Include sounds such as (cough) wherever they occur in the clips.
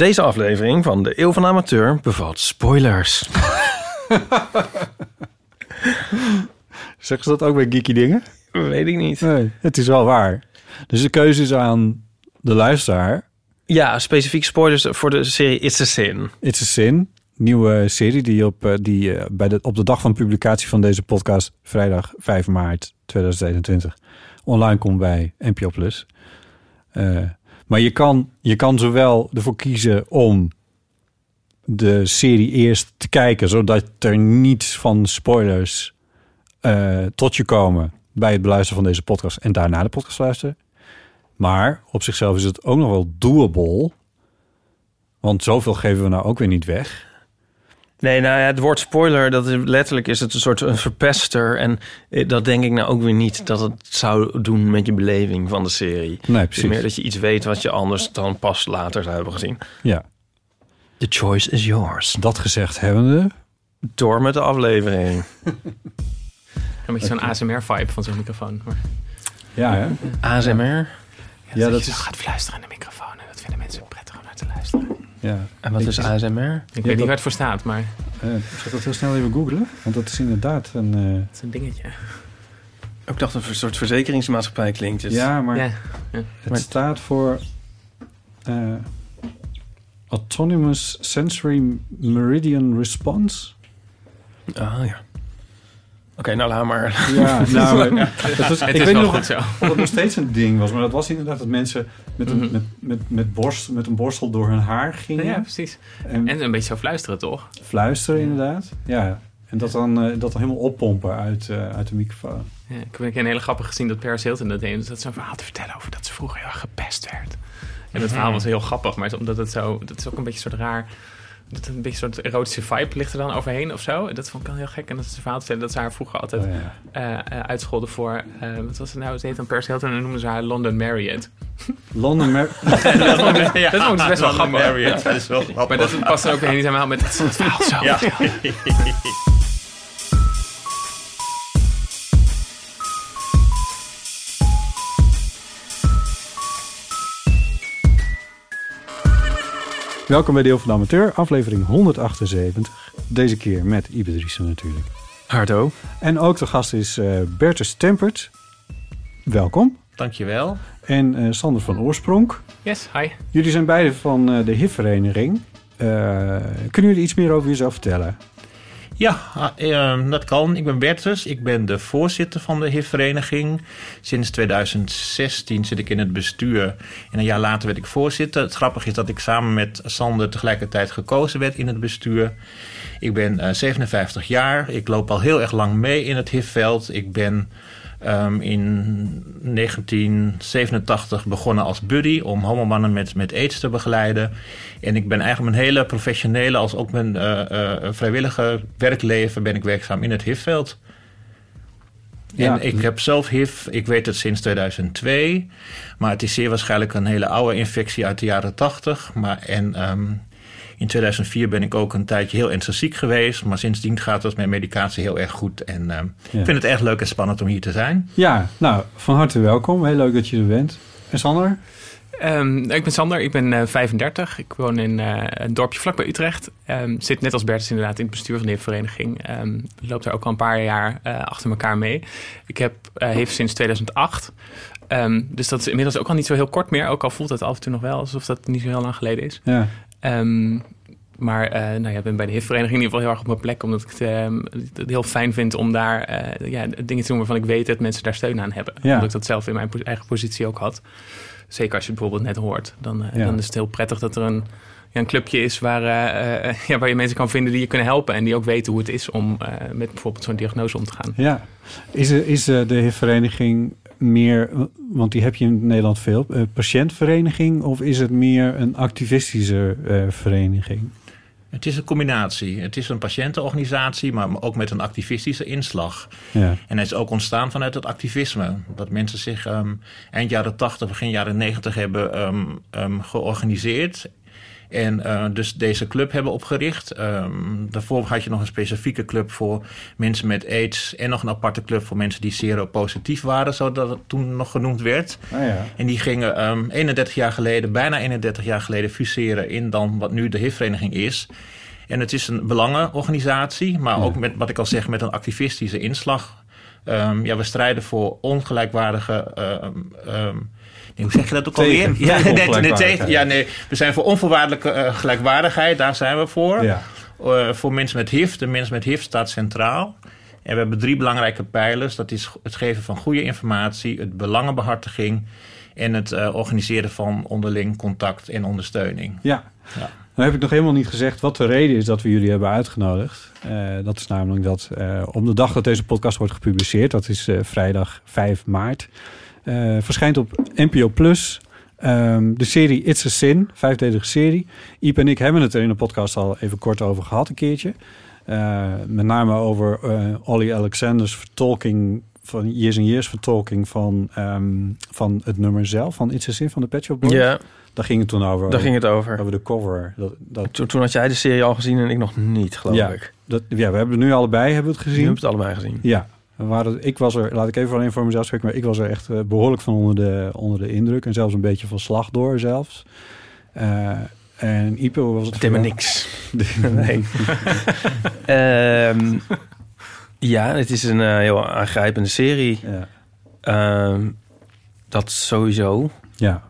Deze aflevering van de Eeuw van Amateur bevat spoilers. (laughs) Zeggen ze dat ook bij geeky dingen? Weet ik niet. Nee, het is wel waar. Dus de keuze is aan de luisteraar. Ja, specifiek spoilers voor de serie It's a Sin. It's a Sin, nieuwe serie die, op, eh, die eh, bij de, op de dag van publicatie van deze podcast, vrijdag 5 maart 2021, online komt bij NPO Plus. Eh, maar je kan, je kan zowel ervoor kiezen om de serie eerst te kijken, zodat er niets van spoilers eh, tot je komen bij het beluisteren van deze podcast en daarna de podcast luisteren. Maar op zichzelf is het ook nog wel doable. Want zoveel geven we nou ook weer niet weg. Nee, nou ja, het woord spoiler, dat is, letterlijk is het een soort een verpester. En eh, dat denk ik nou ook weer niet dat het zou doen met je beleving van de serie. Nee, Het is precies. meer dat je iets weet wat je anders dan pas later zou hebben gezien. Ja, The choice is yours. dat gezegd hebbende. Door met de aflevering. (laughs) Een beetje zo'n ASMR-vibe van zo'n microfoon. Maar, Ja, hè? ASMR. Ja, dat, dat je is- gaat fluisteren in de microfoon. En dat vinden mensen Ja. En wat is ASMR? Ik weet niet waar het voor staat, maar Eh, zal ik dat heel snel even googlen? Want dat is inderdaad een... eh, het is een dingetje. Ik dacht dat het een soort verzekeringsmaatschappij klinkt. Dus ja, maar Ja. het staat voor... eh, Autonomous Sensory Meridian Response. Ah ja. Oké, nou laat maar. (laughs) Ja, nou, (laughs) maar dat was, Het ik is weet wel nog goed zo. of het nog steeds een ding was. Maar dat was inderdaad dat mensen met een, Mhm. met, met, met, borst, met een borstel door hun haar gingen. Ja, precies. en, En een beetje zo fluisteren, toch? fluisteren inderdaad. Ja, en dat dan, eh, dat dan helemaal oppompen uit, eh, uit de microfoon. Ja, ik heb een hele grappig gezien dat Paris Hilton dat deed. Dus dat zo'n verhaal te vertellen over dat ze vroeger heel erg gepest werd. En dat verhaal was heel grappig, maar omdat het zo... Dat is ook een beetje een soort raar... Dat een beetje een soort erotische vibe ligt er dan overheen of zo. Dat vond ik wel heel gek. En dat is een verhaal te vertellen dat ze haar vroeger altijd Oh, ja. eh, eh, uitscholden voor... eh, wat was het nou? Ze heet dan Paris Hilton en dan noemen ze haar London Marriott. London Mer- dat vond ik, dat vond ik dus best wel grappig. Marriott, dat is wel grappig. Maar dat past er ook weer niet helemaal met dat soort verhaal zo. (laughs) Welkom bij Deel van de Amateur, aflevering 178. Deze keer met Ibe Driessen natuurlijk. Hardo. En ook de gast is eh Bertus Tempert. Welkom. Dankjewel. En eh, Sander van Oorsprong. Yes, hi. Jullie zijn beide van eh, de HIV-vereniging. Eh, kunnen jullie iets meer over jezelf vertellen? Ja, ah, eh, dat kan. Ik ben Bertus. Ik ben de voorzitter van de HIV-vereniging. Sinds 2016 zit ik in het bestuur. En een jaar later werd ik voorzitter. Het grappige is dat ik samen met Sander tegelijkertijd gekozen werd in het bestuur. Ik ben eh, 57 jaar. Ik loop al heel erg lang mee in het HIV-veld. Ik ben ehm, in 1987 begonnen als buddy om homomannen met, met aids te begeleiden. En ik ben eigenlijk mijn hele professionele als ook mijn eh, eh, vrijwillige werkleven ben ik werkzaam in het HIV-veld. Ja. En ik heb zelf HIV, ik weet het sinds 2002. Maar het is zeer waarschijnlijk een hele oude infectie uit de jaren 80. Maar, en ehm, in 2004 ben ik ook een tijdje heel ernstig ziek geweest. Maar sindsdien gaat het met medicatie heel erg goed. En ehm, Ja. ik vind het erg leuk en spannend om hier te zijn. Ja, nou, van harte welkom. Heel leuk dat je er bent. En Sander? Ehm, ik ben Sander, ik ben eh, 35. Ik woon in eh, een dorpje vlakbij Utrecht. Ehm, zit net als Bertus inderdaad in het bestuur van de vereniging. Ehm loop daar ook al een paar jaar eh, achter elkaar mee. Ik heb eh heeft sinds 2008. Ehm, dus dat is inmiddels ook al niet zo heel kort meer. Ook al voelt het af en toe nog wel alsof dat niet zo heel lang geleden is. Ja, Ehm, maar eh, nou ja, ik ben bij de HIV-vereniging in ieder geval heel erg op mijn plek. Omdat ik het, ehm, het heel fijn vind om daar eh, ja, dingen te doen waarvan ik weet dat mensen daar steun aan hebben. Ja. Omdat ik dat zelf in mijn po- eigen positie ook had. Zeker als je het bijvoorbeeld net hoort. Dan, eh, Ja. dan is het heel prettig dat er een, ja, een clubje is waar, (laughs) ja, waar je mensen kan vinden die je kunnen helpen. En die ook weten hoe het is om met bijvoorbeeld zo'n diagnose om te gaan. ja. Is, er, is de HIV-vereniging meer, want die heb je in Nederland veel, eh, patiëntvereniging of is het meer een activistische eh, vereniging? Het is een combinatie. Het is een patiëntenorganisatie, maar ook met een activistische inslag. Ja, En hij is ook ontstaan vanuit het activisme. Dat mensen zich ehm, eind jaren 80, begin jaren 90 hebben ehm, ehm, georganiseerd. En eh, dus deze club hebben opgericht. Ehm, daarvoor had je nog een specifieke club voor mensen met AIDS. En nog een aparte club voor mensen die seropositief waren, zodat het toen nog genoemd werd. Ah ja. En die gingen ehm 31 jaar geleden, bijna 31 jaar geleden, fuseren in dan wat nu de HIV-vereniging is. En het is een belangenorganisatie, maar ook met wat ik al zeg, met een activistische inslag. Ehm, ja, we strijden voor ongelijkwaardige. ehm, ehm, hoe zeg je dat ook alweer? tegen Ja, nee, nee, ongelijkwaardigheid. tegen- ja, nee, we zijn voor onvoorwaardelijke eh, gelijkwaardigheid, daar zijn we voor. Ja. Eh, voor mensen met HIV, de mensen met HIV staat centraal. En we hebben drie belangrijke pijlers. Dat is het geven van goede informatie, het belangenbehartiging en het eh, organiseren van onderling contact en ondersteuning. Ja. Ja. Nou heb ik nog helemaal niet gezegd wat de reden is dat we jullie hebben uitgenodigd. Dat is namelijk dat op de dag dat deze podcast wordt gepubliceerd, dat is vrijdag 5 maart, eh, verschijnt op NPO Plus ehm, de serie It's a Sin, vijfdelige serie. Iep en ik hebben het er in de podcast al even kort over gehad een keertje. Eh, met name over eh Ollie Alexander's vertolking van Years and Years vertolking van, ehm, van het nummer zelf, van It's a Sin van de Pet Shop Boys. Ja, Daar ging het toen over. daar ging het over. Over de cover. Dat, dat, Toen, toen had jij de serie al gezien en ik nog niet, geloof Ja. ik. dat, ja, we hebben het nu allebei hebben we het gezien. hebben we het allebei gezien. Ja, we waren, ik was er, laat ik even alleen voor mezelf spreken, maar ik was er echt eh, behoorlijk van onder de, onder de indruk. En zelfs een beetje van slag door zelfs. Eh, en Ipo was het... Het helemaal niks. (laughs) (laughs) nee. Ehm, ja, het is een eh, heel aangrijpende serie. Ja. Ehm, dat sowieso. ja.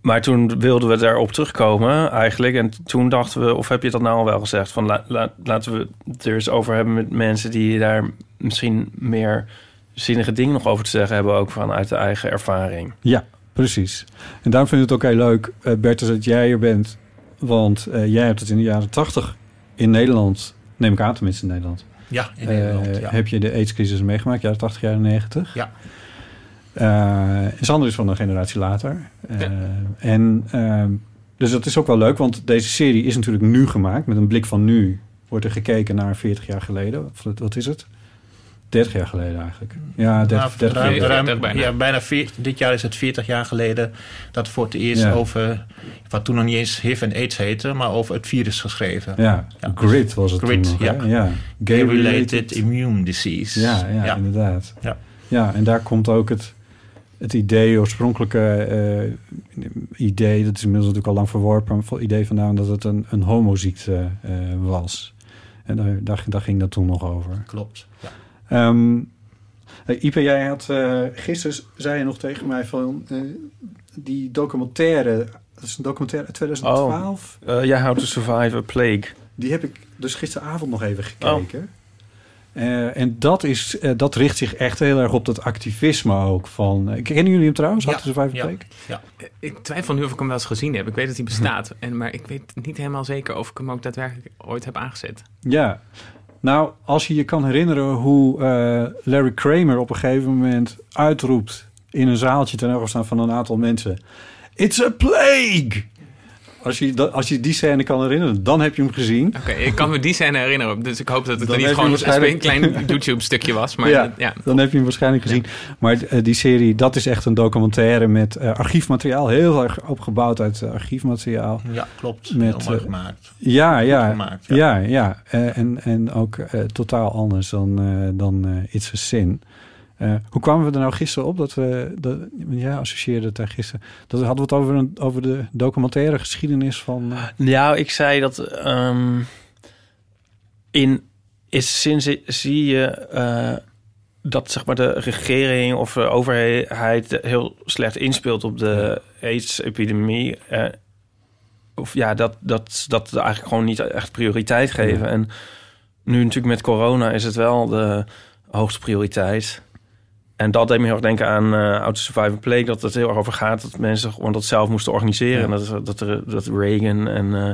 Maar toen wilden we daarop terugkomen eigenlijk. En toen dachten we, of heb je dat nou al wel gezegd? Van la- la- laten we het er eens over hebben met mensen die daar misschien meer zinnige dingen nog over te zeggen hebben. Ook vanuit de eigen ervaring. Ja, precies. En daarom vind ik het ook heel leuk, eh Bertus, dat jij er bent. Want eh, jij hebt het in de jaren tachtig in Nederland, neem ik aan tenminste in Nederland, Ja, in eh, Nederland. Ja. heb je de AIDS-crisis meegemaakt, jaren 80, jaren 90. Ja. Eh, en Sander is van een generatie later. Eh, Ja. En ehm, dus dat is ook wel leuk, want deze serie is natuurlijk nu gemaakt. Met een blik van nu wordt er gekeken naar 40 jaar geleden. Of wat is het? 30 jaar geleden eigenlijk. Ja, 30, Nou, 30 ruim, jaar. ruim- 40 bijna. Ja, bijna veer- dit jaar is het 40 jaar geleden dat voor het eerst Ja. over, wat toen nog niet eens HIV en AIDS heette, maar over het virus geschreven. Ja, Ja. GRID was het GRID, toen nog, ja. hè? ja. Gay-related immune disease. Ja, ja, inderdaad. Ja. ja, en daar komt ook het, het idee, oorspronkelijke eh, idee... dat is inmiddels natuurlijk al lang verworpen... het idee vandaan dat het een, een homoziekte eh, was. En daar, daar, daar ging dat toen nog over. Klopt. Ja. Ehm hey, Ipe, jij had eh, gisteren zei je nog tegen mij van eh, die documentaire, dat is een documentaire uit 2012. Uh, yeah, How to Survive a Plague. Die heb ik dus gisteravond nog even gekeken. Eh, en dat, is, eh, dat richt zich echt heel erg op dat activisme ook. Van, eh, kennen jullie hem trouwens? Ja, How to Survive a ja. Plague? Ja. Ik twijfel nu of ik hem wel eens gezien heb. Ik weet dat hij bestaat. En, maar ik weet niet helemaal zeker of ik hem ook daadwerkelijk ooit heb aangezet. Ja. Nou, als je je kan herinneren hoe eh, Larry Kramer op een gegeven moment uitroept in een zaaltje ten overstaan van een aantal mensen: It's a plague! Als je, als je die scène kan herinneren, dan heb je hem gezien. Oké, ik kan me die scène herinneren. Dus ik hoop dat het Dan er niet gewoon een klein (laughs) YouTube-stukje was. Maar ja, ja. dan heb je hem waarschijnlijk gezien. Maar eh, die serie, dat is echt een documentaire met eh, archiefmateriaal. Heel erg opgebouwd uit eh, archiefmateriaal. Ja, klopt. Met, Heel mooi gemaakt. Ja, ja. gemaakt, ja. ja, Eh, en, en ook eh, totaal anders dan, eh, dan eh, It's a Sin. Eh, hoe kwamen we er nou gisteren op dat we... Dat, ja, associeerden het daar gisteren. Dat hadden we het over, een, over de documentaire geschiedenis van... eh, Ja, ik zei dat ehm, in is sinds zie je eh, dat zeg maar de regering of de overheid heel slecht inspeelt op de AIDS-epidemie. Of ja, dat, dat, dat eigenlijk gewoon niet echt prioriteit geven. En nu natuurlijk met corona is het wel de hoogste prioriteit. En dat deed me heel erg denken aan uh, to Survive a Plague. Dat het heel erg over gaat dat mensen gewoon dat zelf moesten organiseren. Ja. En dat, dat, er, dat Reagan en uh,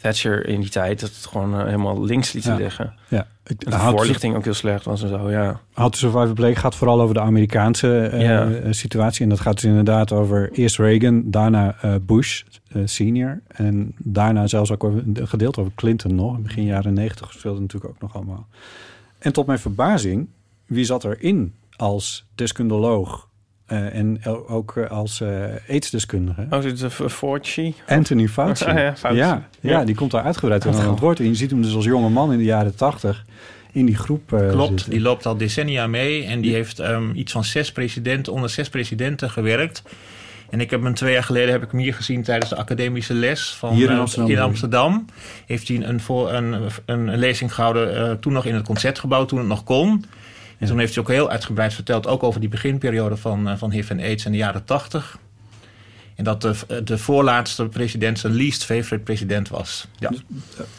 Thatcher in die tijd... dat het gewoon uh, helemaal links lieten Ja. liggen. ja, ik, En de voorlichting ook heel slecht was en zo, ja. How to Survive Plague gaat vooral over de Amerikaanse eh, Ja. eh, situatie. En dat gaat dus inderdaad over eerst Reagan, daarna eh, Bush eh, senior. En daarna zelfs ook over, een gedeelte over Clinton nog. In begin jaren negentig speelde natuurlijk ook nog allemaal. En tot mijn verbazing, wie zat erin als deskundoloog eh, en ook eh, als eh aidsdeskundige. Oh, Fortje? Anthony Fauci. (laughs) Ah, ja, Fauci. Ja, ja, Ja. die komt daar uitgebreid aan het woord. En je ziet hem dus als jonge man in de jaren tachtig in die groep eh, Klopt, zitten. die loopt al decennia mee en die heeft ehm, iets van zes presidenten, onder zes presidenten gewerkt. En ik heb hem twee jaar geleden heb ik hem hier gezien tijdens de academische les van Hier in Amsterdam, in. Heeft hij een, voor, een, een lezing gehouden, eh, toen nog in het concertgebouw, toen het nog kon. En toen heeft hij ook heel uitgebreid verteld, ook over die beginperiode van, eh, van HIV en AIDS in de jaren tachtig. En dat de, de voorlaatste president zijn least favorite president was. Ja.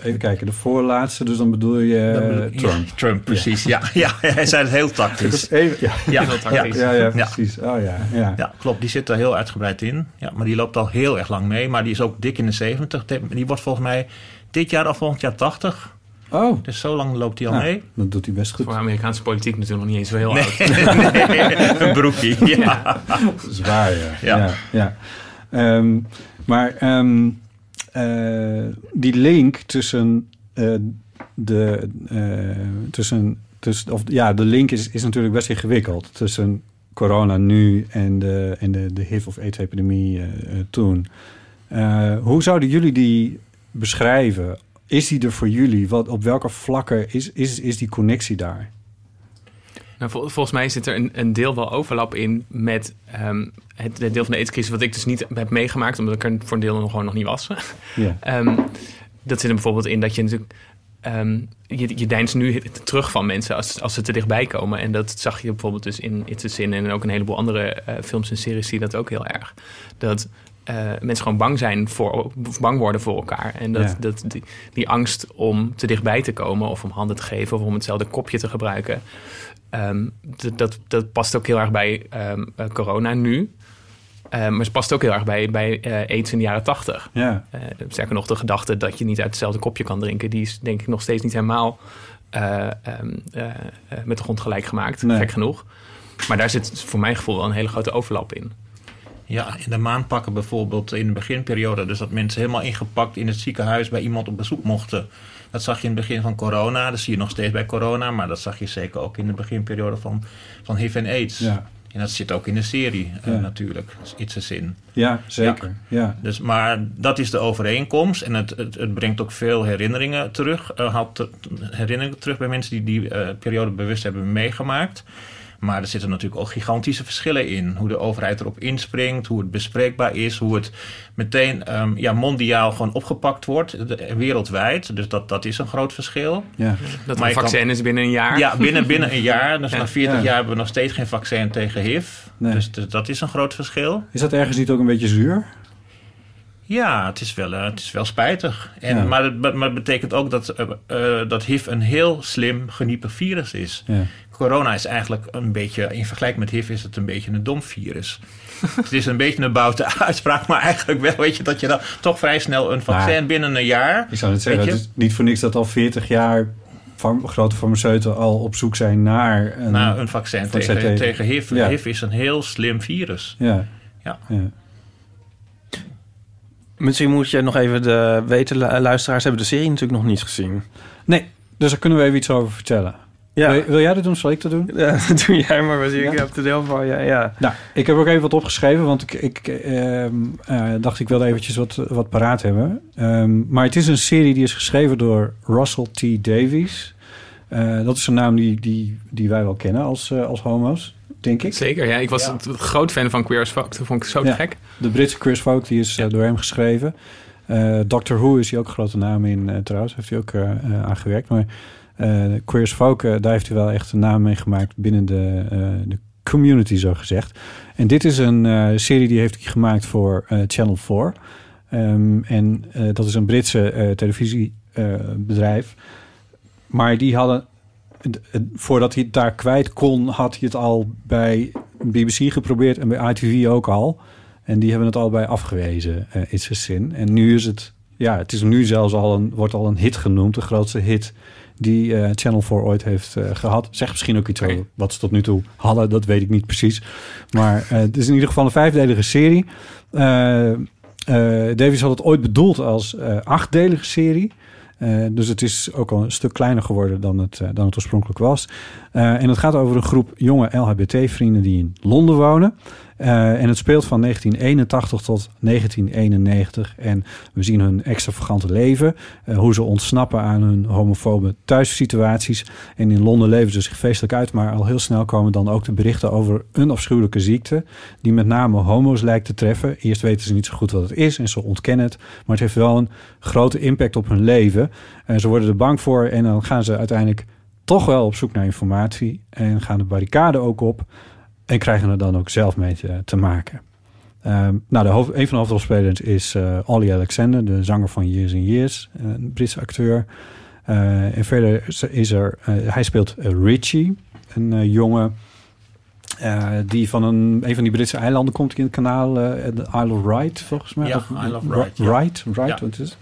Even kijken, de voorlaatste, dus dan bedoel je eh, bedoel Trump. Ja, Trump, precies. Ja. Ja, hij zei het heel tactisch. Even, ja. Ja, Heel ja, tactisch. Ja, ja, Ja. precies. Oh ja, ja. Ja, klopt. Die zit er heel uitgebreid in. Ja, maar die loopt al heel erg lang mee. Maar die is ook dik in de 70. Die wordt volgens mij dit jaar of volgend jaar 80. Oh, Dus zo lang loopt hij al nou, mee. dat doet hij best goed. Voor Amerikaanse politiek natuurlijk nog niet eens zo heel oud. (laughs) Nee, (laughs) een broekie. Ja. Zwaar, ja. Ja. ja. ja. Ehm, maar ehm, eh, die link tussen eh, de... eh, tussen, tussen, of, ja, de link is, is natuurlijk best ingewikkeld. Tussen corona nu en de, en de, de HIV- of AIDS-epidemie toen. Eh, hoe zouden jullie die beschrijven? Is die er voor jullie? Wat, op welke vlakken is, is, is die connectie daar? Nou, vol- volgens mij zit er een, een deel wel overlap in met ehm, het, het deel van de aidscrisis... wat ik dus niet heb meegemaakt, omdat ik er voor een deel nog gewoon nog niet was. (laughs) Ehm, dat zit er bijvoorbeeld in dat je natuurlijk... ehm, je, je deinst nu terug van mensen als, als ze te dichtbij komen. En dat zag je bijvoorbeeld dus in It's a Sin... en ook een heleboel andere eh, films en series zie je dat ook heel erg. Dat eh, mensen gewoon bang zijn voor... bang worden voor elkaar. En dat, Ja. dat die, die angst om te dichtbij te komen... of om handen te geven of om hetzelfde kopje te gebruiken... Ehm, dat, dat, past ook heel erg bij ehm, eh, corona nu. Ehm, maar het past ook heel erg bij, bij eh, aids in de jaren tachtig. Ja. Sterker nog, de gedachte dat je niet uit hetzelfde kopje kan drinken... die is denk ik nog steeds niet helemaal met de grond gelijk gemaakt. Nee. Gek genoeg. Maar daar zit voor mijn gevoel wel een hele grote overlap in. Ja, in de maanpakken bijvoorbeeld in de beginperiode. Dus dat mensen helemaal ingepakt in het ziekenhuis bij iemand op bezoek mochten. Dat zag je in het begin van corona. Dat zie je nog steeds bij corona. Maar dat zag je zeker ook in de beginperiode van, van HIV en AIDS. Ja. En dat zit ook in de serie eh, Ja. natuurlijk. It's a Sin. ja, zeker. Ja. Dus, maar dat is de overeenkomst. En het, het, het brengt ook veel herinneringen terug. eh, haalt herinneringen terug bij mensen die die eh, periode bewust hebben meegemaakt. Maar er zitten natuurlijk ook gigantische verschillen in. Hoe de overheid erop inspringt, hoe het bespreekbaar is, hoe het meteen ehm, ja, mondiaal gewoon opgepakt wordt, de- wereldwijd. Dus dat, dat is een groot verschil. ja. Dat Maar een je kan- vaccin is binnen een jaar. Ja, binnen, binnen een jaar. (laughs) Dus Ja. na 40 Ja. jaar hebben we nog steeds geen vaccin tegen HIV. Nee. Dus, dus dat is een groot verschil. Is dat ergens niet ook een beetje zuur? Ja, het is wel, eh, het is wel spijtig. En, Ja. maar, het, maar het betekent ook dat, eh, eh, dat HIV een heel slim geniepig virus is. Ja. Corona is eigenlijk een beetje, in vergelijking met HIV is het een beetje een dom virus. (laughs) het is een beetje een boute (laughs) uitspraak, maar eigenlijk wel, weet je, dat je dan toch vrij snel een vaccin Maar- binnen een jaar. Ik zou het zeggen, het is niet voor niks dat al 40 jaar farm- grote farmaceuten al op zoek zijn naar een... Nou, een vaccin vaccin tegen, tegen- tegen HIV. Ja. HIV is een heel slim virus. ja. Ja. ja. Misschien moet je nog even de weten, lu- luisteraars hebben de serie natuurlijk nog niet gezien. Nee, dus daar kunnen we even iets over vertellen. Ja, Wil, wil jij dat doen? Zal ik dat doen? Ja, (laughs) doe jij maar. Was ik Ja? heb de deel van. Ja, ja. Nou, ik heb ook even wat opgeschreven, want ik, ik ehm, eh, dacht ik wilde eventjes wat, wat paraat hebben. Ehm, maar het is een serie die is geschreven door Russell T. Davies. Eh, dat is een naam die, die, die wij wel kennen als, eh, als homo's, denk ik. Zeker, ja. Ik was Ja. een groot fan van Queer as Folk. Dat vond ik zo Ja. gek. De Britse Chris Folk, die is door hem geschreven. Eh Doctor Who is hij ook een grote naam in eh, trouwens. Heeft hij ook eh eh, aan gewerkt. Maar eh Queer as Folk, eh, daar heeft hij wel echt een naam mee gemaakt binnen de, eh, de community, zo gezegd. En dit is een eh, serie die heeft hij gemaakt voor eh, Channel 4. Ehm, en eh, dat is een Britse eh, televisiebedrijf. maar die hadden, voordat hij het daar kwijt kon, had hij het al bij BBC geprobeerd en bij ITV ook al. En die hebben het allebei afgewezen, eh It's a Sin. En nu is het, ja, het is nu zelfs al een, wordt al een hit genoemd, de grootste hit die eh, Channel 4 ooit heeft eh, gehad. Zeg misschien ook iets over wat ze tot nu toe hadden, dat weet ik niet precies. Maar eh, het is in ieder geval een vijfdelige serie. Davies had het ooit bedoeld als achtdelige serie. Dus het is ook al een stuk kleiner geworden dan het, dan het oorspronkelijk was. En het gaat over een groep jonge LHBT-vrienden die in Londen wonen. Eh, en het speelt van 1981 tot 1991. En we zien hun extravagante leven. eh, hoe ze ontsnappen aan hun homofobe thuissituaties. En in Londen leven ze zich feestelijk uit. Maar al heel snel komen dan ook de berichten over een afschuwelijke ziekte. Die met name homo's lijkt te treffen. Eerst weten ze niet zo goed wat het is en ze ontkennen het. Maar het heeft wel een grote impact op hun leven. En ze worden er bang voor. En dan gaan ze uiteindelijk toch wel op zoek naar informatie. En gaan de barricade ook op. En krijgen er dan ook zelf mee te, te maken. Ehm, nou, de hoofd, een van de hoofdrolspelers is eh Ollie Alexander, de zanger van Years and Years, een Britse acteur. Eh, en verder is- er, eh, hij speelt eh, Richie, een eh, jongen eh, die van een, een van die Britse eilanden komt in het kanaal, eh, de Isle of Wight, volgens mij. Ja, Of- Isle of Wight, ja. Right, right, Ja. wat is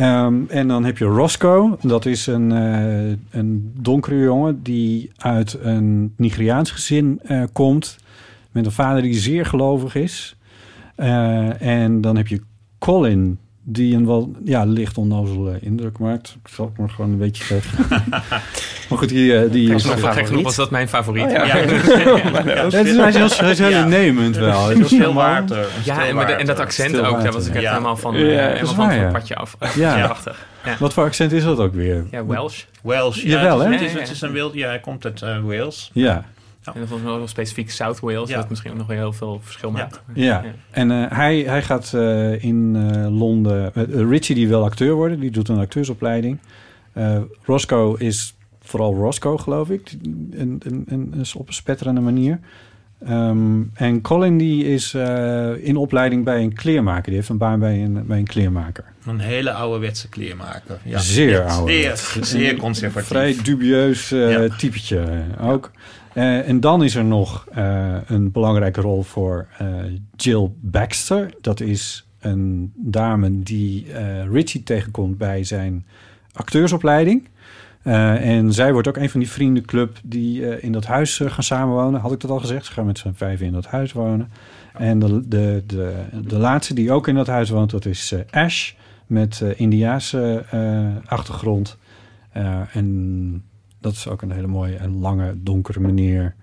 Ehm, en dan heb je Roscoe. Dat is een, eh, een donkere jongen die uit een Nigeriaans gezin eh, komt. Met een vader die zeer gelovig is. Eh, en dan heb je Colin, die een wel ja, licht onnozele indruk maakt. Ik zal het maar gewoon een beetje zeggen. (laughs) maar goed, die... eh, die is, genoeg, gek genoeg was dat mijn favoriet. Oh, ja. (laughs) ja. Ja, Ja, het is, hij is heel, hij is heel Ja. innemend wel. Het is heel water. Ja, en, maar de- en dat accent Stil ook, daar was ik echt Ja. helemaal van, Ja, dat helemaal van, waar, van ja. het padje af. Ja. Ja. Prachtig. Ja. Wat voor accent is dat ook weer? ja, Welsh. Jawel, ja, hè? Het is, het is een wild, ja, hij komt uit eh, Wales. Ja, En dat was nog specifiek South Wales, Ja. dat misschien ook nog heel veel verschil maakt. ja. Ja. En eh, hij, hij gaat eh, in eh, Londen... Richie die wil acteur worden, die doet een acteursopleiding. Eh, Roscoe is vooral Roscoe, geloof ik. En, en, en, en op een spetterende manier. Ehm, en Colin die is eh, in opleiding bij een kleermaker. Die heeft een baan bij een, bij een kleermaker. Een hele ouderwetse kleermaker. Ja. Zeer ouderwets. Zeer, zeer conservatief. Vrij dubieus Ja. typetje ook. Eh, en dan is er nog eh, een belangrijke rol voor eh, Jill Baxter. Dat is een dame die Richie tegenkomt bij zijn acteursopleiding. En zij wordt ook een van die vriendenclub die in dat huis gaan samenwonen. Had ik dat al gezegd? Ze gaan met z'n vijf in dat huis wonen. En de, de, de, laatste die ook in dat huis woont, dat is Ash. Met Indiaanse achtergrond. En dat is ook een hele mooie en lange, donkere meneer.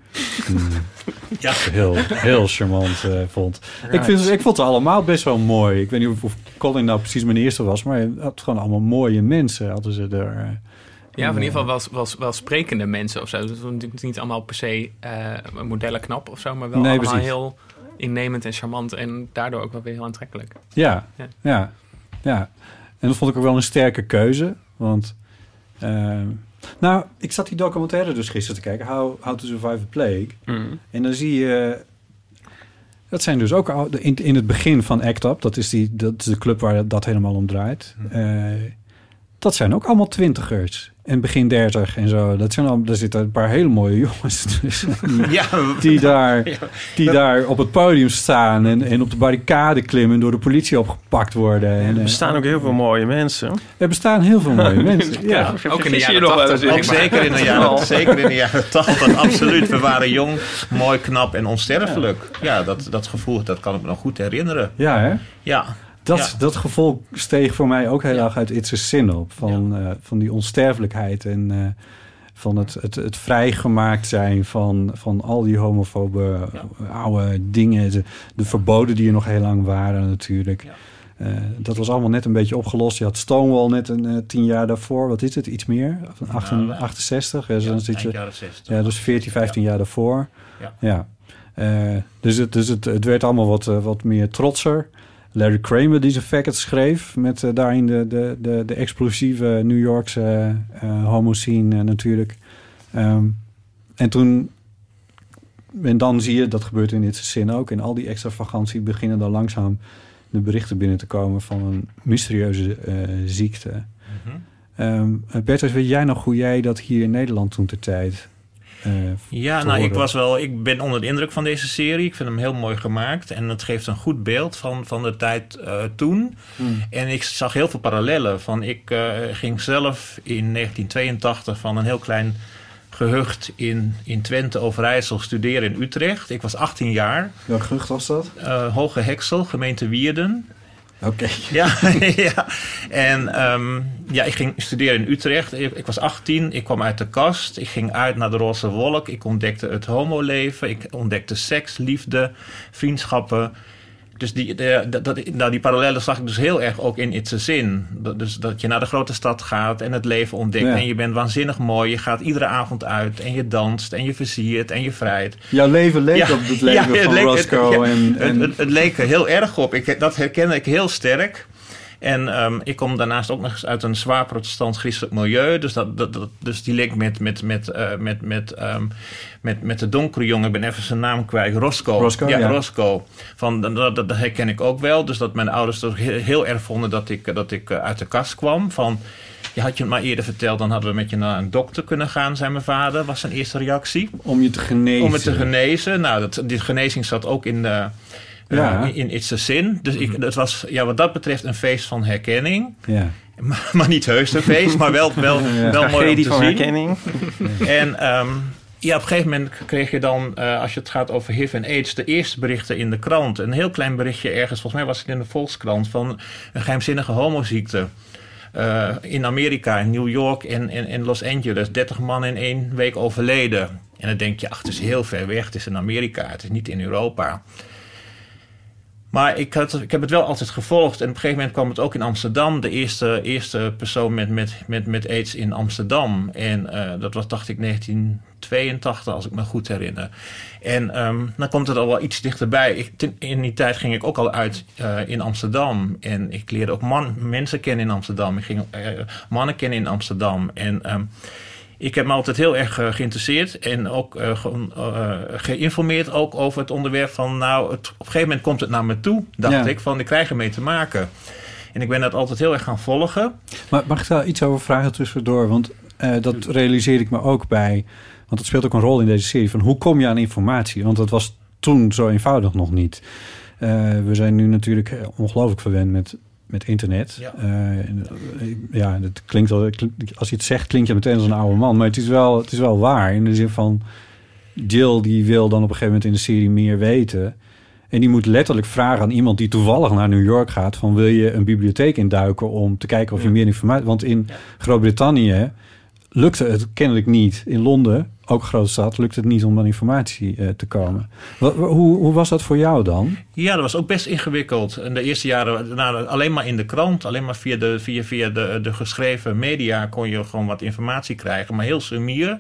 Die (laughs) Ja. heel, heel charmant eh, vond. Ik, vind, ik vond het allemaal best wel mooi. Ik weet niet of, of Colin nou precies mijn eerste was, maar het had gewoon allemaal mooie mensen. Hadden ze er. eh, Ja, in ieder geval wel, wel, wel sprekende mensen of zo. Dus was natuurlijk niet allemaal per se eh modellen knap of zo, maar wel Nee, allemaal precies. heel innemend en charmant en daardoor ook wel weer heel aantrekkelijk. Ja, Ja. ja, ja, En dat vond ik ook wel een sterke keuze. Want, eh, nou, ik zat die documentaire dus gisteren te kijken. How, How to Survive a Plague. Mm. En dan zie je... Dat zijn dus ook al- in, in het begin van ACT UP. Dat is, die, dat is de club waar dat helemaal om draait. Eh, dat zijn ook allemaal twintigers. En begin dertig en zo. Dat zijn al, daar zitten een paar hele mooie (laughs) jongens tussen. Die, Ja, die daar, die daar op het podium staan en, en op de barricade klimmen... en door de politie opgepakt worden. En, Er eh, bestaan ook heel veel mooie mensen. er bestaan heel veel mooie (laughs) mensen. Ja. Ook in de jaren nog wel 80, eens in. zeg ook maar. zeker in de jaren, zeker in de jaren (laughs) 80, absoluut. We waren jong, mooi, knap en onsterfelijk. Ja, dat, dat gevoel, dat kan ik me nog goed herinneren. ja, hè? Ja, Dat, Ja. dat gevoel steeg voor mij ook heel erg uit It's a Sin op. Van, eh, van die onsterfelijkheid en eh, van het, het, het vrijgemaakt zijn van, van al die homofobe oude dingen. De, de verboden die er nog heel lang waren natuurlijk. Eh, dat was allemaal net een beetje opgelost. Je had Stonewall net een tien jaar daarvoor. Wat is het? Iets meer? Een acht- Nou, 68? Ja, dan zit je, jaren 60. ja, dus 14, 15 jaar daarvoor. Ja. dus het, dus het, het werd allemaal wat, wat meer trotser. Larry Kramer die zijn Faggot schreef... met eh, daarin de, de, de, de explosieve New Yorkse eh homo-scene eh, natuurlijk. Ehm, en toen... En dan zie je, dat gebeurt in dit zin ook... in al die extravagantie beginnen dan langzaam de berichten binnen te komen... van een mysterieuze ziekte. Ehm Bertus, weet jij nog hoe jij dat hier in Nederland toen ter tijd... eh, Ja, nou, ik, was wel, ik ben onder de indruk van deze serie. Ik vind hem heel mooi gemaakt. En het geeft een goed beeld van, van de tijd eh, toen. Hmm. En ik zag heel veel parallellen. Van, ik eh, ging zelf in 1982 van een heel klein gehucht in, in Twente, Overijssel, studeren in Utrecht. Ik was 18 jaar. Welk gerucht was dat? Eh, Hoge Heksel, gemeente Wierden. Oké. (laughs) (laughs) Ja. En ehm, ja, ik ging studeren in Utrecht. Ik, ik was 18, ik kwam uit de kast. Ik ging uit naar de roze wolk. Ik ontdekte het homoleven. Ik ontdekte seks, liefde, vriendschappen. Dus die, de, dat, nou, die parallellen zag ik dus heel erg ook in It's a Zin. Dat, dus dat je naar de grote stad gaat en het leven ontdekt. Ja. En je bent waanzinnig mooi. Je gaat iedere avond uit en je danst en je versiert en je vrijt. Jouw leven leek Ja, op het leven (laughs) ja, het van leek- het- Roscoe. en, Het, en, het, het leek er heel erg op. Ik, dat herkende ik heel sterk. En ehm, ik kom daarnaast ook nog eens uit een zwaar protestant christelijk milieu. Dus, dat, dat, dat- dus die link met, met, met, eh, met, met, ehm, met, met de donkere jongen, ik ben even zijn naam kwijt, Roscoe. Roscoe, ja, ja. Roscoe. Van, dat, dat, dat herken ik ook wel. Dus dat mijn ouders toch heel, heel erg vonden dat ik, dat ik eh, uit de kast kwam. Van, je had je het maar eerder verteld, dan hadden we met je naar een dokter kunnen gaan, zei mijn vader, was zijn eerste reactie om je te genezen. om het te genezen. Nou, dat, die genezing zat ook in, de, Ja. eh, in It's a Sin. Dus ik, het was ja, wat dat betreft een feest van herkenning. Ja. (laughs) Maar, maar niet heus een feest, maar wel, wel, Ja. wel mooi om te van zien. herkenning. (laughs) En ehm, ja, op een gegeven moment kreeg je dan, eh, als je het gaat over HIV en AIDS, de eerste berichten in de krant. Een heel klein berichtje ergens, volgens mij was het in de Volkskrant, van een geheimzinnige homoziekte. Eh, in Amerika, in New York en in, in Los Angeles. 30 man in één week overleden. En dan denk je, ach, het is heel ver weg. Het is in Amerika, het is niet in Europa. Maar ik, had, ik heb het wel altijd gevolgd. En op een gegeven moment kwam het ook in Amsterdam. De eerste, eerste persoon met, met, met, met AIDS in Amsterdam. En eh, dat was, dacht ik, 1982, als ik me goed herinner. En ehm, dan komt het al wel iets dichterbij. In die tijd ging ik ook al uit eh, in Amsterdam. En ik leerde ook man, mensen kennen in Amsterdam. Ik ging eh, mannen kennen in Amsterdam. En... ehm, ik heb me altijd heel erg eh, geïnteresseerd en ook ge- eh, geïnformeerd ook over het onderwerp van... nou, het, op een gegeven moment komt het naar me toe, dacht Ja. ik, van ik krijg ermee te maken. En ik ben dat altijd heel erg gaan volgen. Maar mag ik daar iets over vragen tussendoor? Want dat realiseer ik me ook bij... Want het speelt ook een rol in deze serie. Van hoe kom je aan informatie? Want dat was toen zo eenvoudig nog niet. We zijn nu natuurlijk ongelooflijk verwend met, met internet. Ja. Eh, ja, dat klinkt klinkt- als je het zegt, klinkt je meteen als een oude man. Maar het is wel, het is wel waar. In de zin van... Jill die wil dan op een gegeven moment in de serie meer weten... En die moet letterlijk vragen aan iemand die toevallig naar New York gaat: van wil je een bibliotheek induiken om te kijken of je meer informatie. Want in Groot-Brittannië lukte het kennelijk niet. In Londen, ook een grote stad, lukte het niet om aan informatie eh, te komen. Hoe, hoe was dat voor jou dan? Ja, dat was ook best ingewikkeld. En de eerste jaren nou, alleen maar in de krant, alleen maar via, de, via, via de, de geschreven media kon je gewoon wat informatie krijgen. Maar heel sumier.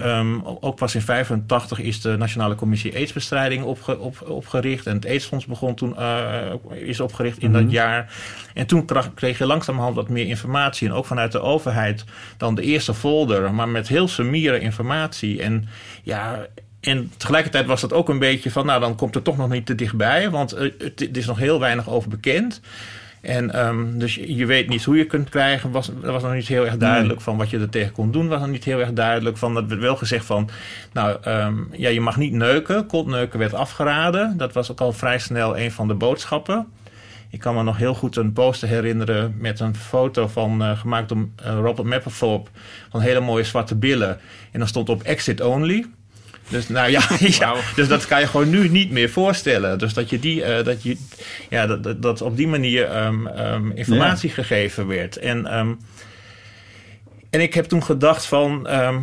Ehm, ook pas in 85 is de Nationale Commissie AIDS-bestrijding opge, op, opgericht. En het AIDS-fonds begon toen, eh, is opgericht in dat jaar. En toen kreeg je langzamerhand wat meer informatie. En ook vanuit de overheid dan de eerste folder. Maar met heel sumiere informatie. En ja, en tegelijkertijd was dat ook een beetje van, nou dan komt het toch nog niet te dichtbij, want eh, het, is nog heel weinig over bekend. En ehm, dus je weet niet hoe je kunt krijgen. Was, dat was nog niet heel erg duidelijk van wat je er tegen kon doen. Was nog niet heel erg duidelijk van. Dat werd wel gezegd van. Nou, ehm, ja, je mag niet neuken. Kontneuken werd afgeraden. Dat was ook al vrij snel een van de boodschappen. Ik kan me nog heel goed een poster herinneren met een foto van, eh, gemaakt door eh, Robert Mapplethorpe van hele mooie zwarte billen. En dan stond op exit only. Dus nou ja, (laughs) ja dus dat kan je gewoon nu niet meer voorstellen. Dus dat je die, eh, dat je, ja, dat, dat, dat op die manier ehm, ehm, informatie gegeven werd. En, ehm, en ik heb toen gedacht van, ehm,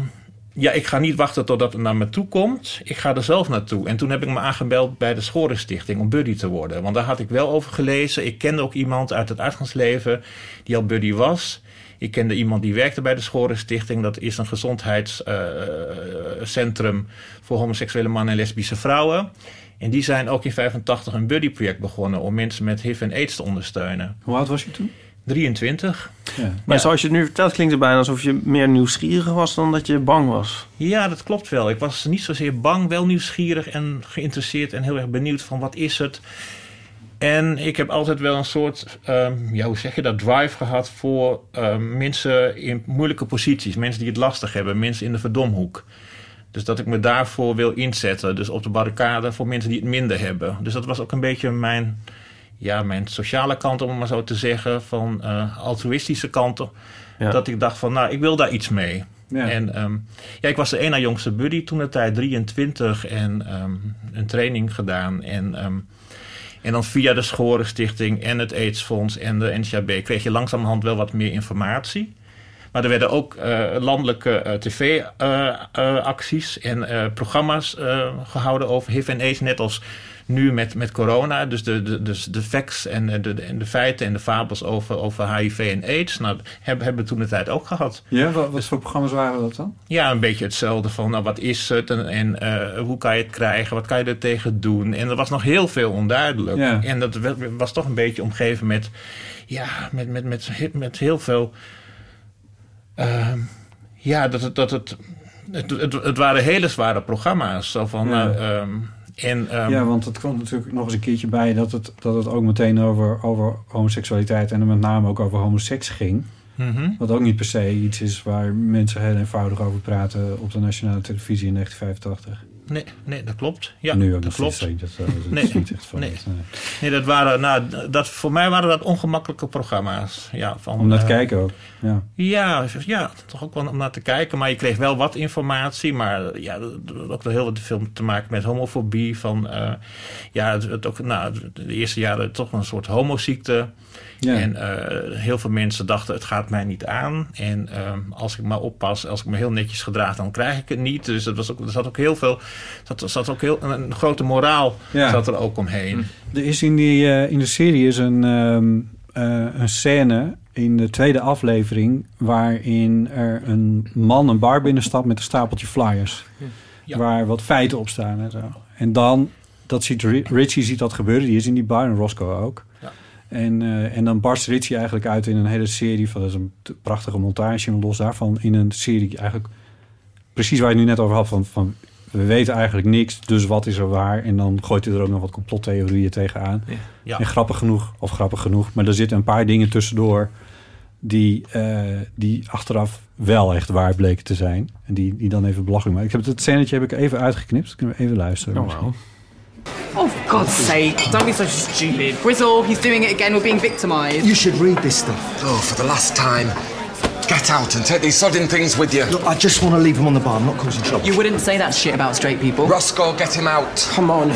ja, ik ga niet wachten totdat het naar me toe komt. Ik ga er zelf naartoe. En toen heb ik me aangebeld bij de Schorenstichting om buddy te worden. Want daar had ik wel over gelezen. Ik kende ook iemand uit het uitgangsleven die al buddy was. Ik kende iemand die werkte bij de Schorenstichting. Dat is een gezondheidscentrum voor homoseksuele mannen en lesbische vrouwen. En die zijn ook in 85 een buddy-project begonnen om mensen met HIV en AIDS te ondersteunen. Hoe oud was je toen? 23. Ja. Maar Ja. zoals je het nu vertelt, klinkt het bijna alsof je meer nieuwsgierig was dan dat je bang was. Ja, dat klopt wel. Ik was niet zozeer bang, wel nieuwsgierig en geïnteresseerd en heel erg benieuwd van wat is het. En ik heb altijd wel een soort, ehm, ja, hoe zeg je dat, drive gehad voor ehm, mensen in moeilijke posities. Mensen die het lastig hebben, mensen in de verdomhoek. Dus dat ik me daarvoor wil inzetten. Dus op de barricade voor mensen die het minder hebben. Dus dat was ook een beetje mijn, ja, mijn sociale kant, om het maar zo te zeggen. Van eh, altruïstische kant. Ja. Dat ik dacht van, nou, ik wil daar iets mee. Ja. En ehm, ja, ik was de na jongste buddy toen de tijd 23 en ehm, een training gedaan. En, ehm, En dan via de Schorenstichting en het AIDS-fonds en de NCAB kreeg je langzamerhand wel wat meer informatie. Maar er werden ook eh, landelijke tv-acties en eh, programma's eh, gehouden over HIV en AIDS, net als nu met, met corona. Dus de, de, dus de facts en de, de, en de feiten en de fabels over, over HIV en AIDS, nou, hebben, hebben we toen de tijd ook gehad. Ja, wat, wat voor programma's waren dat dan? Ja, een beetje hetzelfde van nou, wat is het en, en eh, hoe kan je het krijgen, wat kan je er tegen doen. En er was nog heel veel onduidelijk. Ja. En dat wa- was toch een beetje omgeven met, ja, met, met, met, met heel veel. ehm, ja, dat het, dat het, het, het, het waren hele zware programma's. Zo van, Ja. nou, ehm, en, ehm, ja, want het kwam natuurlijk nog eens een keertje bij dat het, dat het ook meteen over, over homoseksualiteit en met name ook over homoseks ging. mhm. Wat ook niet per se iets is waar mensen heel eenvoudig over praten op de nationale televisie in 1985. Nee, nee, dat klopt. Ja, nu ook dat klopt. steeds. Dat, Nee, is niet echt van nee. het, nee. Nee, dat waren, nou, dat, voor mij waren dat ongemakkelijke programma's. Ja, van, Om naar te eh, kijken ook. Ja. Ja, ja, toch ook wel om naar te kijken. Maar je kreeg wel wat informatie. Maar ja, ook wel heel film te maken met homofobie. Van, eh, ja, het, het ook, nou, de eerste jaren toch een soort homoziekte. Ja. En eh, heel veel mensen dachten, het gaat mij niet aan. En ehm, als ik maar oppas, als ik me heel netjes gedraag, dan krijg ik het niet. Dus dat was ook, er zat ook heel veel, zat, zat ook heel, een grote moraal Ja. zat er ook omheen. Er is in, die, eh, in de serie is een, eh, een scène in de tweede aflevering... waarin er een man een bar binnenstapt met een stapeltje flyers. Ja. Waar wat feiten op staan en zo. En dan, dat ziet Ri- Richie ziet dat gebeuren. Die is in die bar en Roscoe ook. En, eh, en dan barst Richie eigenlijk uit in een hele serie van... dat is een prachtige montage, maar los daarvan... in een serie eigenlijk precies waar je het nu net over had... van, van we weten eigenlijk niks, dus wat is er waar? En dan gooit hij er ook nog wat complottheorieën tegenaan. Ja. En grappig genoeg, of grappig genoeg... maar er zitten een paar dingen tussendoor... die, eh, die achteraf wel echt waar bleken te zijn. En die, die dan even belachelijk maken. Ik heb het scènetje heb ik even uitgeknipt. Kunnen we even luisteren? Oh, wow. Oh, for God's sake, don't be so stupid. Grizzle, he's doing it again. We're being victimised. You should read this stuff. Oh, for the last time. Get out and take these sodding things with you. Look, I just want to leave him on the bar. I'm not causing trouble. You wouldn't say that shit about straight people. Roscoe, get him out. Come on.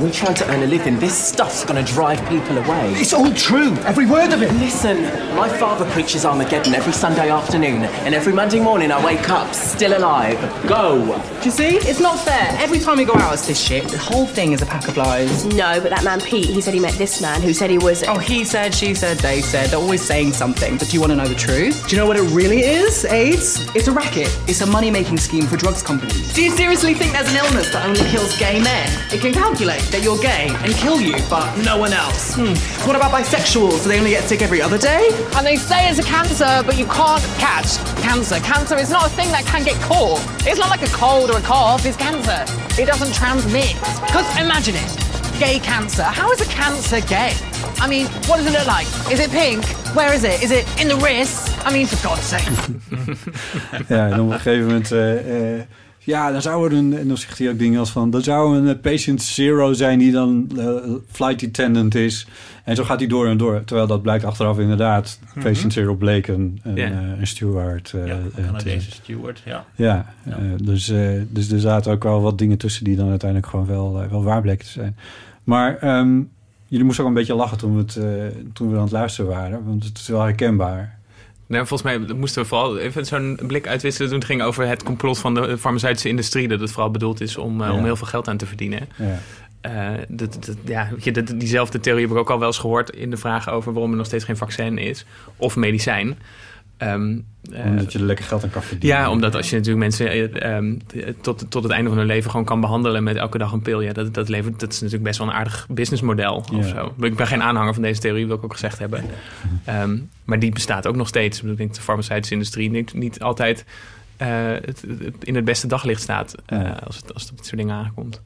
We're trying to earn a living. This stuff's gonna drive people away. It's all true. Every word of it. Listen, my father preaches Armageddon every Sunday afternoon, and every Monday morning I wake up still alive. Go! Do you see? It's not fair. Every time we go out, it's this shit. The whole thing is a pack of lies. No, but that man Pete, he said he met this man who said he was. Oh, he said, she said, they said. They're always saying something. But do you want to know the truth? Do you know what it really is, AIDS? It's a racket. It's a money-making scheme for drugs companies. Do you seriously think there's an illness that only kills gay men? It can calculate that you're gay and kill you, but no one else. Hmm. What about bisexuals? Do they only get sick every other day? And they say it's a cancer, but you can't catch cancer. Cancer is not a thing that can get caught. It's not like a cold or a cough, it's cancer. It doesn't transmit. Because imagine it gay cancer. How is a cancer gay? I mean, what does it look like? Is it pink? Where is it? Is it in the wrist? I mean, for God's sake. (laughs) Ja, en op een gegeven moment... eh, eh, ja, dan zou er een... En dan zegt hij ook dingen als van... Er zou een eh, patient zero zijn die dan eh, flight attendant is. En zo gaat hij door en door. Terwijl dat blijkt achteraf inderdaad... Patient zero bleek een, een, eh, een steward. Ja, te- Canadese steward, ja. Ja, dus, dus er zaten ook wel wat dingen tussen die dan uiteindelijk gewoon wel, wel waar bleken te zijn. Maar ehm, jullie moesten ook een beetje lachen toen we, het, toen we aan het luisteren waren, want het is wel herkenbaar. Nou, volgens mij moesten we vooral even zo'n blik uitwisselen toen het ging over het complot van de farmaceutische industrie. Dat het vooral bedoeld is om, eh, Ja. om heel veel geld aan te verdienen. Ja. Eh, dat, dat, ja, weet je, dat, diezelfde theorie heb ik ook al wel eens gehoord in de vraag over waarom er nog steeds geen vaccin is of medicijn. Ehm, eh, Omdat je er lekker geld aan kan verdienen. ja, omdat als je natuurlijk mensen eh, ehm, tot, tot het einde van hun leven gewoon kan behandelen met elke dag een pil. Ja, dat, dat, levert, dat is natuurlijk best wel een aardig businessmodel of Ja. zo. Ik ben geen aanhanger van deze theorie, wil ik ook gezegd hebben. (laughs) Ehm, maar die bestaat ook nog steeds. Ik denk dat de farmaceutische industrie niet, niet altijd eh, het, het in het beste daglicht staat eh, Ja. als, het, als het op dit soort dingen aankomt.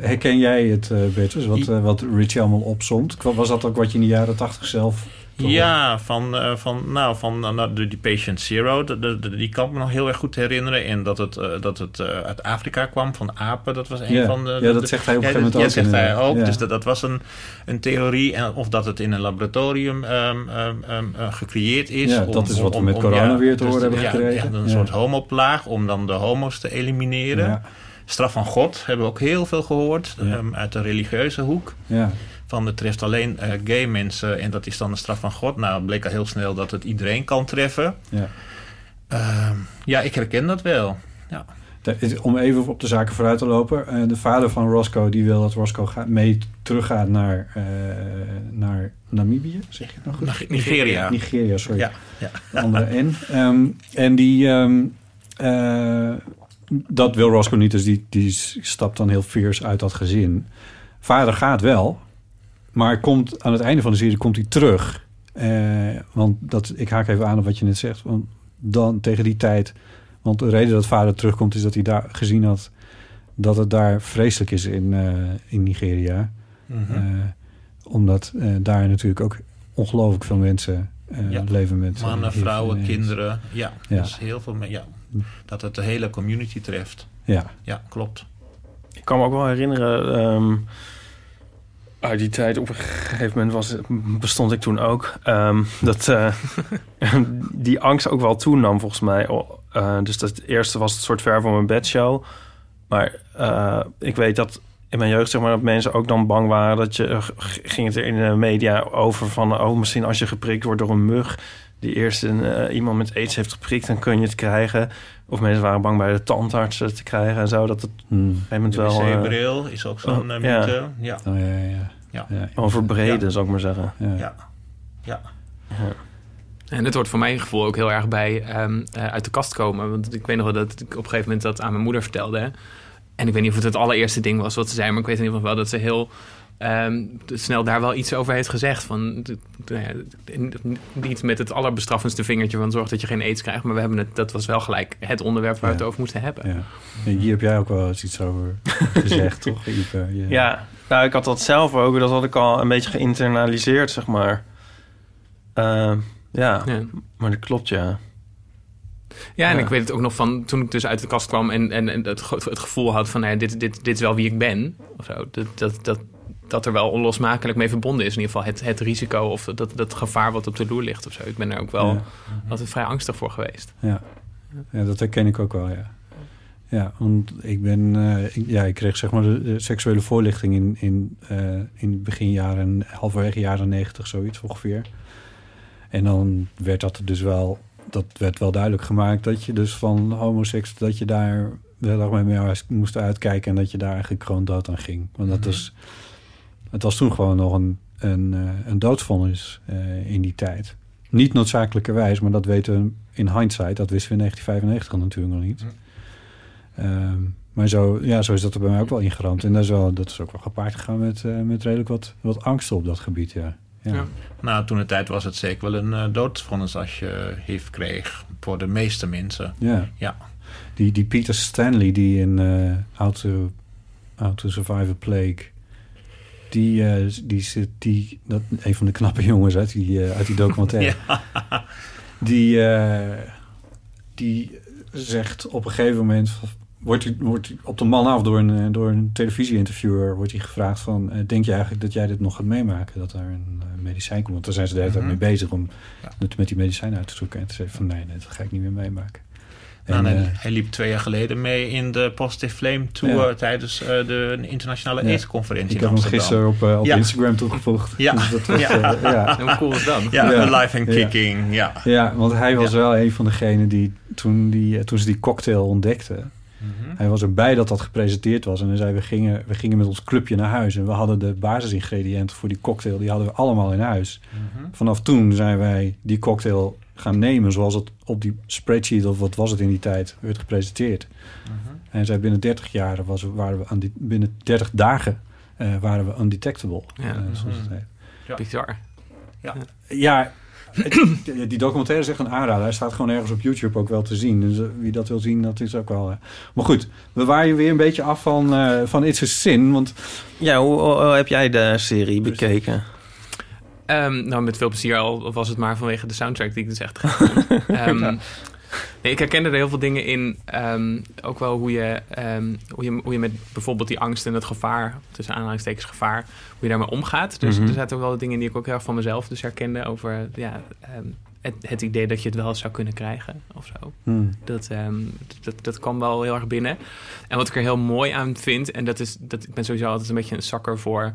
Herken jij het, eh Bertus, wat, eh, wat Richie allemaal opzomt? Was dat ook wat je in de jaren tachtig zelf... Ja, van, eh, van, nou, van nou, nou, de- die Patient Zero, de, de- de- die kan ik me nog heel erg goed herinneren. En dat het, eh, dat het eh, uit Afrika kwam, van apen, dat was een van de... Ja, dat de- zegt hij op een ja, gegeven moment dat- ook Ja, zegt hij ook. Ja. Dus dat, dat was een, een theorie. En of dat het in een laboratorium ehm, ehm, ehm, eh, gecreëerd is. Ja, dat is wat we met corona weer te horen hebben gekregen. Ja, een soort homoplaag om dan de homo's te elimineren. Straf van God hebben we ook heel veel gehoord. Uit de religieuze hoek Ja. Van het treft alleen eh, gay mensen en dat is dan de straf van God. Nou, bleek al heel snel dat het iedereen kan treffen. Ja. Ehm, ja, ik herken dat wel. Ja. Om even op de zaken vooruit te lopen. eh, de vader van Roscoe die wil dat Roscoe gaat, mee teruggaat naar, eh, naar Namibië. Zeg je het goed? Nigeria. Nigeria, sorry. Ja, ja. De andere N. Ehm, en die... ehm, eh, dat wil Roscoe niet, dus die, die stapt dan heel fierce uit dat gezin. Vader gaat wel, maar komt aan het einde van de serie komt hij terug. Eh, want dat, ik haak even aan op wat je net zegt. Want dan tegen die tijd... Want de reden dat vader terugkomt is dat hij daar gezien had... dat het daar vreselijk is in, eh, in Nigeria. Mhm. Eh, omdat eh, daar natuurlijk ook ongelooflijk veel mensen eh, Ja. leven met... Mannen, vrouwen, en- kinderen. Ja, Ja. dus heel veel. Ja, dat het de hele community treft. Ja. Ja, klopt. Ik kan me ook wel herinneren, ehm, uit die tijd, op een gegeven moment was, bestond ik toen ook, ehm, dat eh, (laughs) (laughs) die angst ook wel toenam volgens mij. O- eh, dus dat het eerste was het soort ver van mijn bedshow. Maar eh, ik weet dat in mijn jeugd zeg maar dat mensen ook dan bang waren dat je ging het er in de media over van oh misschien als je geprikt wordt door een mug die eerst een, eh, iemand met aids heeft geprikt dan kun je het krijgen of mensen waren bang bij de tandartsen te krijgen en zo dat het Hmm. op een gegeven moment De wel eh, wc-bril is ook zo'n oh, eh, ja. mythe. Ja. Oh, ja, ja, ja. Ja. Ja. overbreden Ja. zou ik maar zeggen Ja. Ja. Ja. En dit hoort voor mijn gevoel ook heel erg bij ehm, eh, uit de kast komen. Want ik weet nog wel dat ik op een gegeven moment dat aan mijn moeder vertelde. En ik weet niet of het het allereerste ding was wat ze zei, maar ik weet in ieder geval wel dat ze heel ehm, snel daar wel iets over heeft gezegd. Van, nou ja, niet met het allerbestraffendste vingertje van zorg dat je geen aids krijgt. Maar we hebben het, dat was wel gelijk het onderwerp waar we het over moesten hebben. Ja. En hier heb jij ook wel eens iets over (laughs) gezegd, toch, Ipe? Ja, nou, ik had dat zelf ook. Dat had ik al een beetje geïnternaliseerd, zeg maar. Ehm, ja, Ja. maar dat klopt, ja. Ja, en Ja. ik weet het ook nog van toen ik dus uit de kast kwam en, en, en het, ge- het gevoel had van nou ja, dit, dit, dit is wel wie ik ben. Of zo. Dat, dat, dat, dat er wel onlosmakelijk mee verbonden is. In ieder geval het, het risico of dat, dat gevaar wat op de loer ligt of zo. Ik ben er ook wel Ja. altijd vrij angstig voor geweest. Ja. ja, dat herken ik ook wel, ja. Ja, want ik ben... eh, ik, ja, ik kreeg zeg maar de, seksuele voorlichting in, in, eh, in begin jaren... halverwege jaren negentig, zoiets ongeveer. En dan werd dat dus wel... Dat werd wel duidelijk gemaakt dat je dus van homoseks... dat je daar wel erg mee moest uitkijken... en dat je daar eigenlijk gewoon dood aan ging. Want dat Mhm. was... Het was toen gewoon nog een, een, eh, een doodvonnis eh, in die tijd. Niet noodzakelijkerwijs, maar dat weten we in hindsight. Dat wisten we in 1995 natuurlijk nog niet. Ehm, maar zo, ja, zo is dat er bij mij ook wel ingeramd. En dat is, wel, dat is ook wel gepaard gegaan met, eh, met redelijk wat, wat angsten op dat gebied, ja. ja. Ja. Nou, toen de tijd was het zeker wel een eh doodvonnis als je HIV kreeg. Voor de meeste mensen. Ja. Ja. Die, die Peter Stanley, die in eh How, to, How to Survive a Plague... Die, eh, die zit, die, dat, een van de knappe (laughs) jongens uit die, eh, uit die documentaire. (laughs) Die, eh, die zegt op een gegeven moment... Wordt hij, wordt hij op de man af door een, door een televisieinterviewer... wordt hij gevraagd van... denk je eigenlijk dat jij dit nog gaat meemaken? Dat daar een medicijn komt? Want daar zijn ze de hele tijd Mhm. mee bezig... om het met die medicijn uit te zoeken. En te zeggen van nee, nee, dat ga ik niet meer meemaken. Nou, En, hij, eh, hij liep twee jaar geleden mee in de Positive Flame Tour Ja. tijdens eh, de internationale Ja. AIDS-conferentie Ik heb hem gisteren op, eh, op Ja. Instagram toegevoegd. Ja. Dus dat was, Ja. ja. (laughs) Hoe cool is dat? Ja, Ja. Alive and. Kicking. Ja. Ja, want hij was wel een van degenen die toen, die toen ze die cocktail ontdekten... Mhm. Hij was erbij dat dat gepresenteerd was. En hij zei, we gingen, we gingen met ons clubje naar huis. En we hadden de basisingrediënten voor die cocktail... die hadden we allemaal in huis. Mhm. Vanaf toen zijn wij die cocktail gaan nemen... zoals het op die spreadsheet, of wat was het in die tijd, werd gepresenteerd. Mhm. En hij zei, binnen 30 jaar was, waren we aan die, binnen 30 dagen eh, waren we undetectable. Ja. eh, zoals het Mhm. heet. Ja. Bizar. Ja. Ja, het- die documentaire is echt een aanrader. Hij staat gewoon ergens op YouTube ook wel te zien. Dus eh, wie dat wil zien, dat is ook wel... Maar goed, we waaien weer een beetje af van, eh, van It's a Sin. Want Ja, hoe heb jij de serie bekeken? Ehm, nou, met veel plezier al was het maar vanwege de soundtrack die ik dus echt vond. (laughs) Ehm, nee, ik herkende er heel veel dingen in. Ehm, ook wel hoe je, hoe, je, hoe je met bijvoorbeeld die angst en het gevaar, tussen aanhalingstekens gevaar, hoe je daarmee omgaat. Dus Mhm. er zaten ook wel dingen die ik ook heel erg van mezelf dus herkende over ja, het, het idee dat je het wel zou kunnen krijgen of zo. Hmm. Dat, dat, dat kwam wel heel erg binnen. En wat ik er heel mooi aan vind, en dat is dat ik ben sowieso altijd een beetje een zakker voor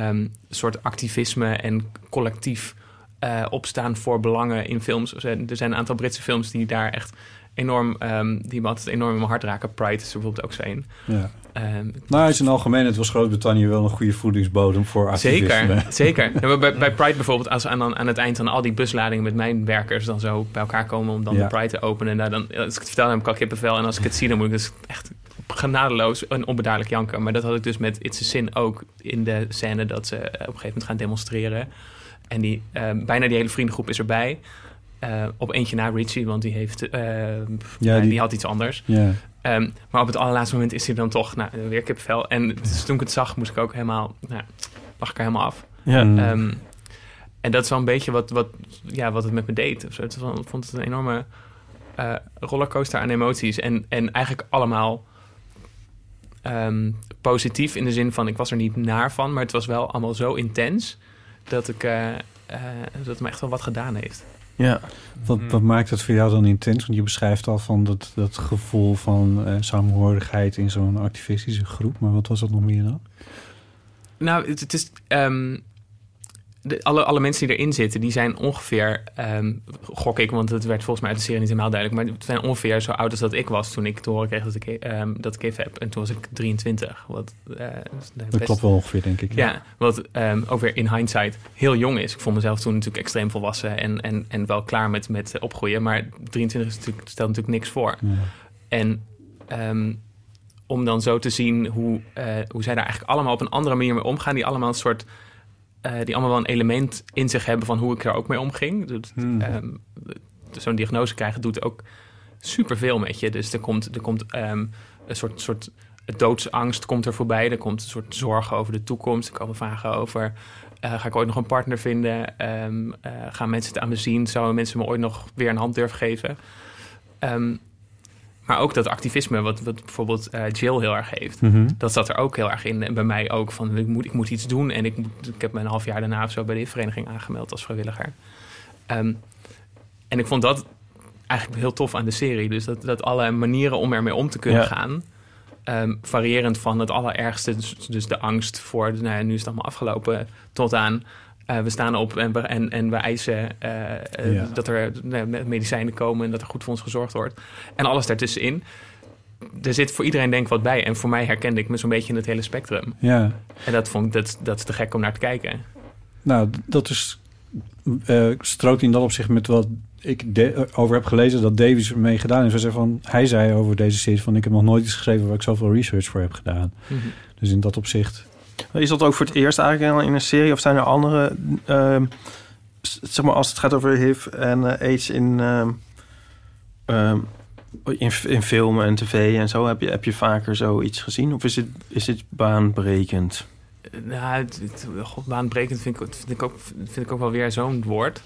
ehm, soort activisme en collectief eh, opstaan voor belangen in films. Er zijn, zijn een aantal Britse films die daar echt enorm, ehm, die me altijd enorm in mijn hart raken. Pride is er bijvoorbeeld ook zo een. Ja. Ehm, Nou, in zijn algemeenheid was Groot-Brittannië wel een goede voedingsbodem voor activisme. Zeker, (laughs) zeker. Ja, bij, bij Pride bijvoorbeeld, als aan, aan, aan het eind dan al die busladingen met mijn werkers dan zo bij elkaar komen om dan Ja. de Pride te openen. En daar dan, als ik het vertel, dan heb ik al kippenvel. En als ik het zie, dan moet ik dus echt genadeloos en onbedaarlijk janken. Maar dat had ik dus met It's a Sin ook in de scène dat ze op een gegeven moment gaan demonstreren. En die, eh, bijna die hele vriendengroep is erbij. Eh, op eentje na Richie, want die heeft, eh, ja, die, die- had iets anders. Ja. Ehm, maar op het allerlaatste moment is hij dan toch nou, weer kipvel. En dus toen ik het zag, moest ik ook helemaal, nou, lag ik er helemaal af. Ja. Mm. Ehm, en dat is wel een beetje wat, wat, ja, wat het met me deed. of zo. Het was wel- Ik vond het een enorme eh, rollercoaster aan emoties. En, en eigenlijk allemaal ehm, positief in de zin van... ik was er niet naar van, maar het was wel allemaal zo intens... dat, ik, eh, eh, dat het me echt wel wat gedaan heeft. Ja. Wat, wat maakt het voor jou dan intens? Want je beschrijft al van dat, dat gevoel van eh samenhorigheid in zo'n activistische groep. Maar wat was dat nog meer dan? Nou, het, het is. ehm, de, alle, alle mensen die erin zitten, die zijn ongeveer. ehm, gok ik, want het werd volgens mij uit de serie niet helemaal duidelijk. Maar het zijn ongeveer zo oud als dat ik was toen ik te horen kreeg dat ik, ehm, dat ik heb. En toen was ik 23. Wat, eh, is Dat best- klopt wel ongeveer, denk ik. Ja, wat ehm, ook weer in hindsight heel jong is. Ik vond mezelf toen natuurlijk extreem volwassen en, en, en wel klaar met, met opgroeien. Maar 23 is natuurlijk, stelt natuurlijk niks voor. Ja. En om dan zo te zien hoe, eh, hoe zij daar eigenlijk allemaal op een andere manier mee omgaan. Die allemaal een soort. Eh, die allemaal wel een element in zich hebben van hoe ik er ook mee omging. Dus, Hmm. Zo'n diagnose krijgen doet ook superveel met je. Dus er komt, er komt ehm, een soort, soort doodsangst komt er voorbij. Er komt een soort zorgen over de toekomst. Er komen vragen over... eh, ga ik ooit nog een partner vinden? Ehm, eh, gaan mensen het aan me zien? Zouden mensen me ooit nog weer een hand durven geven? Ehm, maar ook dat activisme, wat, wat bijvoorbeeld eh, Jill heel erg heeft. Mhm. Dat zat er ook heel erg in. En bij mij ook van, ik moet, ik moet iets doen. En ik, moet, ik heb me een half jaar daarna of zo bij de vereniging aangemeld als vrijwilliger. Ehm, en ik vond dat eigenlijk heel tof aan de serie. Dus dat, dat alle manieren om ermee om te kunnen Ja. gaan... ehm, variërend van het allerergste, dus, dus de angst voor... Nou ja, nu is het allemaal afgelopen, tot aan... eh, we staan op en we, en, en we eisen eh, eh, Ja. dat er medicijnen komen... en dat er goed voor ons gezorgd wordt. En alles daartussenin. Er zit voor iedereen denk ik wat bij. En voor mij herkende ik me zo'n beetje in het hele spectrum. Ja. En dat vond ik, dat, dat is te gek om naar te kijken. Nou, dat is strookt in dat opzicht met wat ik de- over heb gelezen dat Davies ermee gedaan heeft. Hij zei, van, hij zei over deze serie van ik heb nog nooit iets geschreven waar ik zoveel research voor heb gedaan. Mhm. Dus in dat opzicht. Is dat ook voor het eerst eigenlijk al in een serie? Of zijn er andere... ehm, zeg maar als het gaat over HIV en eh, AIDS in, ehm, ehm, in, in film en tv en zo... heb je, heb je vaker zoiets gezien? Of is het, is het baanbrekend? Nou, het, het, god, baanbrekend vind ik, vind, ik ook, vind ik ook wel weer zo'n woord.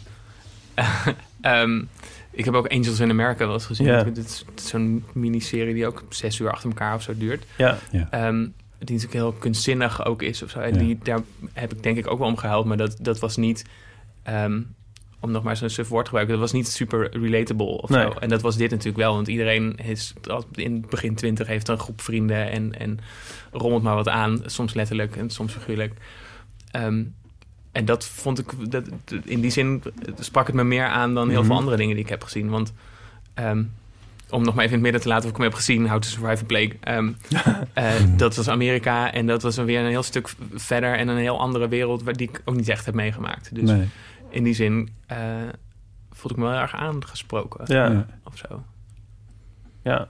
(laughs) Ehm, ik heb ook Angels in America wel eens gezien. Dit is, zo'n miniserie die ook zes uur achter elkaar of zo duurt. Ja. Ja. Ehm, die natuurlijk heel kunstzinnig ook is of zo. Ja. die, daar heb ik denk ik ook wel om gehuild. Maar dat, dat was niet... ehm, om nog maar zo'n suf woord te gebruiken... dat was niet super relatable of Nee. zo. En dat was dit natuurlijk wel. Want iedereen is in begin twintig... heeft een groep vrienden en, en rommelt maar wat aan. Soms letterlijk en soms figuurlijk. Ehm, en dat vond ik... Dat, in die zin sprak het me meer aan... dan heel Mhm. veel andere dingen die ik heb gezien. Want... ehm, om nog maar even in het midden te laten of ik hem heb gezien, How to Survive a Plague. Ehm, (laughs) eh, dat was Amerika en dat was dan weer een heel stuk verder en een heel andere wereld waar die ik ook niet echt heb meegemaakt. Dus Nee. in die zin eh voelde ik me wel erg aangesproken. Ja. Ja. Of zo. Ja.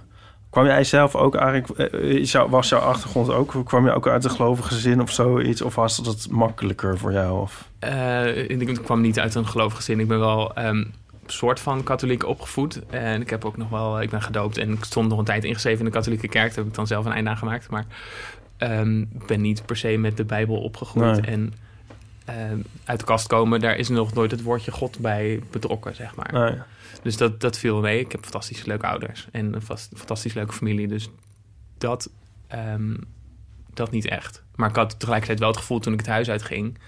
Kwam jij zelf ook eigenlijk... eh, was jouw achtergrond ook... kwam je ook uit een gelovige gezin of zoiets? Of was dat makkelijker voor jou? Of? Eh, ik ik kwam niet uit een gelovig gezin. Ik ben wel ehm soort van katholiek opgevoed. En ik heb ook nog wel, ik ben gedoopt en ik stond nog een tijd ingeschreven in de katholieke kerk. Daar heb ik dan zelf een einde aan gemaakt. Maar ik ben niet per se met de Bijbel opgegroeid. Nee. En ehm, uit de kast komen, daar is nog nooit het woordje God bij betrokken, zeg maar. Dus dat, dat viel mee. Ik heb fantastisch leuke ouders en een vast- fantastisch leuke familie. Dus dat, ehm, dat niet echt. Maar ik had tegelijkertijd wel het gevoel toen ik het huis uitging...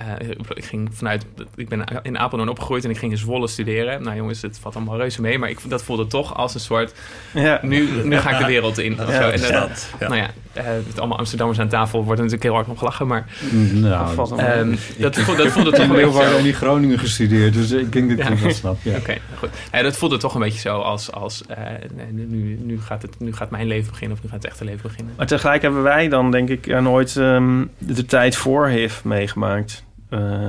eh, ik ging vanuit, ik ben in Apeldoorn opgegroeid en ik ging in Zwolle studeren. Nou jongens, het valt allemaal reuze mee, maar ik, dat voelde toch als een soort, Ja. nu, nu ga ik de wereld in. of Ja, zo. En, ja. dat, nou ja, eh, met allemaal Amsterdammers aan tafel wordt er natuurlijk heel hard om gelachen, maar Nou, valt dat- ehm, dat, voelde, dat voelde toch in een beetje zo. en die Groningen gestudeerd, dus ik denk dat ik Ja. het wel snap. Ja. Oké, goed. Dat voelde toch een beetje zo als, als eh, nu, nu, gaat het, nu gaat mijn leven beginnen of nu gaat het echte leven beginnen. Maar tegelijk hebben wij dan denk ik nooit ehm, de tijd voor HIV meegemaakt. Eh,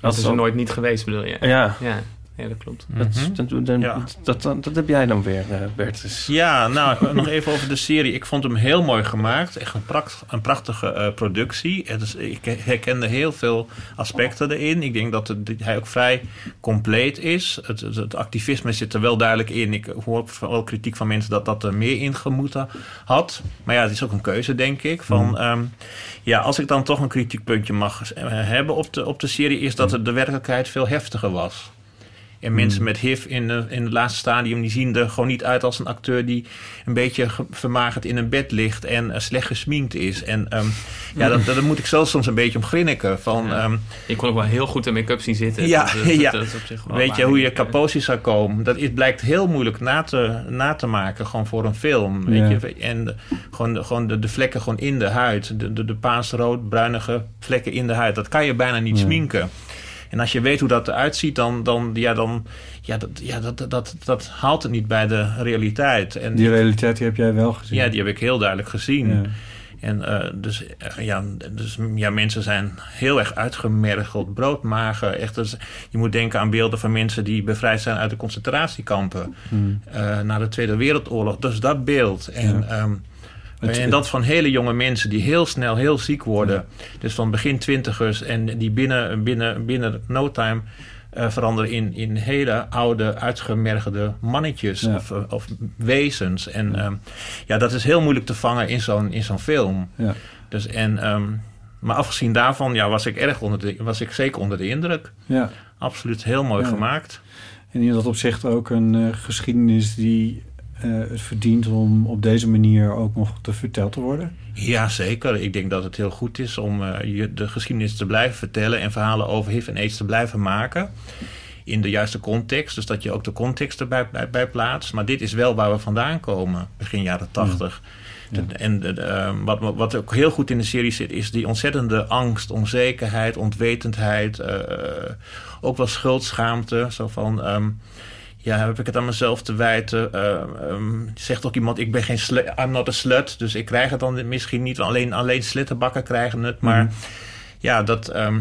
Dat is er nooit niet geweest, bedoel je? Ja. Ja, ja dat klopt. Dat, Mhm. dat, dat, Ja. dat, dat, dat heb jij dan weer, eh, Bertus. Ja, nou, nog even over de serie. Ik vond hem heel mooi gemaakt. Echt een, pracht, een prachtige eh, productie. Het is, ik herkende heel veel aspecten erin. Ik denk dat het, hij ook vrij compleet is. Het, het, het activisme zit er wel duidelijk in. Ik hoor wel kritiek van mensen dat dat er meer in gemoeten had. Maar ja, het is ook een keuze, denk ik. Van, ehm, ja, als ik dan toch een kritiekpuntje mag eh, hebben op de, op de serie... is dat het de werkelijkheid veel heftiger was. En mensen met HIV in, de, in het laatste stadium... die zien er gewoon niet uit als een acteur... die een beetje ge- vermagerd in een bed ligt... en eh, slecht gesminkt is. En ehm, ja, dat, daar moet ik zelf soms een beetje om grinniken. Van, Ja. ehm, Je kon ook wel heel goed in make-up zien zitten. ja, Dat- dat- ja. dat is op zich wel weet je hoe je kaposi zou komen? Dat is, blijkt heel moeilijk na te, na te maken, gewoon voor een film. Weet Ja. je? En gewoon, de, gewoon de, de vlekken gewoon in de huid. De, de, de paasrood, bruinige vlekken in de huid. Dat kan je bijna niet sminken. En als je weet hoe dat eruit ziet, dan, dan, ja, dan ja, dat, ja, dat, dat, dat haalt het niet bij de realiteit. En Die realiteit die heb jij wel gezien. ja, die heb ik heel duidelijk gezien. Ja. En eh, dus, eh, ja, dus ja, mensen zijn heel erg uitgemergeld, broodmager. Echt, dus, je moet denken aan beelden van mensen die bevrijd zijn uit de concentratiekampen Hmm. eh, na de Tweede Wereldoorlog. Dus dat beeld. En, Ja. ehm, Het- en dat van hele jonge mensen die heel snel heel ziek worden. Dus van begin twintigers en die binnen, binnen, binnen no time eh, veranderen in, in hele oude, uitgemergelde mannetjes Ja. of, eh, of wezens. En ehm, ja, dat is heel moeilijk te vangen in zo'n, in zo'n film. Ja. Dus, en, ehm, maar afgezien daarvan ja, was ik erg onder de, was ik zeker onder de indruk. Ja. Absoluut heel mooi Ja. gemaakt. En in dat opzicht ook een eh, geschiedenis die het verdient om op deze manier ook nog te verteld te worden. Ja, zeker. Ik denk dat het heel goed is om eh, je de geschiedenis te blijven vertellen en verhalen over HIV en AIDS te blijven maken. In de juiste context. Dus dat je ook de context erbij bij, bij plaatst. Maar dit is wel waar we vandaan komen, begin jaren tachtig. De- En de- de, eh, wat, wat ook heel goed in de serie zit, is die ontzettende angst, onzekerheid, onwetendheid. eh, ook wel schuldschaamte. Zo van. ehm, ja, heb ik het aan mezelf te wijten? Eh, ehm, zegt ook iemand, ik ben geen slut, I'm not a slut. Dus ik krijg het dan misschien niet. Alleen, alleen slittenbakken krijgen het. Maar Mhm. ja, dat... ehm,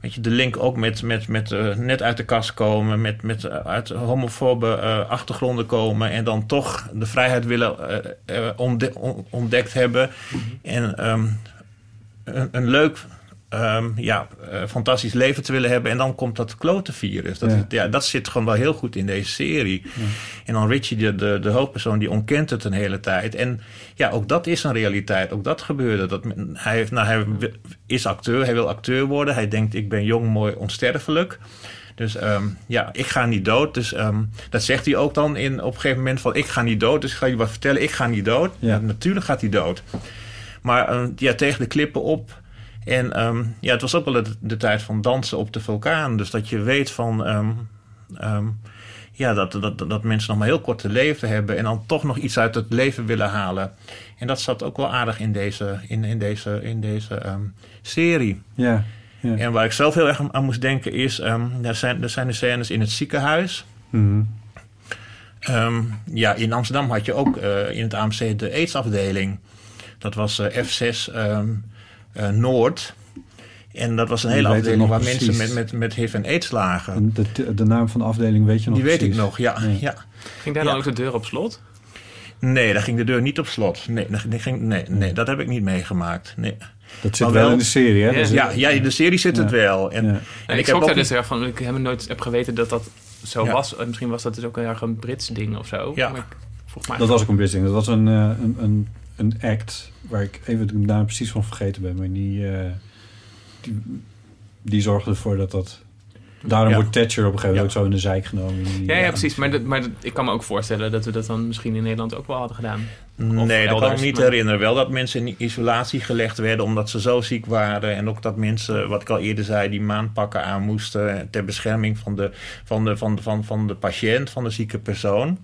weet je, de link ook met, met, met eh, net uit de kast komen... met, met eh, uit homofobe achtergronden komen... en dan toch de vrijheid willen ontde- on- ontdekt hebben. En ehm, een, een leuk... ehm, ja, eh, fantastisch leven te willen hebben. En dan komt dat klote virus. Dat, Ja. dat zit gewoon wel heel goed in deze serie. En dan Richie, de, de, de hoofdpersoon, die ontkent het een hele tijd. En ja, ook dat is een realiteit. Ook dat gebeurde. Dat, hij, heeft, nou, hij is acteur, hij wil acteur worden. Hij denkt, ik ben jong, mooi, onsterfelijk. Dus ehm, ja, ik ga niet dood. Dus ehm, dat zegt hij ook dan in, op een gegeven moment van... ik ga niet dood, dus ik ga je wat vertellen. Ik ga niet dood. Ja. Natuurlijk gaat hij dood. Maar ehm, ja, tegen de klippen op... En ehm, ja, het was ook wel de, de tijd van dansen op de vulkaan. Dus dat je weet van... ehm, ehm, ja, dat, dat, dat mensen nog maar heel kort te leven hebben... en dan toch nog iets uit het leven willen halen. En dat zat ook wel aardig in deze, in, in deze, in deze serie. Ja. ja. En waar ik zelf heel erg aan, aan moest denken is... er, zijn, er zijn de scènes in het ziekenhuis... Mhm. Ja, in Amsterdam had je ook eh, in het AMC de AIDS-afdeling. Dat was eh, F6 ehm, eh, Noord. En dat was een hele afdeling nog waar precies. mensen met, met, met HIV en AIDS lagen. En De, de naam van de afdeling weet je nog Die weet ik nog, ja. ja. Ging daar dan ook de deur op slot? Nee, daar ging de deur niet op slot. Nee, dat, ging, nee, nee, dat heb ik niet meegemaakt. Nee. Dat zit wel, wel- in de serie, hè? Ja. Ja, ja, in de serie zit het wel. En, Ja. en En ik heb schrok ook daar dus erg van. Ik heb nooit heb geweten dat dat zo Ja. was. En misschien was dat dus ook heel erg een Brits ding of zo. Ja. Maar ik, volgens mij Dat was ook een business. Dat was een, eh, een, een, een act waar ik even de naam precies van vergeten ben. Maar die, eh, die, die zorgde ervoor dat dat Daarom Ja. wordt Thatcher op een gegeven moment ook zo in de zijk genomen. die- Ja, ja, precies. Maar, dat, maar dat- ik kan me ook voorstellen dat we dat dan misschien in Nederland ook wel hadden gedaan. Of Nee, dat kan ik niet maar- herinneren. Wel dat mensen in isolatie gelegd werden omdat ze zo ziek waren. En ook dat mensen, wat ik al eerder zei, die maandpakken aan moesten ter bescherming van de, van de, van de, van, van de patiënt, van de zieke persoon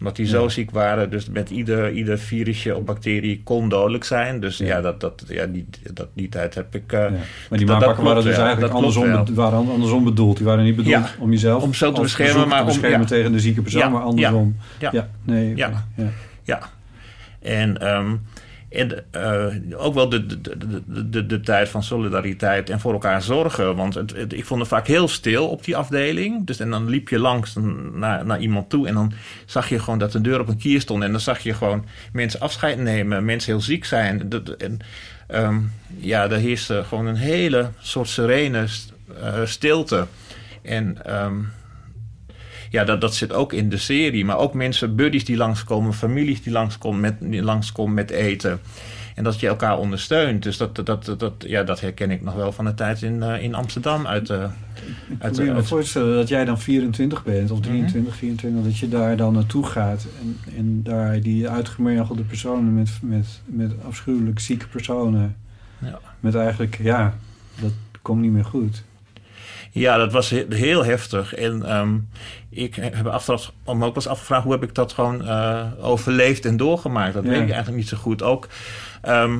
omdat die zo Ja. ziek waren. Dus met ieder, ieder virusje of bacterie kon dodelijk zijn. Dus ja, dat, dat, ja die, dat, die tijd heb ik... eh, Maar die maanpakken klopt waren dus eigenlijk andersom, waren andersom bedoeld. Die waren niet bedoeld om jezelf Om zo te beschermen, maar te om- beschermen ja. tegen de zieke persoon, maar andersom. Ja, Ja, nee. ja. Ja. En, ehm, en eh, ook wel de, de, de, de, de, tijd van solidariteit en voor elkaar zorgen. Want ik vond het vaak heel stil op die afdeling. Dus, en dan liep je langs naar, naar iemand toe en dan zag je gewoon dat de deur op een kier stond. En dan zag je gewoon mensen afscheid nemen, mensen heel ziek zijn. Dat- En, ehm, ja, er heerste gewoon een hele soort serene eh, stilte. En ehm, ja, dat, dat zit ook in de serie. Maar ook mensen, buddies die langskomen, families die langskomen met, die langskomen met eten. En dat je elkaar ondersteunt. Dus dat, dat, dat, dat, ja, dat herken ik nog wel van de tijd in, eh, in Amsterdam. Uit, de uit, Ik kan me uit- voorstellen dat jij dan 24 bent, of 23, 24, dat je daar dan naartoe gaat en, en daar die uitgemergelde personen met, met, met afschuwelijk zieke personen, Ja. met eigenlijk, ja, dat komt niet meer goed. Ja, dat was he- heel heftig. En ehm, ik heb me ook wel eens afgevraagd... hoe heb ik dat gewoon eh, overleefd en doorgemaakt? Dat Ja. weet ik eigenlijk niet zo goed. Ook, ehm,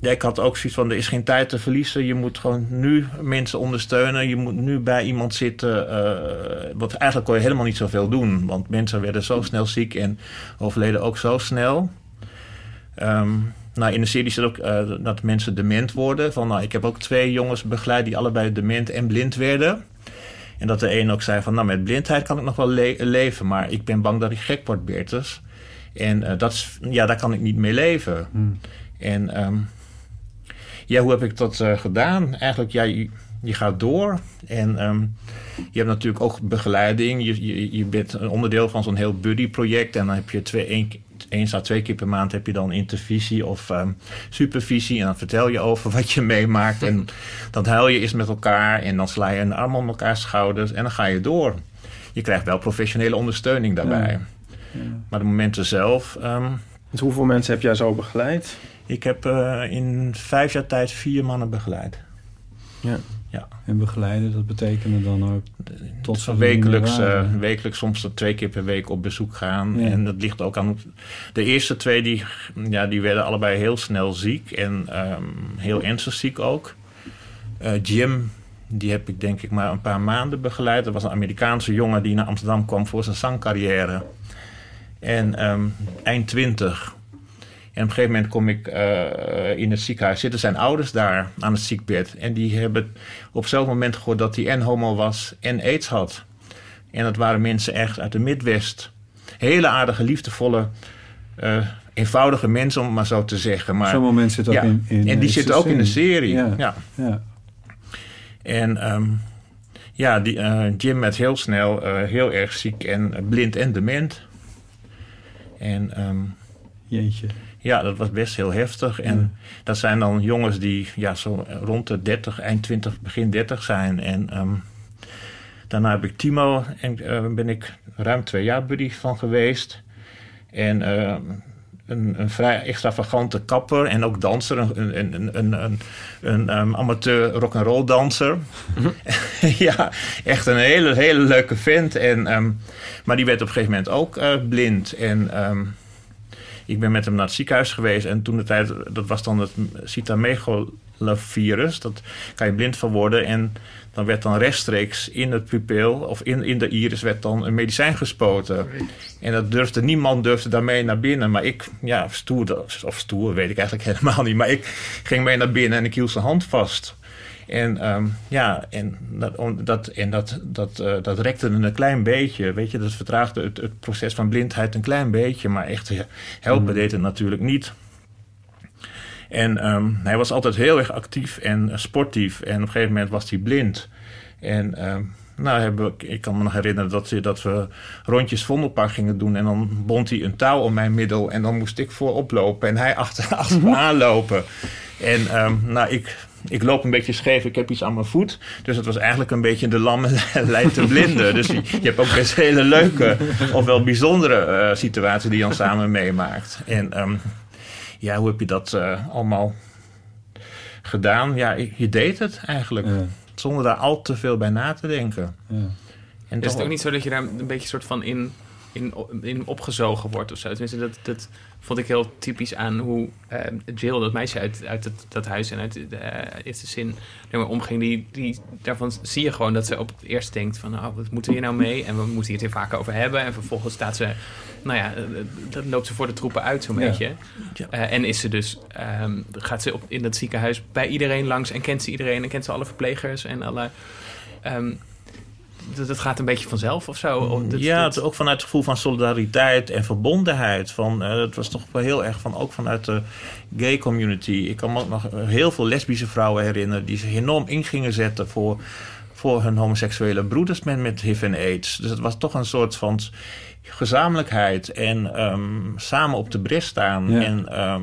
ja, ik had ook zoiets van... er is geen tijd te verliezen. Je moet gewoon nu mensen ondersteunen. Je moet nu bij iemand zitten. eh, want eigenlijk kon je helemaal niet zoveel doen. Want mensen werden zo snel ziek en overleden ook zo snel. Ehm, nou, in de serie zit ook eh, dat mensen dement worden. Van, nou, ik heb ook twee jongens begeleid die allebei dement en blind werden. En dat de een ook zei van, nou, met blindheid kan ik nog wel le- leven, maar ik ben bang dat ik gek word, Bertus. En eh, dat is, ja, daar kan ik niet mee leven. En ehm, ja, hoe heb ik dat eh, gedaan? Eigenlijk, ja, je, je gaat door. En ehm, je hebt natuurlijk ook begeleiding. Je, je, je bent een onderdeel van zo'n heel buddy-project. En dan heb je twee, één, eens à twee keer per maand heb je dan intervisie of ehm, supervisie. En dan vertel je over wat je meemaakt. En (laughs) dan huil je eens met elkaar. En dan sla je een arm om elkaars schouders. En dan ga je door. Je krijgt wel professionele ondersteuning daarbij. Maar de momenten zelf... ehm, Dus hoeveel mensen heb jij zo begeleid? ik heb eh, in vijf jaar tijd vier mannen begeleid. Ja. Ja. En begeleiden, dat betekende dan ook tot niet wekelijks, eh, wekelijks soms tot twee keer per week op bezoek gaan. Ja. En dat ligt ook aan... De eerste twee, die, ja, die werden allebei heel snel ziek. En ehm, heel ernstig ziek ook. Eh, Jim, die heb ik denk ik maar een paar maanden begeleid. Dat was een Amerikaanse jongen die naar Amsterdam kwam voor zijn zangcarrière. En ehm, eind twintig. En op een gegeven moment kom ik eh, in het ziekenhuis. Zitten zijn ouders daar aan het ziekbed. En die hebben op hetzelfde moment gehoord dat hij en homo was en aids had. En dat waren mensen echt uit de Midwest. Hele aardige, liefdevolle, eh, eenvoudige mensen, om het maar zo te zeggen. Maar, Zo'n moment zit ook ja, in, in En die eh, zitten ook in de serie. Ja. Ja. Ja. En ehm, ja, die, Jim werd heel snel heel erg ziek en blind en dement. En ehm, Jeetje. Ja, dat was best heel heftig. En dat zijn dan jongens die ja, zo rond de 30, eind 20, begin 30 zijn. En ehm, daarna heb ik Timo en eh, ben ik ruim twee jaar buddy van geweest. En eh, een, een vrij extravagante kapper en ook danser. Een, een, een, een, een, een ehm, amateur rock'n'roll danser. (laughs) ja, echt een hele, hele leuke vent. En, ehm, maar die werd op een gegeven moment ook eh, blind. En ehm, ik ben met hem naar het ziekenhuis geweest. En toen de tijd, dat was dan het cytomegalovirus. Dat kan je blind van worden. En dan werd dan rechtstreeks in het pupil of in, in de iris werd dan een medicijn gespoten. En dat durfde, niemand durfde daarmee naar binnen. Maar ik, ja, stoer, of stoer weet ik eigenlijk (laughs) helemaal niet. Maar ik ging mee naar binnen en ik hield zijn hand vast. En ehm, ja, en, dat, dat, en dat, dat, eh, dat rekte een klein beetje. Weet je, dat vertraagde het, het proces van blindheid een klein beetje. Maar echt helpen deed het natuurlijk niet. En ehm, hij was altijd heel erg actief en eh, sportief. En op een gegeven moment was hij blind. En ehm, nou, hebben ik kan me nog herinneren dat, dat we rondjes Vondelpark gingen doen. En dan bond hij een touw om mijn middel. En dan moest ik voorop lopen en hij achter, (laughs) achter me (laughs) aanlopen. En nou, ik ik loop een beetje scheef, ik heb iets aan mijn voet. Dus het was eigenlijk een beetje de lamme (laughs) leidt de blinde. Dus je, je hebt ook best hele leuke of wel bijzondere eh, situaties die je dan samen meemaakt. En ehm, ja, hoe heb je dat eh, allemaal gedaan? Ja, je je deed het eigenlijk. Zonder daar al te veel bij na te denken. En is toch- het ook niet zo dat je daar een beetje soort van in, in, in opgezogen wordt of zo? Tenminste, dat, dat vond ik heel typisch aan hoe eh, Jill, dat meisje uit, uit het, dat huis en uit de eh, eerste zin daarmee omging. Die, die, daarvan zie je gewoon dat ze op het eerst denkt van, nou, wat moeten we hier nou mee? En we moeten hier het hier vaak over hebben. En vervolgens staat ze, nou ja, eh, dan loopt ze voor de troepen uit zo'n Ja. beetje. En is ze dus, ehm, gaat ze op, in dat ziekenhuis bij iedereen langs en kent ze iedereen en kent ze alle verplegers en alle... ehm, dat, dat gaat een beetje vanzelf of zo. Of dat- ja, dat- het, ook vanuit het gevoel van solidariteit en verbondenheid. Van, eh, het was toch wel heel erg van, ook vanuit de gay community. Ik kan me ook nog heel veel lesbische vrouwen herinneren... die zich enorm in gingen zetten voor, voor hun homoseksuele broeders met, met HIV en AIDS. Dus het was toch een soort van gezamenlijkheid en ehm, samen op de bres staan... Ja. en ehm,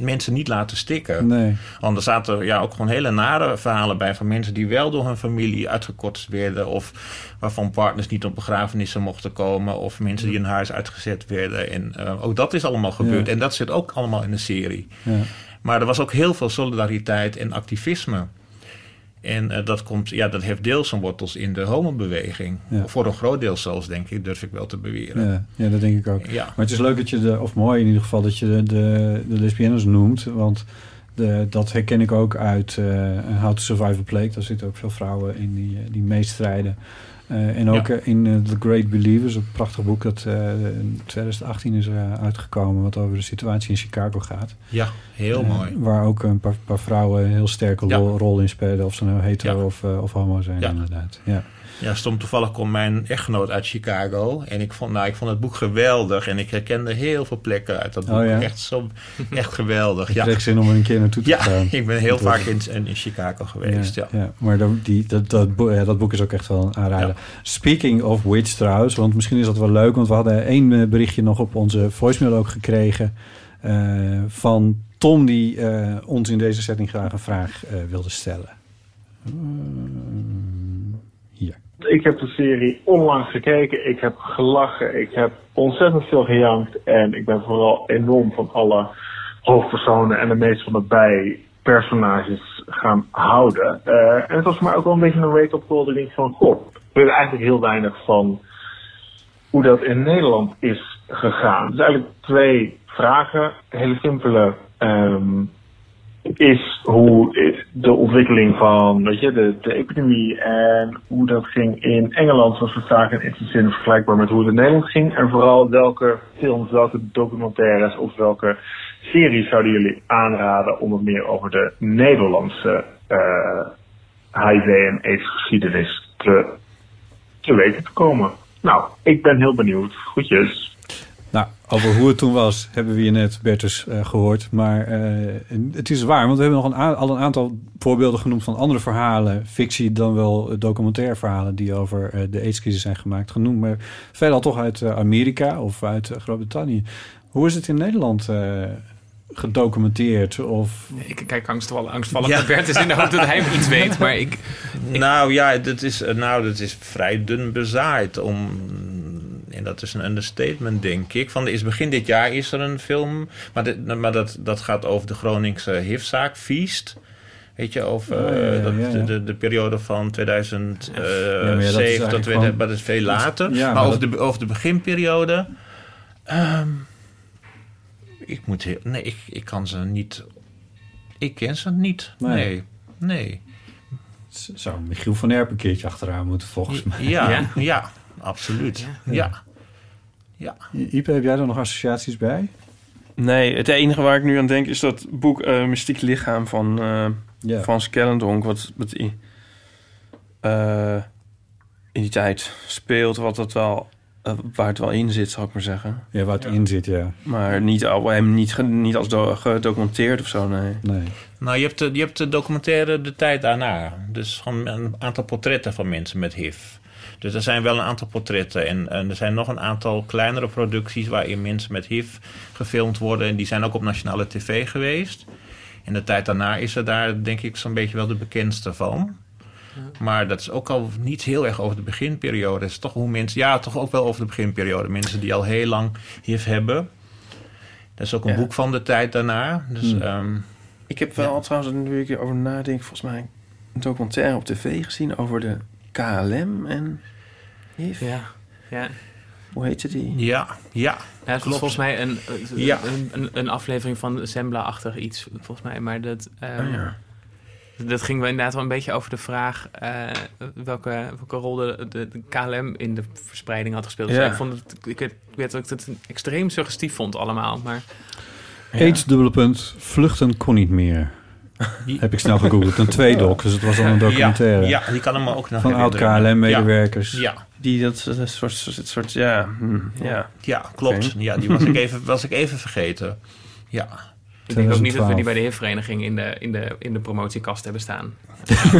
mensen niet laten stikken. Nee. Want er zaten ja, ook gewoon hele nare verhalen bij van mensen die wel door hun familie uitgekort werden. Of waarvan partners niet op begrafenissen mochten komen. Of mensen die hun huis uitgezet werden. En eh, ook dat is allemaal gebeurd. Ja. En dat zit ook allemaal in de serie. Ja. Maar er was ook heel veel solidariteit en activisme. En eh, dat, komt, ja, dat heeft deels zijn wortels in de homobeweging. Ja. Voor een groot deel zelfs, denk ik, durf ik wel te beweren. Ja, ja, dat denk ik ook. Ja. Maar het is leuk dat je de, of mooi in ieder geval, dat je de, de, de lesbiennes noemt. Want de, dat herken ik ook uit eh How to Survive a Plague. Daar zitten ook veel vrouwen in die, eh, die meestrijden. Eh, en ook Ja. eh, in eh, The Great Believers, een prachtig boek dat in 2018 is uitgekomen, wat over de situatie in Chicago gaat. Ja, heel mooi. Waar ook een paar, paar vrouwen een heel sterke Ja. rol, rol in spelen, of ze nou hetero Ja. of, of homo zijn, inderdaad. Ja. Ja, stom toevallig komt mijn echtgenoot uit Chicago. En ik vond, nou, ik vond het boek geweldig. En ik herkende heel veel plekken uit dat boek. Oh ja? Echt, zo, echt geweldig. Ik ja. kreeg zin om er een keer naartoe te ja, gaan. ik ben heel vaak in, in, Chicago geweest. Ja. ja, maar dat, die, dat, dat, boek, dat boek is ook echt wel een aanrader. Speaking of which trouwens, want misschien is dat wel leuk... want we hadden één eh, berichtje nog op onze voicemail ook gekregen... eh, van Tom die eh, ons in deze setting graag een vraag wilde stellen. Ik heb de serie onlangs gekeken. Ik heb gelachen. Ik heb ontzettend veel gejankt. En ik ben vooral enorm van alle hoofdpersonen en de meest van de bijpersonages gaan houden. Eh, en het was voor mij ook wel een beetje een wake-up call. Dat van, goh, ik weet eigenlijk heel weinig van hoe dat in Nederland is gegaan. Dus eigenlijk twee vragen. Hele simpele. ehm, is hoe de ontwikkeling van weet je, de, de epidemie en hoe dat ging in Engeland, zoals we zagen, in die zin vergelijkbaar met hoe het in Nederland ging. En vooral welke films, welke documentaires of welke series zouden jullie aanraden om het meer over de Nederlandse eh, HIV en AIDS geschiedenis te, te weten te komen? Nou, ik ben heel benieuwd. Groetjes. Nou, over hoe het toen was, hebben we je net, Bertus, eh, gehoord. Maar eh, het is waar, want we hebben nog een al een aantal voorbeelden genoemd van andere verhalen, fictie dan wel eh, documentaire verhalen die over eh, de AIDS-crisis zijn gemaakt, genoemd. Maar veelal toch uit eh, Amerika of uit Groot-Brittannië. Hoe is het in Nederland eh, gedocumenteerd? Of... Ik kijk angstvallig, angstvallig Ja. naar Bert is in de hoop dat hij iets weet. Maar ik, Nou ja, dat is, nou, dat is vrij dun bezaaid. Om, en dat is een understatement, denk ik. Van, is begin dit jaar is er een film. Maar, dit- maar dat, dat gaat over de Groningse HIV-zaak, Feast. Weet je, over Oh, ja, ja, eh, dat, ja, ja. De, de periode van 2007 Ja, maar ja, dat is eigenlijk tot 2000, gewoon- maar dat is veel later. Ja, maar maar over, dat- de, over de beginperiode... ehm, ik moet heel, nee, ik, ik kan ze niet... Ik ken ze niet. Nee. Nee, nee. Zou Michiel van Erp een keertje achteraan moeten, volgens mij. Ja, ja, absoluut. Ja. ja. Ipe, heb jij er nog associaties bij? Nee, het enige waar ik nu aan denk is dat boek eh Mystiek Lichaam van eh Ja. van Skellendonk. Wat, wat in, eh, in die tijd speelt, wat het wel, waar het wel in zit, zal ik maar zeggen. Ja, waar het in zit, ja. Maar niet, al, hem niet, niet als do- gedocumenteerd of zo, nee. Nee. Nou, je hebt, de, je hebt de documentaire de tijd daarna. Dus gewoon een aantal portretten van mensen met HIV. Dus er zijn wel een aantal portretten. En, en er zijn nog een aantal kleinere producties waarin mensen met HIV gefilmd worden. En die zijn ook op nationale tv geweest. En de tijd daarna is er daar denk ik zo'n beetje wel de bekendste van. Maar dat is ook al niet heel erg over de beginperiode. Het is toch hoe mensen, ja, toch ook wel over de beginperiode. Mensen die al heel lang HIV hebben. Dat is ook een Ja. boek van de tijd daarna. Dus, Hmm. ehm, Ik heb wel trouwens, nu ik erover nadenk, volgens mij een documentaire op tv gezien over de KLM en. Ja, ja. Hoe heette die? ja, ja. Ja, het was Klopt. volgens mij een, Ja. een, een, een aflevering van Zembla-achtig iets, volgens mij. Maar dat, ehm, Oh ja. dat ging wel inderdaad wel een beetje over de vraag eh, welke, welke rol de, de, de KLM in de verspreiding had gespeeld. Dus Ja. ik, vond het, ik weet dat ik het extreem suggestief vond allemaal. Maar AIDS dubbele punt, vluchten kon niet meer. Heb ik snel gegoogeld. Een tweedok, dus het was al een documentaire. Ja, ja, die kan hem ook nog Van oud-KLM-medewerkers. Ja, Die dat een soort, soort, soort ja, hm, ja. ja, klopt. Ja, die was ik, (laughs) even, was ik even vergeten. Ja. ik denk ook niet dat we 2012. die bij de HIV-vereniging in de, in, de, in de promotiekast hebben staan.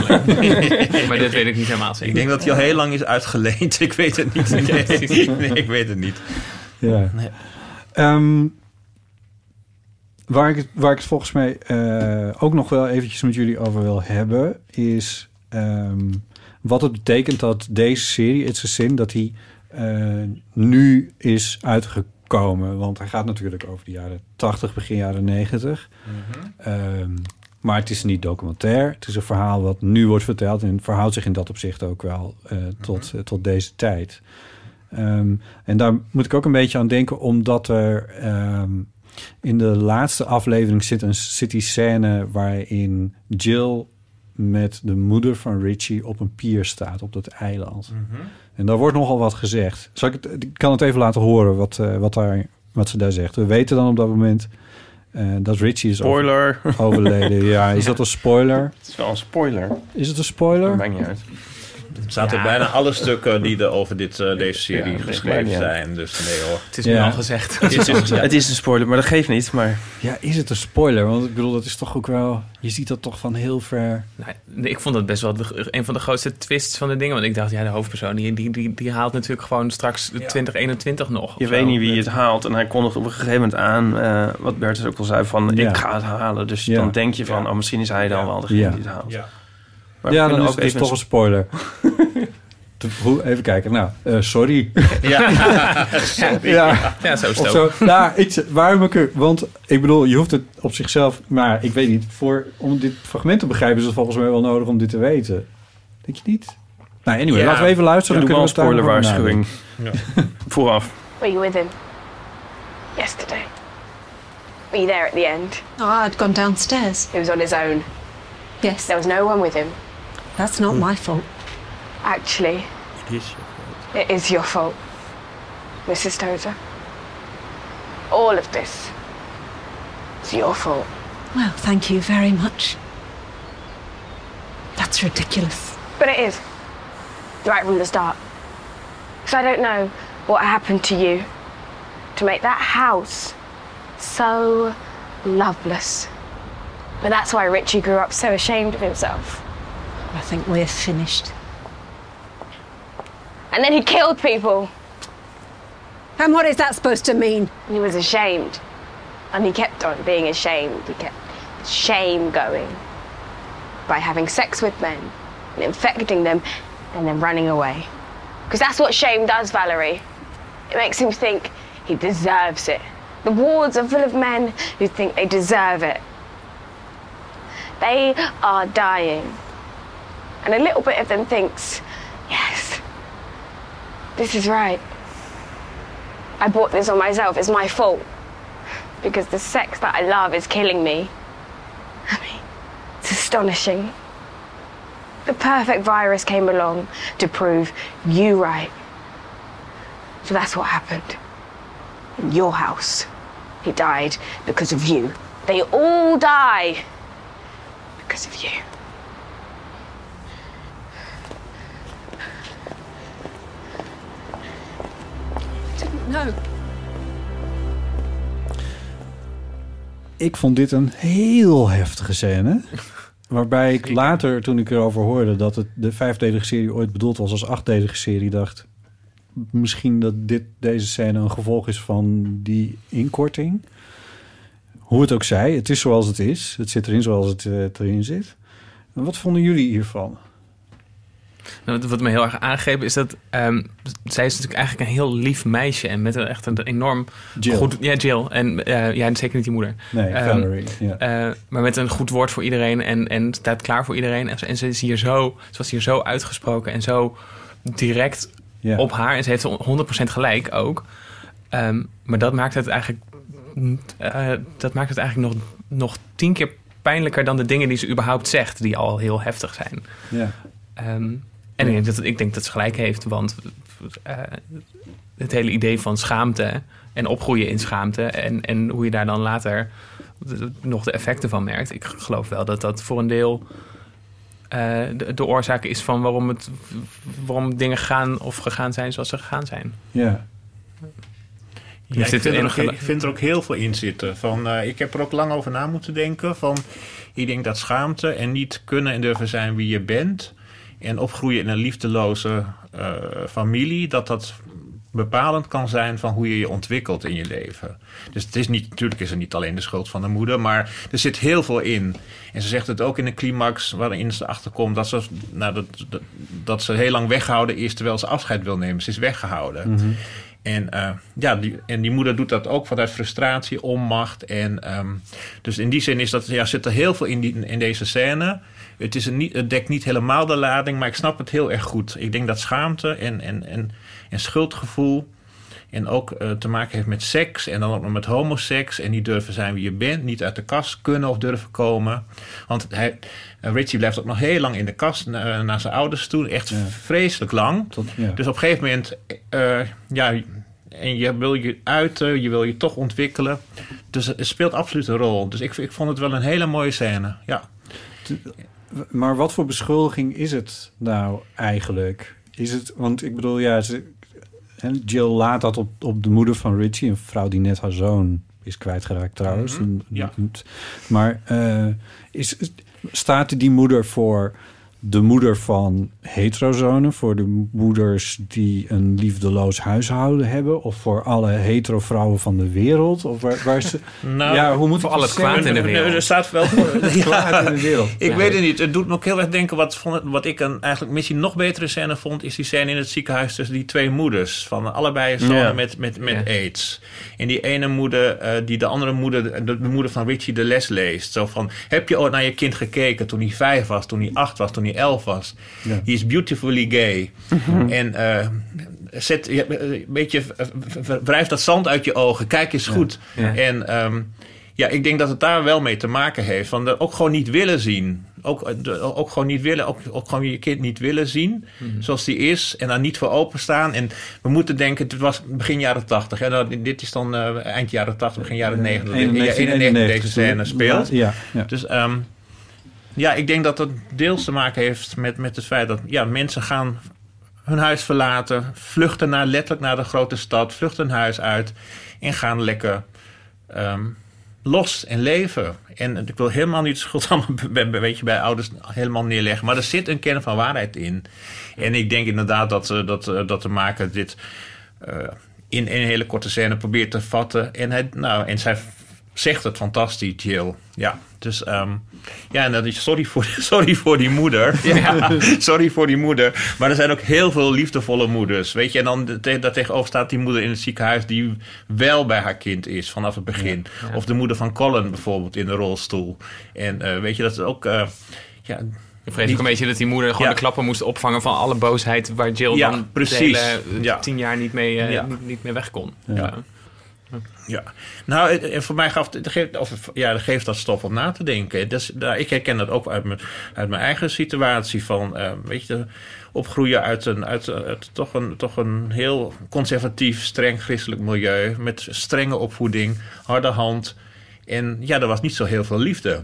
(laughs) maar dit weet ik niet helemaal zeker. Ik denk dat hij al heel lang is uitgeleend. (laughs) Ik weet het niet. Nee, nee, ik weet het niet. Ja. Nee. Ehm, waar, ik, het- waar ik het volgens mij eh, ook nog wel eventjes met jullie over wil hebben... is ehm, wat het betekent dat deze serie, It's a Sin... dat die eh, nu is uitgekomen. Want hij gaat natuurlijk over de jaren 80, begin jaren 90. Ehm, maar het is niet documentair. Het is een verhaal wat nu wordt verteld... en verhoudt zich in dat opzicht ook wel eh, tot, eh, tot deze tijd... Ehm, en daar moet ik ook een beetje aan denken, omdat er in de laatste aflevering zit, een, zit die scène waarin Jill met de moeder van Richie op een pier staat op dat eiland. En daar wordt nogal wat gezegd. Zal ik, het, ik kan het even laten horen wat, eh, wat, daar, wat ze daar zegt. We weten dan op dat moment eh, dat Richie is over- Spoiler. overleden. Ja, is (laughs) dat een spoiler? Het is wel een spoiler. Is het een spoiler? Dat maakt niet uit. In Ja. bijna alle stukken die er over dit, eh, deze serie Ja, geschreven zijn. Dus nee hoor. Het is Ja. nu al gezegd. Het is. (laughs) Het is een spoiler, maar dat geeft niet. Maar Ja, is het een spoiler? Want ik bedoel, dat is toch ook wel... Je ziet dat toch van heel ver... Nou, nee, ik vond dat best wel de- een van de grootste twists van de dingen. Want ik dacht, ja, de hoofdpersoon die, die, die, die haalt natuurlijk gewoon straks 2021 nog. je weet zo. niet wie het haalt. En hij kondigt op een gegeven moment aan, eh, wat Bertus ook al zei, van Ja. ik ga het halen. Dus Ja. dan denk je van, oh, misschien is hij dan Ja. wel degene Ja. die het haalt. Ja. Maar ja, dan is het dus even toch een spoiler. (laughs) Even kijken. Nou, eh, sorry. (laughs) Ja. (laughs) ja. Ja, zo is Of het ook. zo. Nou, ik, waarom ik er... Want ik bedoel, je hoeft het op zichzelf... Maar ik weet niet, voor, om dit fragment te begrijpen... is het volgens mij wel nodig om dit te weten. Denk je niet? Nou, anyway, Ja. laten we even luisteren. Doe dan een kunnen we spoilerwaarschuwing. Vooraf. Were you with him? Yesterday. Were you there at the end? Oh, I'd gone downstairs. He was on his own. Yes, There was no one with him. That's not my fault. Actually, it is your fault, Mrs. Tozer. All of this. It's your fault. Well, thank you very much. That's ridiculous. But it is. Right from the start. Because I don't know what happened to you to make that house so loveless. But that's why Richie grew up so ashamed of himself. I think we're finished. And then he killed people. And what is that supposed to mean? He was ashamed. And he kept on being ashamed. He kept shame going by having sex with men and infecting them and then running away. Because that's what shame does, Valerie. It makes him think he deserves it. The wards are full of men who think they deserve it. They are dying. And a little bit of them thinks, yes, this is right. I bought this on myself. It's my fault. Because the sex that I love is killing me. I mean, it's astonishing. The perfect virus came along to prove you right. So that's what happened. In your house. He died because of you. They all die because of you. No. Ik vond dit een heel heftige scène. Waarbij ik later, toen ik erover hoorde... dat het de vijfdelige serie ooit bedoeld was als achtdelige serie... dacht misschien dat dit, deze scène een gevolg is van die inkorting. hoe het ook zij, het is zoals het is. Het zit erin zoals het, eh, erin zit. En wat vonden jullie hiervan? Nou, wat- me heel erg aangreep is dat ehm, zij is natuurlijk eigenlijk een heel lief meisje en met een echt een enorm Jill. goed ja Jill. En eh, ja zeker niet die moeder. Nee, Ehm, Valerie. Eh, maar met een goed woord voor iedereen en, en staat klaar voor iedereen. En, en ze is hier zo ze was hier zo uitgesproken en zo direct op haar. En ze heeft 100% gelijk ook. Ehm, maar dat maakt het eigenlijk eh, dat maakt het eigenlijk nog, nog tien keer pijnlijker dan de dingen die ze überhaupt zegt die al heel heftig zijn. Ja. En ik denk, dat, ik denk dat ze gelijk heeft, want eh, het hele idee van schaamte en opgroeien in schaamte en, en hoe je daar dan later nog de effecten van merkt. Ik geloof wel dat dat voor een deel eh, de, de oorzaak is van waarom, het, waarom dingen gaan of gegaan zijn zoals ze gegaan zijn. Ja. Vind er ook, ik vind er ook heel veel in zitten. Van, eh, ik heb er ook lang over na moeten denken. Van, ik denk dat schaamte en niet kunnen en durven zijn wie je bent... en opgroeien in een liefdeloze eh, familie... dat dat bepalend kan zijn van hoe je je ontwikkelt in je leven. Dus het is niet, natuurlijk is het niet alleen de schuld van de moeder... maar er zit heel veel in. En ze zegt het ook in de climax waarin ze achterkomt... dat ze, nou, dat, dat, dat ze heel lang weggehouden is terwijl ze afscheid wil nemen. Ze is weggehouden. Mhm. En, eh, ja, die, en die moeder doet dat ook vanuit frustratie, onmacht. En, ehm, dus in die zin is dat, ja, zit er heel veel in, die, in deze scène. Het, is een niet, het dekt niet helemaal de lading, maar ik snap het heel erg goed. Ik denk dat schaamte en, en, en, en schuldgevoel... en ook eh, te maken heeft met seks en dan ook nog met homoseks... en niet durven zijn wie je bent, niet uit de kast kunnen of durven komen. Want hij, eh, Richie blijft ook nog heel lang in de kast na- naar zijn ouders toe. Echt vreselijk lang. ja. Dus op een gegeven moment, eh, ja, en je wil je uiten, je wil je toch ontwikkelen. Dus het speelt absoluut een rol. Dus ik, ik vond het wel een hele mooie scène. Ja. Maar wat voor beschuldiging is het nou eigenlijk? Is het, want ik bedoel, ja, ze, Jill laat dat op, op de moeder van Richie, een vrouw die net haar zoon is kwijtgeraakt trouwens. Mhm, ja. Maar eh, is, staat die moeder voor de moeder van heterozonen, voor de moeders die een liefdeloos huishouden hebben, of voor alle hetero vrouwen van de wereld? Of waar, waar ze, (laughs) Nou, ja, hoe moet voor ik al het het kwaad in de wereld. Er staat wel (laughs) Kwaad in de wereld. Ik Ja. weet het niet. Het doet me ook heel erg denken. Wat, vond- wat ik een eigenlijk misschien nog betere scène vond. Is die scène in het ziekenhuis tussen die twee moeders. Van allebei zonen Ja. met, met, met aids. En die ene moeder, eh, die de andere moeder, de, de moeder van Richie, de les leest. Zo van: Heb je ooit naar je kind gekeken toen hij vijf was, toen hij acht was, toen hij elf was? Ja. He is beautifully gay. En eh, zet, je- eh, een beetje, eh, wrijf dat zand uit je ogen. Kijk eens goed. Ja. En ehm, ja, ik denk dat het daar wel mee te maken heeft. Van de, ook gewoon niet willen zien. Ook, de- ook gewoon niet willen. Ook, ook gewoon je kind niet willen zien. Zoals die is. En daar niet voor openstaan. En we moeten denken, het was begin jaren tachtig. Nou, dit is dan eind jaren tachtig, begin jaren negentig. 91, 91 deze scène speelt. Ja, ja. Dus ehm, ja, ik denk dat het deels te maken heeft met, met het feit dat ja, mensen gaan hun huis verlaten, vluchten naar, letterlijk naar de grote stad, vluchten hun huis uit en gaan lekker ehm, los en leven. En ik wil helemaal niet schuld (laughs) allemaal weet je, bij ouders helemaal neerleggen, maar er zit een kern van waarheid in. En ik denk inderdaad dat, eh, dat, eh, dat de maker dit eh, in een hele korte scène probeert te vatten. En, hij, nou, en zij zegt het fantastisch, Jill. Ja, dus ehm, ja, en dat is sorry voor, (laughs) sorry voor die moeder. Ja, (laughs) sorry voor die moeder. Maar er zijn ook heel veel liefdevolle moeders. Weet je, en dan te- daar tegenover staat die moeder in het ziekenhuis die wel bij haar kind is vanaf het begin. Ja. Of de moeder van Colin bijvoorbeeld in de rolstoel. En eh, weet je, dat is ook. eh, ja, Ik vrees ook een beetje dat die moeder gewoon Ja. de klappen moest opvangen van alle boosheid waar Jill Ja, dan precies. de hele eh, tien jaar niet mee, niet, niet meer weg kon. Ja. Ja, nou, voor mij gaf het, geeft, of, ja, dat geeft dat stof om na te denken. Dus, nou, ik herken dat ook uit mijn, uit mijn eigen situatie van, eh, weet je, opgroeien uit een, uit, uit toch, een, toch een heel conservatief, streng christelijk milieu met strenge opvoeding, harde hand. En ja, er was niet zo heel veel liefde.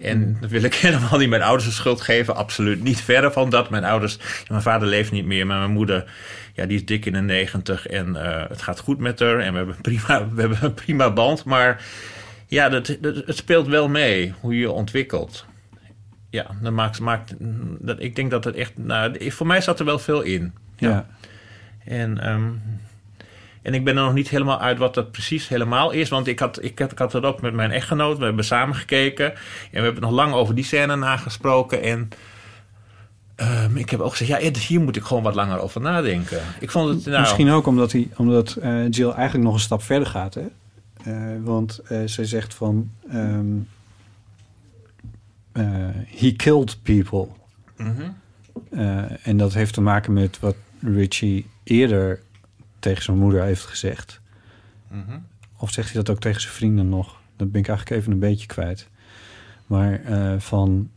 En dat wil ik (laughs) helemaal niet mijn ouders de schuld geven. Absoluut niet. Verder van dat. Mijn ouders... Mijn vader leeft niet meer. Maar mijn moeder... Ja, die is dik in de negentig. En eh, het gaat goed met haar. En we hebben, prima, (laughs) we hebben een prima band. Maar ja, dat, dat, het speelt wel mee. Hoe je je ontwikkelt. Ja, dat maakt... maakt dat, ik denk dat het echt... Nou, voor mij zat er wel veel in. Ja. En... ehm, En ik ben er nog niet helemaal uit wat dat precies helemaal is. Want ik had, ik had, ik had het ook met mijn echtgenoot. We hebben samen gekeken. En we hebben nog lang over die scène nagesproken. En ehm, ik heb ook gezegd, ja, hier moet ik gewoon wat langer over nadenken. Ik vond het, nou, Misschien ook omdat, hij, omdat eh, Jill eigenlijk nog een stap verder gaat. Hè? Eh, want eh, zij zegt van... ehm, eh, he killed people. Mhm. En dat heeft te maken met wat Richie eerder tegen zijn moeder heeft gezegd. Mhm. Of zegt hij dat ook tegen zijn vrienden nog? Dat ben ik eigenlijk even een beetje kwijt. Maar van,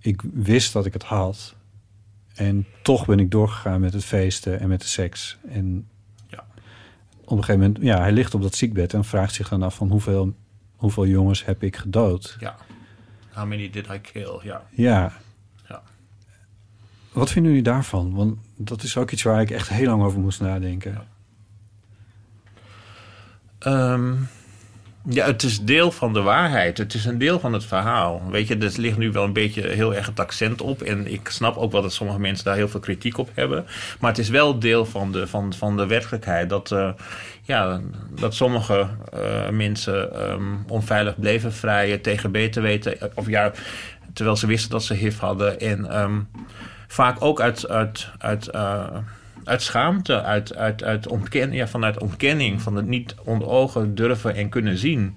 ik wist dat ik het had. En toch ben ik doorgegaan met het feesten en met de seks. En Ja. op een gegeven moment, ja, hij ligt op dat ziekbed en vraagt zich dan af van hoeveel, hoeveel jongens heb ik gedood? Ja. How many did I kill? Ja. Ja. Ja. Wat vinden jullie daarvan? Want dat is ook iets waar ik echt heel lang over moest nadenken. Ehm, ja, het is deel van de waarheid. Het is een deel van het verhaal. Weet je, er ligt nu wel een beetje heel erg het accent op. En ik snap ook wel dat sommige mensen daar heel veel kritiek op hebben. Maar het is wel deel van de, van, van de werkelijkheid. Dat, eh, ja, dat sommige eh, mensen ehm, onveilig bleven vrijen tegen beter weten. Of ja, terwijl ze wisten dat ze HIV hadden. En ehm, vaak ook uit... uit, uit eh, uit schaamte, uit, uit, uit ontken, ja, vanuit ontkenning, van het niet onder ogen durven en kunnen zien.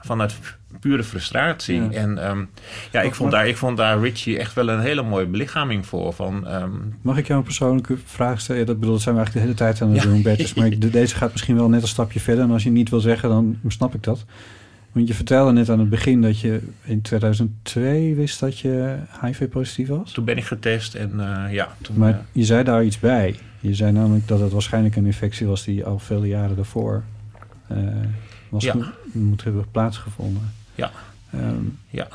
Vanuit pure frustratie. Ja. En ehm, ja, ik vond, daar, ik vond daar Richie echt wel een hele mooie belichaming voor. Van, ehm, Mag ik jou een persoonlijke vraag stellen? Ja, dat bedoel, dat zijn we eigenlijk de hele tijd aan het Ja. doen, Bertus. Maar ik- deze gaat misschien wel net een stapje verder. En als je niet wil zeggen, dan snap ik dat. Want je vertelde net aan het begin dat je in 2002 wist dat je HIV-positief was. toen ben ik getest en eh, ja, toen, Maar eh, je zei daar iets bij. Je zei namelijk dat het waarschijnlijk een infectie was die al vele jaren daarvoor eh, was Ja. moet hebben plaatsgevonden. ja, Ehm, ja.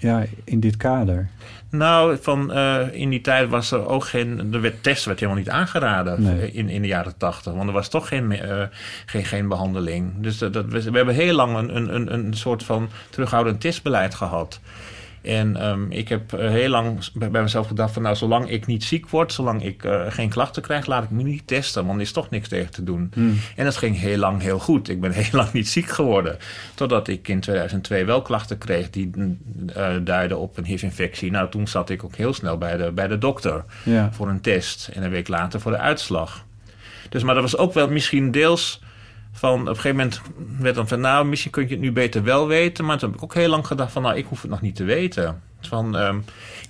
Ja, in dit kader. Nou, van, eh, in die tijd was er ook geen. De werd, test werd helemaal niet aangeraden Nee. in, in de jaren tachtig. Want er was toch geen, eh, geen, geen behandeling. Dus dat, dat, we, we hebben heel lang een, een, een, een soort van terughoudend testbeleid gehad. En ehm, ik heb eh, heel lang bij mezelf gedacht van... nou, zolang ik niet ziek word, zolang ik eh, geen klachten krijg... laat ik me niet testen, want er is toch niks tegen te doen. Hmm. En dat ging heel lang heel goed. Ik ben (laughs) heel lang niet ziek geworden. Totdat ik in 2002 wel klachten kreeg die eh duiden op een HIV-infectie. Nou, toen zat ik ook heel snel bij de, bij de dokter Ja. voor een test. En een week later voor de uitslag. Dus, maar dat was ook wel misschien deels van... Op een gegeven moment werd dan van... nou, misschien kun je het nu beter wel weten. Maar toen heb ik ook heel lang gedacht van... nou, ik hoef het nog niet te weten. Van, ehm,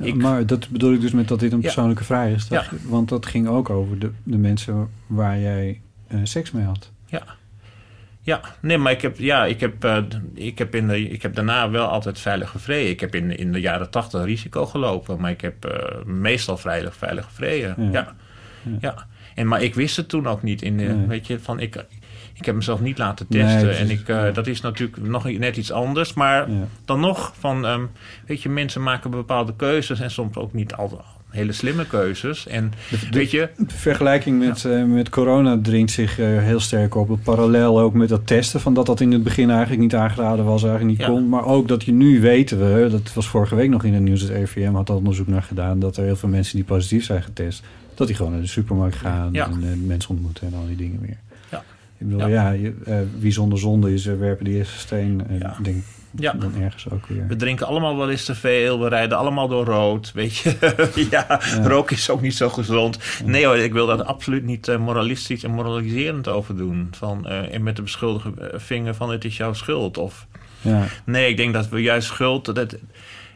ik, Maar dat bedoel ik dus met dat dit een Ja. persoonlijke vraag is. Dat- Ja. Want dat ging ook over de, de mensen waar jij eh, seks mee had. Ja. Ja, nee, maar ik heb, ja, ik heb, eh, ik heb, in de, ik heb daarna wel altijd veilig gevreden. Ik heb in, in de jaren tachtig risico gelopen, maar ik heb eh, meestal veilig, veilig gevreden. Ja. Ja. Ja. En, maar ik wist het toen ook niet. In de, Nee. Weet je, van ik, ik heb mezelf niet laten testen. is- en ik, eh, dat is natuurlijk nog net iets anders. Maar Ja. dan nog, van, ehm, weet je, mensen maken bepaalde keuzes en soms ook niet al hele slimme keuzes. En weet je, De vergelijking met, eh, met corona dringt zich eh, heel sterk op. Het parallel ook met dat testen. Van dat dat in het begin eigenlijk niet aangeraden was, eigenlijk niet Ja. kon. Maar ook dat je nu weten we, dat was vorige week nog in het nieuws. Het RIVM had al onderzoek naar gedaan. Dat er heel veel mensen die positief zijn getest. Dat die gewoon naar de supermarkt gaan Ja. en mensen ontmoeten en al die dingen meer. Ja. Ik bedoel, Ja. ja, je, eh, wie zonder zonde is, eh, werpen die eerste steen. En Ja. ik denk Ja. dan ergens ook weer. We drinken allemaal wel eens te veel. We rijden allemaal door rood. Weet je, (laughs) ja, rook is ook niet zo gezond. Nee hoor, ik wil daar absoluut niet eh, moralistisch en moraliserend over doen. Van, eh, en met de beschuldigde eh, vinger van het is jouw schuld. Of, Ja. nee, ik denk dat we juist schuld... Dat,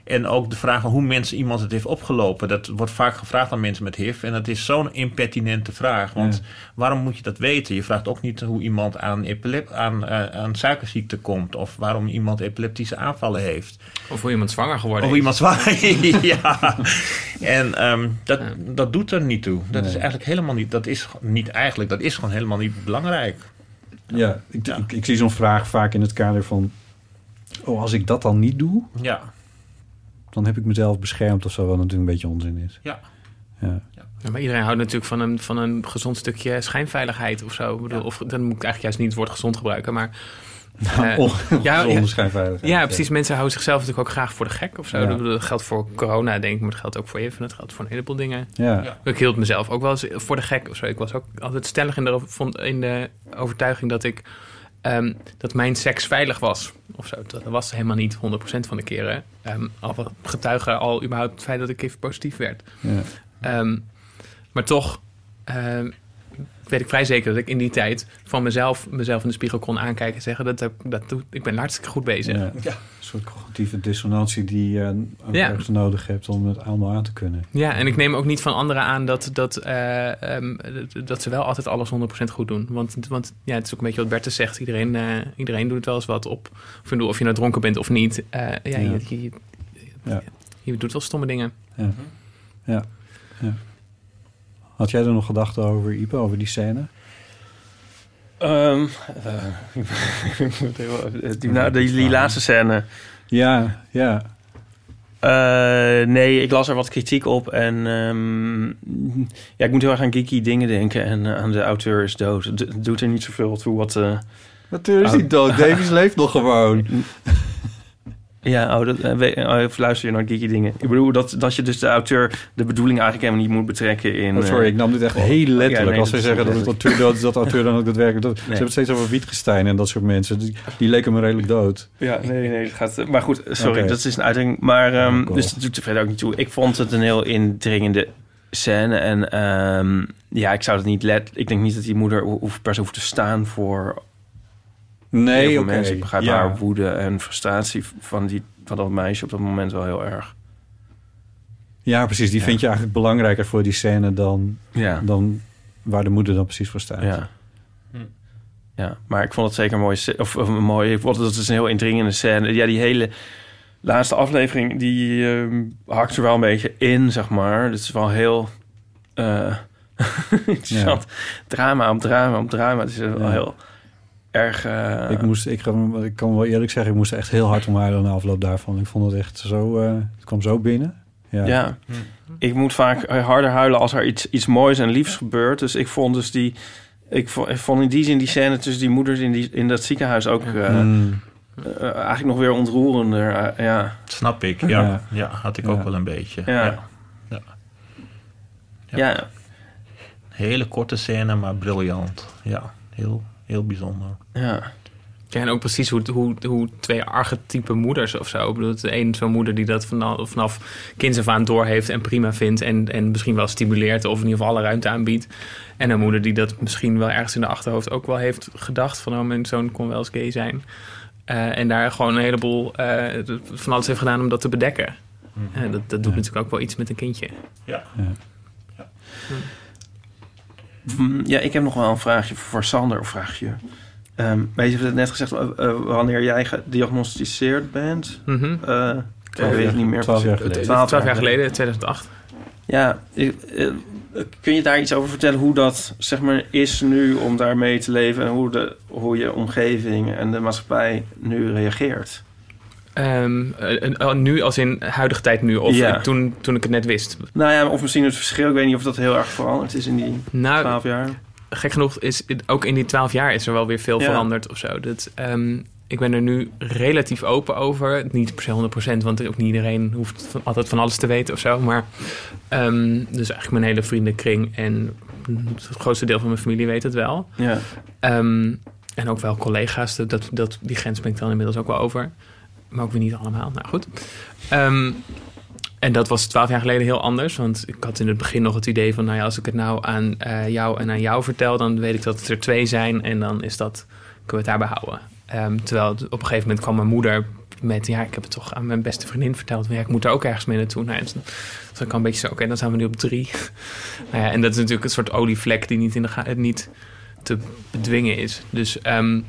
en ook de vraag van hoe mensen iemand het heeft opgelopen. Dat wordt vaak gevraagd aan mensen met HIV. En dat is zo'n impertinente vraag. Want Ja. waarom moet je dat weten? Je vraagt ook niet hoe iemand aan, epilep, aan, eh, aan suikerziekte komt. Of waarom iemand epileptische aanvallen heeft. Of hoe iemand zwanger geworden Of is. iemand zwaar. (laughs) ja. En ehm, dat, dat doet er niet toe. Dat is eigenlijk helemaal niet. Dat is niet eigenlijk. Dat is gewoon helemaal niet belangrijk. Ja, ik, Ik, ik zie zo'n vraag vaak in het kader van... Oh, als ik dat dan niet doe, Ja. Dan heb ik mezelf beschermd of zo, wat natuurlijk een beetje onzin is. Ja. Ja. Ja, maar iedereen houdt natuurlijk van een, van een gezond stukje schijnveiligheid of zo. Ik bedoel, Of dan moet ik eigenlijk juist niet het woord gezond gebruiken. Maar (laughs) Eh, Zonder schijnveiligheid, Ja, ja. precies. Mensen houden zichzelf natuurlijk ook graag voor de gek of zo. Ja. Dat, geldt voor corona, denk ik, maar dat geldt ook voor even. Dat geldt voor een heleboel dingen. Ja. Ja. Ik hield mezelf ook wel eens voor de gek of zo. Ik was ook altijd stellig in de, vond- in de overtuiging dat ik ehm, dat mijn seks veilig was. Of zo. Dat was helemaal niet 100% van de keren. Ehm al getuigen al überhaupt het feit dat ik even positief werd. Ja. Ehm, maar toch weet ik vrij zeker dat ik in die tijd van mezelf, mezelf in de spiegel kon aankijken en zeggen dat, dat doe, ik ben hartstikke goed bezig. Ja. Een soort cognitieve dissonantie die je ook Ja. ergens nodig hebt om het allemaal aan te kunnen. Ja, en ik neem ook niet van anderen aan dat, dat, eh, ehm, dat- ze wel altijd alles 100% goed doen. Want, want ja, het is ook een beetje wat Bertus zegt. Iedereen, eh, iedereen doet wel eens wat op. Of, ik bedoel, of je nou dronken bent of niet. Eh, ja, Ja. Je, je, Ja. je doet wel stomme dingen. Ja. Ja. Had jij er nog gedachten over, Ipe, over die scène? (laughs) Even- die, nou, die, die laatste scène. Ja, ja. Eh, nee, ik las er wat kritiek op. En ehm, ja, ik moet heel erg aan geeky dingen denken. En aan de auteur is dood. D- doet er niet zoveel toe wat... Natuurlijk is hij dood. Davies leeft nog gewoon. (laughs) Ja, oh, dat, eh, oh, of luister je naar geeky dingen? Ik bedoel dat, dat je dus de auteur de bedoeling eigenlijk helemaal niet moet betrekken in... Oh, sorry, eh, ik nam dit echt oh, heel letterlijk. ja, nee, Als is zeggen dat het auteur dood is, dat de auteur dan ook daadwerkelijk dood. Ze hebben het steeds over Wittgenstein en dat soort mensen. Die, die leken me redelijk dood. Ja, nee, nee, het gaat... Maar goed, sorry, dat is een uitdaging. Maar, ehm, Oh, dus dat doet er verder ook niet toe. Ik vond het een heel indringende scène. En ehm, ja, ik zou het niet let... Ik denk niet dat die moeder ho- hoeft, per se hoeft te staan voor... Nee, heel mensen. Ik begrijp Ja. haar woede en frustratie van, die, van dat meisje op dat moment wel heel erg. Ja, precies. Die Ja. vind je eigenlijk belangrijker voor die scène dan, Ja. dan waar de moeder dan precies voor staat. Ja. Ja, maar ik vond het zeker een mooie... sce- Of, of een mooie... Ik vond het dat is een heel indringende scène. Ja, die hele laatste aflevering... die ehm, hakt er wel een beetje in, zeg maar. Het is wel heel... eh (laughs) interessant. Drama op drama op drama. Het is wel Ja. heel erg... eh, Ik, moest, ik, kan wel eerlijk zeggen, ik moest echt heel hard om huilen na afloop daarvan. Ik vond het echt zo... eh, het kwam zo binnen. Ja. Ja. Ik moet vaak harder huilen als er iets, iets moois en liefs gebeurt. Dus ik vond dus die... Ik vond, ik vond in die zin die scène tussen die moeders in, die, in dat ziekenhuis ook... eh, Mm. eh, eigenlijk nog weer ontroerender. eh, ja. Snap ik, ja. Ja. Ja, had ik Ja. ook wel een beetje. Ja. Ja. Ja. Ja. Hele korte scène, maar briljant. Ja, heel, heel bijzonder. Ja. Ja, en ook precies hoe, hoe, hoe twee archetype moeders of zo. Ik bedoel, de een zo'n moeder die dat vanaf, vanaf kinds af aan doorheeft en prima vindt. En, en misschien wel stimuleert of in ieder geval alle ruimte aanbiedt. En een moeder die dat misschien wel ergens in de achterhoofd ook wel heeft gedacht. Van, oh, mijn zoon kon wel eens gay zijn. Eh, en daar gewoon een heleboel eh, van alles heeft gedaan om dat te bedekken. En dat, dat doet natuurlijk ook wel iets met een kindje. Ja. Mm, Ja, ik heb nog wel een vraagje voor Sander. Een vraagje. Ehm maar je hebt het net gezegd, eh, eh, wanneer jij gediagnosticeerd bent. Eh, ik weet het niet meer. twaalf jaar precies. geleden. Twaalf jaar geleden, 2008. Ja, ik- kun je daar iets over vertellen hoe dat zeg maar is nu om daarmee te leven en hoe, de, hoe je omgeving en de maatschappij nu reageert? Ehm, eh, eh, nu als in huidige tijd nu, of Ja. toen, toen ik het net wist. Nou ja, of misschien het verschil. Ik weet niet of dat heel erg veranderd is in die Nou, twaalf jaar. gek genoeg is het- ook in die twaalf jaar is er wel weer veel Ja. veranderd of zo. Dat, ehm, ik ben er nu relatief open over. Niet per se 100%, want ook niet iedereen hoeft van, altijd van alles te weten of zo. Maar ehm, dus eigenlijk mijn hele vriendenkring en het grootste deel van mijn familie weet het wel. Ja. En ook wel collega's. Dat, dat, die grens ben ik dan inmiddels ook wel over. Maar ook weer niet allemaal. Nou goed. Ehm, en dat was twaalf jaar geleden heel anders. Want ik had in het begin nog het idee van... nou ja, als ik het nou aan eh, jou en aan jou vertel... dan weet ik dat het er twee zijn. En dan is dat, kunnen we het daarbij houden. Ehm, terwijl op een gegeven moment kwam mijn moeder met... ja, ik heb het toch aan mijn beste vriendin verteld. Ja, ik moet er ook ergens mee naartoe. Nou, toen was ik al een beetje zo... oké, dan zijn we nu op drie. (laughs) nou ja, en dat is natuurlijk een soort olievlek... die niet, in de niet te bedwingen is. Dus ehm,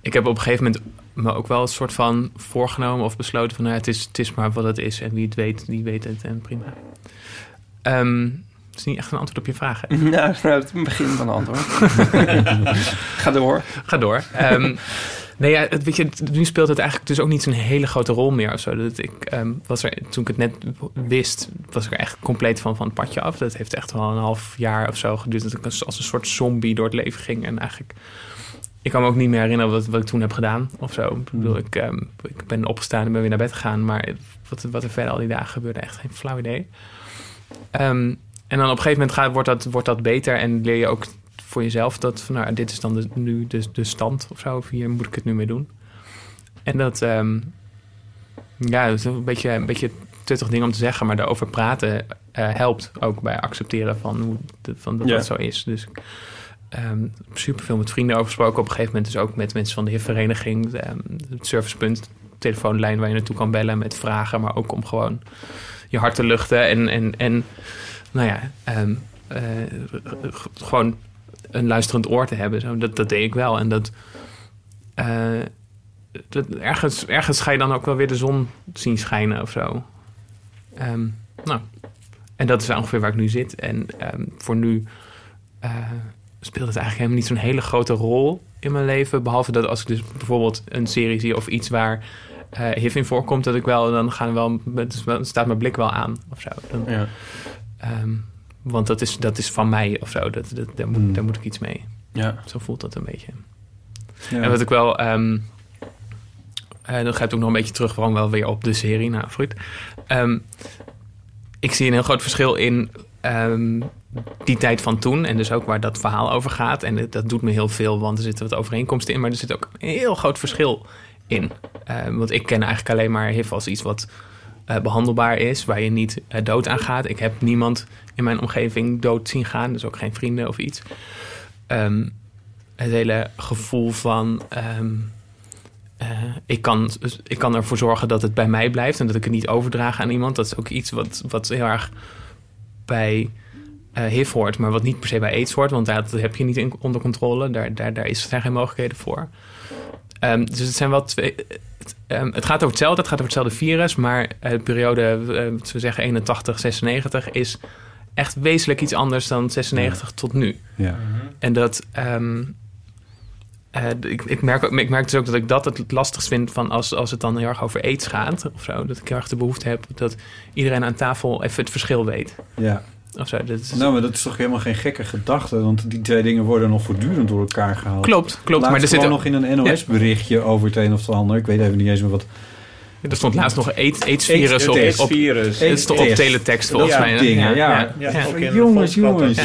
ik heb op een gegeven moment me ook wel een soort van voorgenomen of besloten van nou, ja, het, is, het is maar wat het is en wie het weet, die weet het en prima. Ehm, het is niet echt een antwoord op je vraag. hè? (laughs) Nou, nou, het begin van de antwoord. (laughs) Ga door. Ga door. Ehm, nee, ja, het, weet je, nu speelt het eigenlijk dus ook niet zo'n hele grote rol meer of zo. Dat ik, ehm, was er, toen ik het net wist, was ik er echt compleet van, van het padje af. Dat heeft echt wel een half jaar of zo geduurd. Dat ik als, als een soort zombie door het leven ging. En eigenlijk ik kan me ook niet meer herinneren wat, wat ik toen heb gedaan of zo. Ik bedoel, ik, ehm, ik ben opgestaan en ben weer naar bed gegaan. Maar wat, wat er verder al die dagen gebeurde, echt geen flauw idee. Ehm, en dan op een gegeven moment gaat, wordt, dat, wordt dat beter en leer je ook voor jezelf dat van nou, dit is dan de, nu de, de stand of zo. Of hier moet ik het nu mee doen. En dat, ehm, ja, dat is een beetje een beetje tuttig ding om te zeggen, maar daarover praten eh, helpt ook bij accepteren van, hoe, de- van dat Ja. dat zo is. Dus ehm super veel met vrienden over gesproken. Op een gegeven moment dus ook met mensen van de HIV-vereniging, ehm, het servicepunt, telefoonlijn waar je naartoe kan bellen met vragen, maar ook om gewoon je hart te luchten en, en, en nou ja, ehm, eh, gewoon een luisterend oor te hebben. Zo, dat, dat deed ik wel. En dat, eh, dat ergens, ergens ga je dan ook wel weer de zon zien schijnen of zo. Ehm, nou, en dat is ongeveer waar ik nu zit. En ehm, voor nu eh, speelt het eigenlijk helemaal niet zo'n hele grote rol in mijn leven. Behalve dat als ik dus bijvoorbeeld een serie zie of iets waar eh HIV in voorkomt, dat ik wel, dan gaan wel, dan staat mijn blik wel aan of zo. Dan, Ja. Ehm, want dat is, dat is van mij of zo. Dat, dat, daar, moet, Hmm. daar moet ik iets mee. Ja. Zo voelt dat een beetje. Ja. En wat ik wel... ehm eh, dan gaat het ook nog een beetje terug, gewoon wel weer op de serie. Nou, fruit. Ehm, ik zie een heel groot verschil in ehm, die tijd van toen. En dus ook waar dat verhaal over gaat. En dat- doet me heel veel, want er zitten wat overeenkomsten in. Maar er zit ook een heel groot verschil in. Ehm, want ik ken eigenlijk alleen maar HIV als iets wat eh, behandelbaar is. Waar je niet eh, dood aan gaat. Ik heb niemand in mijn omgeving dood zien gaan. Dus ook geen vrienden of iets. Ehm, het hele gevoel van... ehm, eh, ik, kan, ik kan ervoor zorgen dat het bij mij blijft... en dat ik het niet overdraag aan iemand. Dat is ook iets wat, wat heel erg bij eh HIV hoort... maar wat niet per se bij AIDS hoort... want dat heb je niet in, onder controle. Daar, daar, daar is, zijn geen mogelijkheden voor. Ehm, dus het zijn wel twee... Het, ehm, het gaat over hetzelfde, het gaat over hetzelfde virus... maar eh, de periode, wat we zeggen 81, 96... is echt wezenlijk iets anders dan 96 tot nu. Ja. En dat. eh, ik, ik, merk, ook- ik merk dus ook dat ik dat het lastigst vind van als, als het dan heel erg over aids gaat of zo. Dat ik heel erg de behoefte heb dat iedereen aan tafel even het verschil weet. Ja. Of zo. Dat is, Nou, maar dat is toch helemaal geen gekke gedachte, want die twee dingen worden nog voortdurend door elkaar gehaald. Klopt, klopt, Laatst maar er zit ook- nog in een NOS-berichtje over het een of het ander. Ik weet even niet eens meer wat. er stond laatst nog AIDS, AIDS-virus op, op, virus. Het stond op teletext volgens mij. dingen, ja. Jongens, jongens.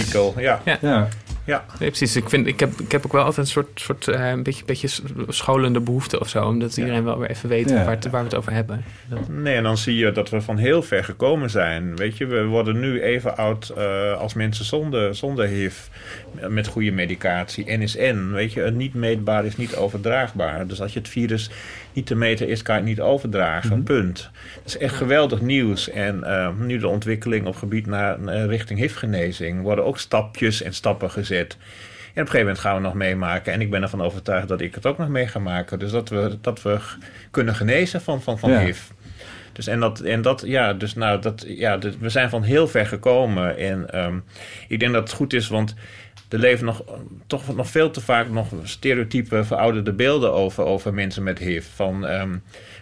Ja. Ja. Nee, precies. Ik, vind, ik, heb, ik heb ook wel altijd een soort, soort eh, een beetje, beetje scholende behoefte of zo. Omdat iedereen wel weer even weet Ja. waar, het, waar we het over hebben. Dat- Nee, en dan zie je dat we van heel ver gekomen zijn. Weet je, we worden nu even oud eh, als mensen zonder, zonder HIV. Met goede medicatie. NSN, weet je, een niet meetbaar is niet overdraagbaar. Dus als je het virus niet te meten is, kan je het niet overdragen. Punt. Dat is echt geweldig nieuws. En eh, nu de ontwikkeling op gebied naar eh, richting HIV-genezing... worden ook stapjes en stappen gezet. En op een gegeven moment gaan we nog meemaken. En ik ben ervan overtuigd dat ik het ook nog mee ga maken. Dus dat we, dat we kunnen genezen van, van, van Ja. HIV. Dus en dat, en dat, ja, dus nou, dat, ja, dus we zijn van heel ver gekomen. En ehm, ik denk dat het goed is, want er leven nog, toch nog veel te vaak nog stereotype, verouderde beelden over, over mensen met HIV. Van, ehm,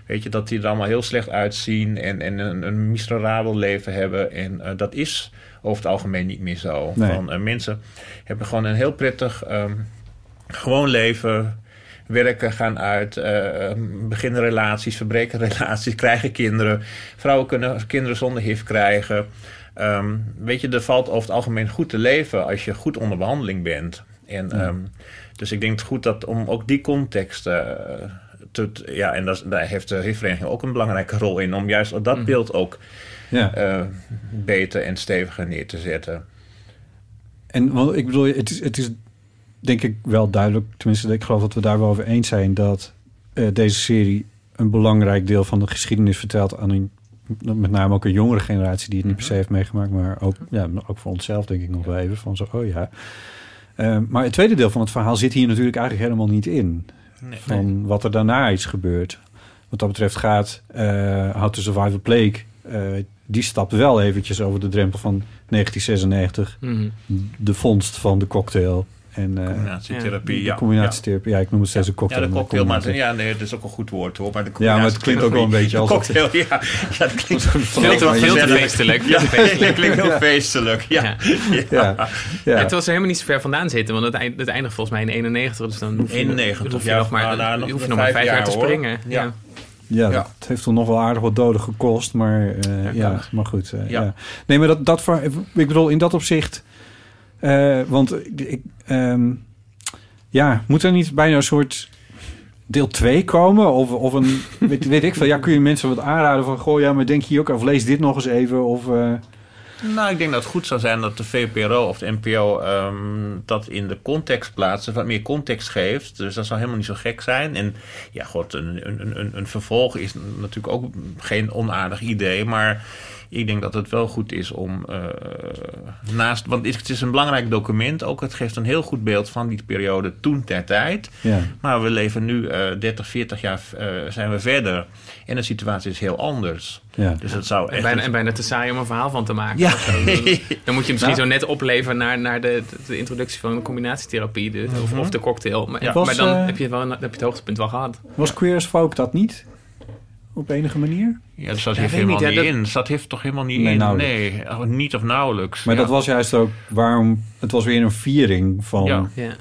weet je, dat die er allemaal heel slecht uitzien en, en een, een miserabel leven hebben. En eh, dat is over het algemeen niet meer zo. Nee. Van, eh, mensen hebben gewoon een heel prettig, ehm, gewoon leven werken, gaan uit, eh, beginnen relaties, verbreken (laughs) relaties, krijgen kinderen. Vrouwen kunnen kinderen zonder HIV krijgen. Ehm, weet je, er valt over het algemeen goed te leven als je goed onder behandeling bent. En, Ja. ehm, dus ik denk het goed dat om ook die context eh, te, ja, en dat, daar heeft de HIV-vereniging ook een belangrijke rol in, om juist dat beeld ook Ja. eh, beter en steviger neer te zetten. En want ik bedoel, het is, het is denk ik wel duidelijk, tenminste, ik geloof dat we daar wel over eens zijn, dat eh, deze serie een belangrijk deel van de geschiedenis vertelt aan een, met name ook een jongere generatie die het niet per se heeft meegemaakt, maar ook, ja, ook voor onszelf denk ik nog wel even van zo, oh ja. Eh, maar het tweede deel van het verhaal zit hier natuurlijk eigenlijk helemaal niet in. Nee. Van wat er daarna is gebeurd. Wat dat betreft gaat eh How to Survive Plague... eh, die stapt wel eventjes over de drempel van 1996. Mhm. De vondst van de cocktail En, eh, Combinatietherapie, de ja. combinatietherapie. Ja, ik noem het steeds een Ja, cocktail. de maar cocktail, maar ja, nee, dat is ook een goed woord hoor. Maar de Ja, maar het klinkt ook wel een beetje als (laughs) De cocktail, ja. ja, het klinkt veel Veel te- veel te feestelijk, Ja, het klinkt heel Ja. feestelijk. Ja. Ja. Ja, het was er helemaal niet zo ver vandaan zitten, want het, eind, het eindigt volgens mij in 91. Dus dan hoef je, 91, hoef je ja, nog maar, nou, nou, hoef je nog maar vijf vijf jaar te springen. Ja. Ja. Ja, Ja. dat heeft toch nog wel aardig wat doden gekost, maar eh, ja, maar goed. eh, Ja. ja. Nee, maar dat, dat voor, ik bedoel, in dat opzicht, eh, want ik, ehm, ja, moet er niet bijna een soort deel 2 komen? Of, of een, (laughs) weet, ik veel, ja, kun je mensen wat aanraden van, goh, ja, maar denk hier ook, of lees dit nog eens even, of... eh, Nou, ik denk dat het goed zou zijn dat de VPRO of de NPO ehm, dat in de context plaatsen, wat meer context geeft. Dus dat zou helemaal niet zo gek zijn. En ja, god, een, een, een, een vervolg is natuurlijk ook geen onaardig idee, maar ik denk dat het wel goed is om eh, naast, want het is een belangrijk document ook. Het geeft een heel goed beeld van die periode toen ter tijd. Ja. Maar we leven nu eh 30, 40 jaar eh, zijn we verder. En de situatie is heel anders. Ja. Dus het zou En echt... bijna, en bijna te saai om een verhaal van te maken. Ja. Dan, (laughs) dan moet je misschien Nou. zo net opleveren naar, naar de, introductie van de combinatietherapie de, of, Mhm. of de cocktail. Maar, Ja. maar Was, dan eh, heb, je wel, een- heb je het hoogtepunt wel gehad. Was Queer as Folk dat niet? Op enige manier? Ja, dat Ja, heeft weet ik helemaal niet, niet ja, dat- in. Dat heeft toch helemaal niet Nee, in? nauwelijks. Nee, oh, niet of nauwelijks. Maar Ja. dat was juist ook waarom... Het was weer een viering van... Ja. Ja.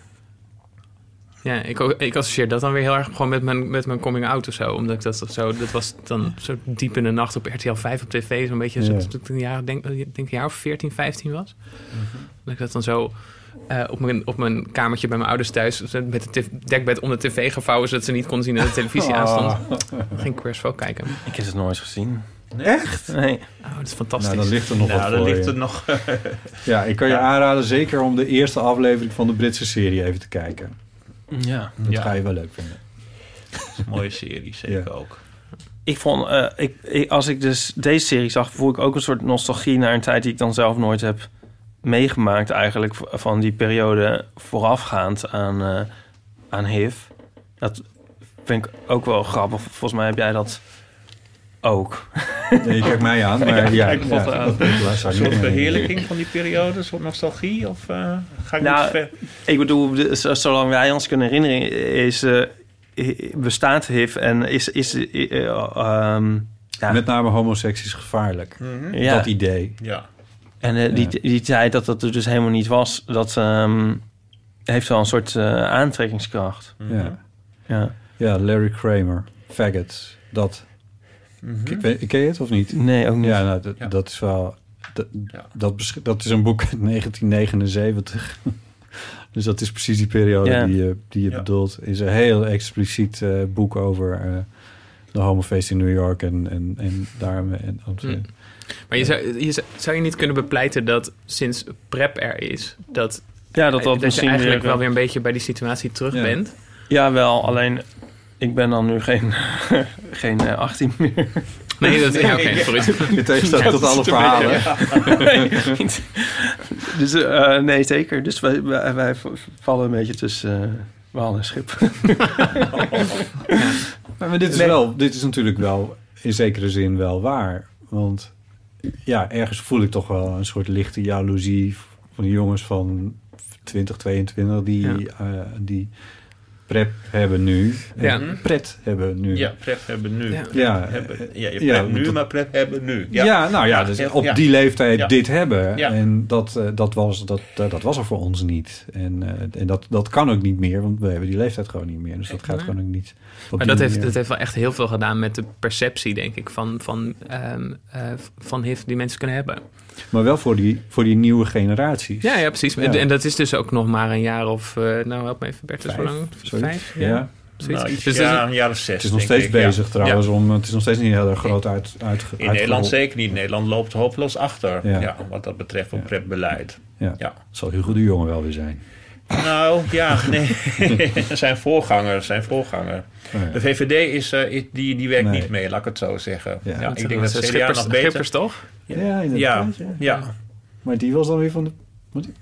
Ja, ik, ook- ik associeer dat dan weer heel erg gewoon met mijn, met mijn coming out of zo. Omdat ik dat zo, dat was dan zo diep in de nacht op RTL 5 op tv. Zo'n beetje, zo, Ja. toen ik een jaar, denk, ik denk een jaar of 14, 15 was. Mhm. Dat ik dat dan zo eh, op, mijn, op mijn kamertje bij mijn ouders thuis... met het dekbed om de tv gevouwen... zodat ze niet konden zien dat de televisie Oh. aanstond. Ging Folk kijken. Ik heb het nooit gezien. Echt? Nee. Oh, dat is fantastisch. Nou, dan ligt er nog Nou, wat dan voor ligt je. er nog... (laughs) Ja, ik kan je Ja. aanraden zeker om de eerste aflevering van de Britse serie even te kijken. Ja. Dat Ja. ga je wel leuk vinden. een mooie serie, (laughs) zeker Ja. ook. Ik vond, eh, ik, ik- als ik dus deze serie zag, voel ik ook een soort nostalgie naar een tijd die ik dan zelf nooit heb meegemaakt, eigenlijk van die periode voorafgaand aan, eh, aan HIV. Dat vind ik ook wel grappig. Volgens mij heb jij dat ook. Ja, je kijkt mij aan, (laughs) maar ja, ja, aan. zou Een soort verheerlijking van die periode, een soort nostalgie? Of eh, ga ik Nou, niet ver? Ik bedoel, de- zolang wij ons kunnen herinneren, is, eh, bestaat HIV en is... is eh, eh, ehm, ja. Met name homoseks is gevaarlijk. Mhm. Ja. Dat idee. Ja. En eh, die, Ja. die tijd dat dat er dus helemaal niet was, dat ehm, heeft wel een soort eh, aantrekkingskracht. Mhm. Ja. Ja. ja, Larry Kramer, Faggots, dat. Mhm. Ik weet, ken je het of niet? Nee, ook niet. Ja, nou, dat, Ja. dat is wel... Dat, Ja. dat, is een boek uit (laughs) 1979. (laughs) dus dat is precies die periode Ja. die je, die je Ja. bedoelt. is een heel expliciet eh, boek over eh, de homofeest in New York en, en, en daar... En, Hm. Maar je zou, je zou, zou je niet kunnen bepleiten dat sinds PrEP er is... dat, Ja, dat dat je misschien eigenlijk weer, wel weer een beetje bij die situatie terug Ja. bent. Ja, wel. Alleen, ik ben dan nu geen, (laughs) geen eh, 18 meer. Nee, dat ja, oké, sorry. In tegenstelling tot alle is verhalen. (laughs) dus eh, nee, zeker. Dus wij, wij, wij vallen een beetje tussen uh, wal en schip. (laughs) Maar, maar dit is Nee. wel, dit is natuurlijk wel in zekere zin wel waar. Want ja, ergens voel ik toch wel een soort lichte jaloezie van die jongens van 20, 22 die, Ja. eh, die prep hebben nu. En Ja. pret hebben nu. Ja, prep hebben nu. Ja. Ja, Hebben, ja, je ja, prep nu, maar prep hebben nu. Ja, nou ja, dus ja, op ja. die leeftijd Ja. dit hebben. Ja. En dat, eh, dat, was, dat, eh, dat was er voor ons niet. En, eh, en dat, dat kan ook niet meer, want we hebben die leeftijd gewoon niet meer. Dus dat gaat gewoon ook niet. Maar dat heeft, manier. dat heeft wel echt heel veel gedaan met de perceptie, denk ik, van, van, ehm, eh, van HIV die mensen kunnen hebben. Maar wel voor die, voor die nieuwe generaties. Ja, ja precies. En, Ja. en dat is dus ook nog maar een jaar of, eh, nou help me even Bertus, hoe Vijf, lang? Vijf? Ja. Zoiets. Nou, iets, Dus ja, een jaar of zes. Het is nog steeds ik, ja. bezig trouwens. Ja. Om, het is nog steeds niet heel erg groot uit, uit, In Nederland zeker niet. Nederland loopt hopeloos achter. Ja. Ja. wat dat betreft op prepbeleid. Ja. Ja. Zal Hugo de Jonge wel weer zijn. Nou, ja, nee. (laughs) zijn voorganger, zijn voorganger. Oh. De VVD is, eh, is- die, die werkt Nee. niet mee, laat ik het zo zeggen. Ja. Ik denk dat was, CDA Schippers, nog beter... Schippers toch? Ja, Ja, inderdaad. ja, ja. ja. Maar die was dan weer van de...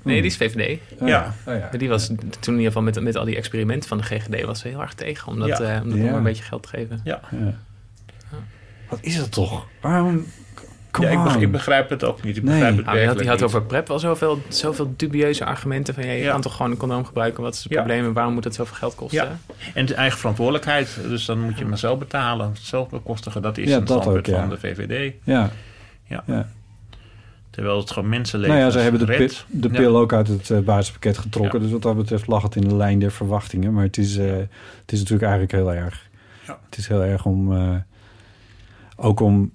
Nee, die is VVD. Oh, ja. Oh, ja. Maar die was toen in ieder geval met, met al die experimenten van de GGD was ze heel erg tegen. Om dat, eh, om maar een beetje geld te geven. Ja. Ja. Wat is dat toch? Waarom... come ja, ik, begrijp het ook niet. Ik Nee. begrijp het Ah, maar je had, je had niet. over PrEP wel zoveel, zoveel dubieuze argumenten. Van, ja, je Ja. kan toch gewoon een condoom gebruiken? Wat is het Ja. probleem en waarom moet het zoveel geld kosten? Ja. En het is eigen verantwoordelijkheid. Dus dan moet je maar zelf betalen. Zelf bekostigen. Dat is Ja, een dat standpunt ook, ja. van de VVD. Ja. Ja. Ja. Terwijl het gewoon mensenlevens Nou ja, ze hebben de, pil, de Ja. pil ook uit het eh, basispakket getrokken. Dus wat dat betreft lag het in de lijn der verwachtingen. Maar het is, eh, het is natuurlijk eigenlijk heel erg. Ja. Het is heel erg om. eh, ook om.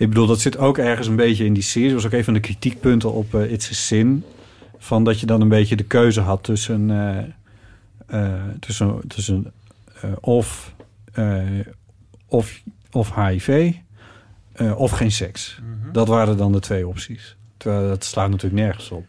Ik bedoel, dat zit ook ergens een beetje in die serie. Dat was ook een van de kritiekpunten op eh It's a Sin. Van dat je dan een beetje de keuze had tussen. eh, eh, tussen, tussen of, of, of HIV of geen seks. Dat waren dan de twee opties. Terwijl dat slaat natuurlijk nergens op.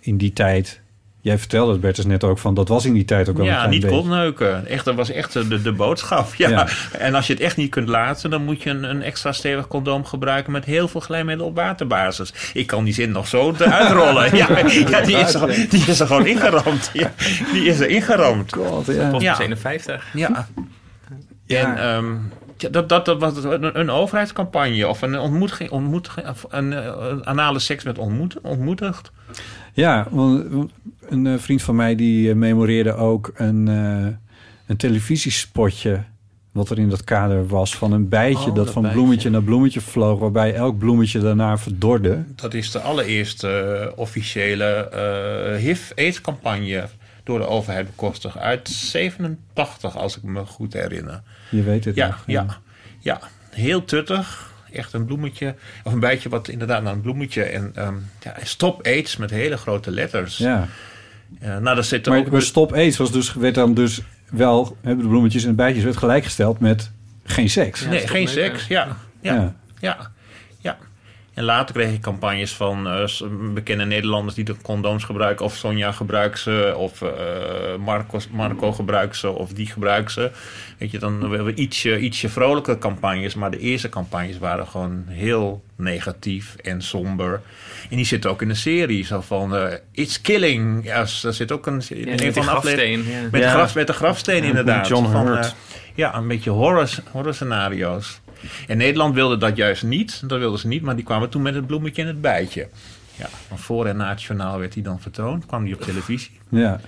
In die tijd, jij vertelde het Bertus net ook van, dat was in die tijd ook wel een Ja, klein niet beetje. koolneuken. Echt, dat was echt de, de boodschap. (laughs) Ja. Ja. En als je het echt niet kunt laten, dan moet je een, een extra stevig condoom gebruiken met heel veel glijmiddel op waterbasis. Ik kan die zin nog zo uitrollen. (laughs) ja, ja, die, is er, die is er gewoon ingeramd. Ja, die is er ingeramd. God, ja. Post Ja. 51. Ja. En ehm, ja, dat, dat, dat was een, een overheidscampagne of een ontmoediging, ontmoediging of een, eh, een anale seks met ontmoet, ontmoedigd. Ja, want een eh, vriend van mij die eh, memoreerde ook een, een televisiespotje... wat er in dat kader was van een bijtje... Oh, dat, dat van bijtje. bloemetje naar bloemetje vloog... waarbij elk bloemetje daarna verdorde. Dat is de allereerste officiële eh HIV-AIDS-campagne door de overheid bekostigd. Uit 87, als ik me goed herinner. Je weet het Ja, nog. ja, ja. Heel tuttig. Echt een bloemetje. Of een bijtje wat inderdaad naar een bloemetje. En ehm, ja, stop AIDS met hele grote letters. Ja. Ja, nou, daar zit er Maar, ook... maar Stop AIDS was dus, werd dan dus wel... hè, de bloemetjes en de bijtjes werd gelijkgesteld met geen seks. nee, geen seks. Ja. Ja. Ja. ja. ja. En later kreeg ik campagnes van eh, bekende Nederlanders die de condooms gebruiken. Of Sonja gebruikt ze. Of eh, Marco, Marco gebruikt ze. Of die gebruikt ze. Weet je, dan hebben we ietsje, ietsje vrolijke campagnes. Maar de eerste campagnes waren gewoon heel negatief en somber. En die zitten ook in de serie. Zo van, eh, it's killing. Ja, daar zit ook een, in met een van de afleveringen- ja. Met, Ja. graf, met de grafsteen Ja, inderdaad. John Van, ja, een beetje horror, horror scenario's. En Nederland wilde dat juist niet. Dat wilden ze niet, maar die kwamen toen met het bloemetje en het bijtje. Ja, van voor en na het journaal werd die dan vertoond. Kwam die op televisie. Ja.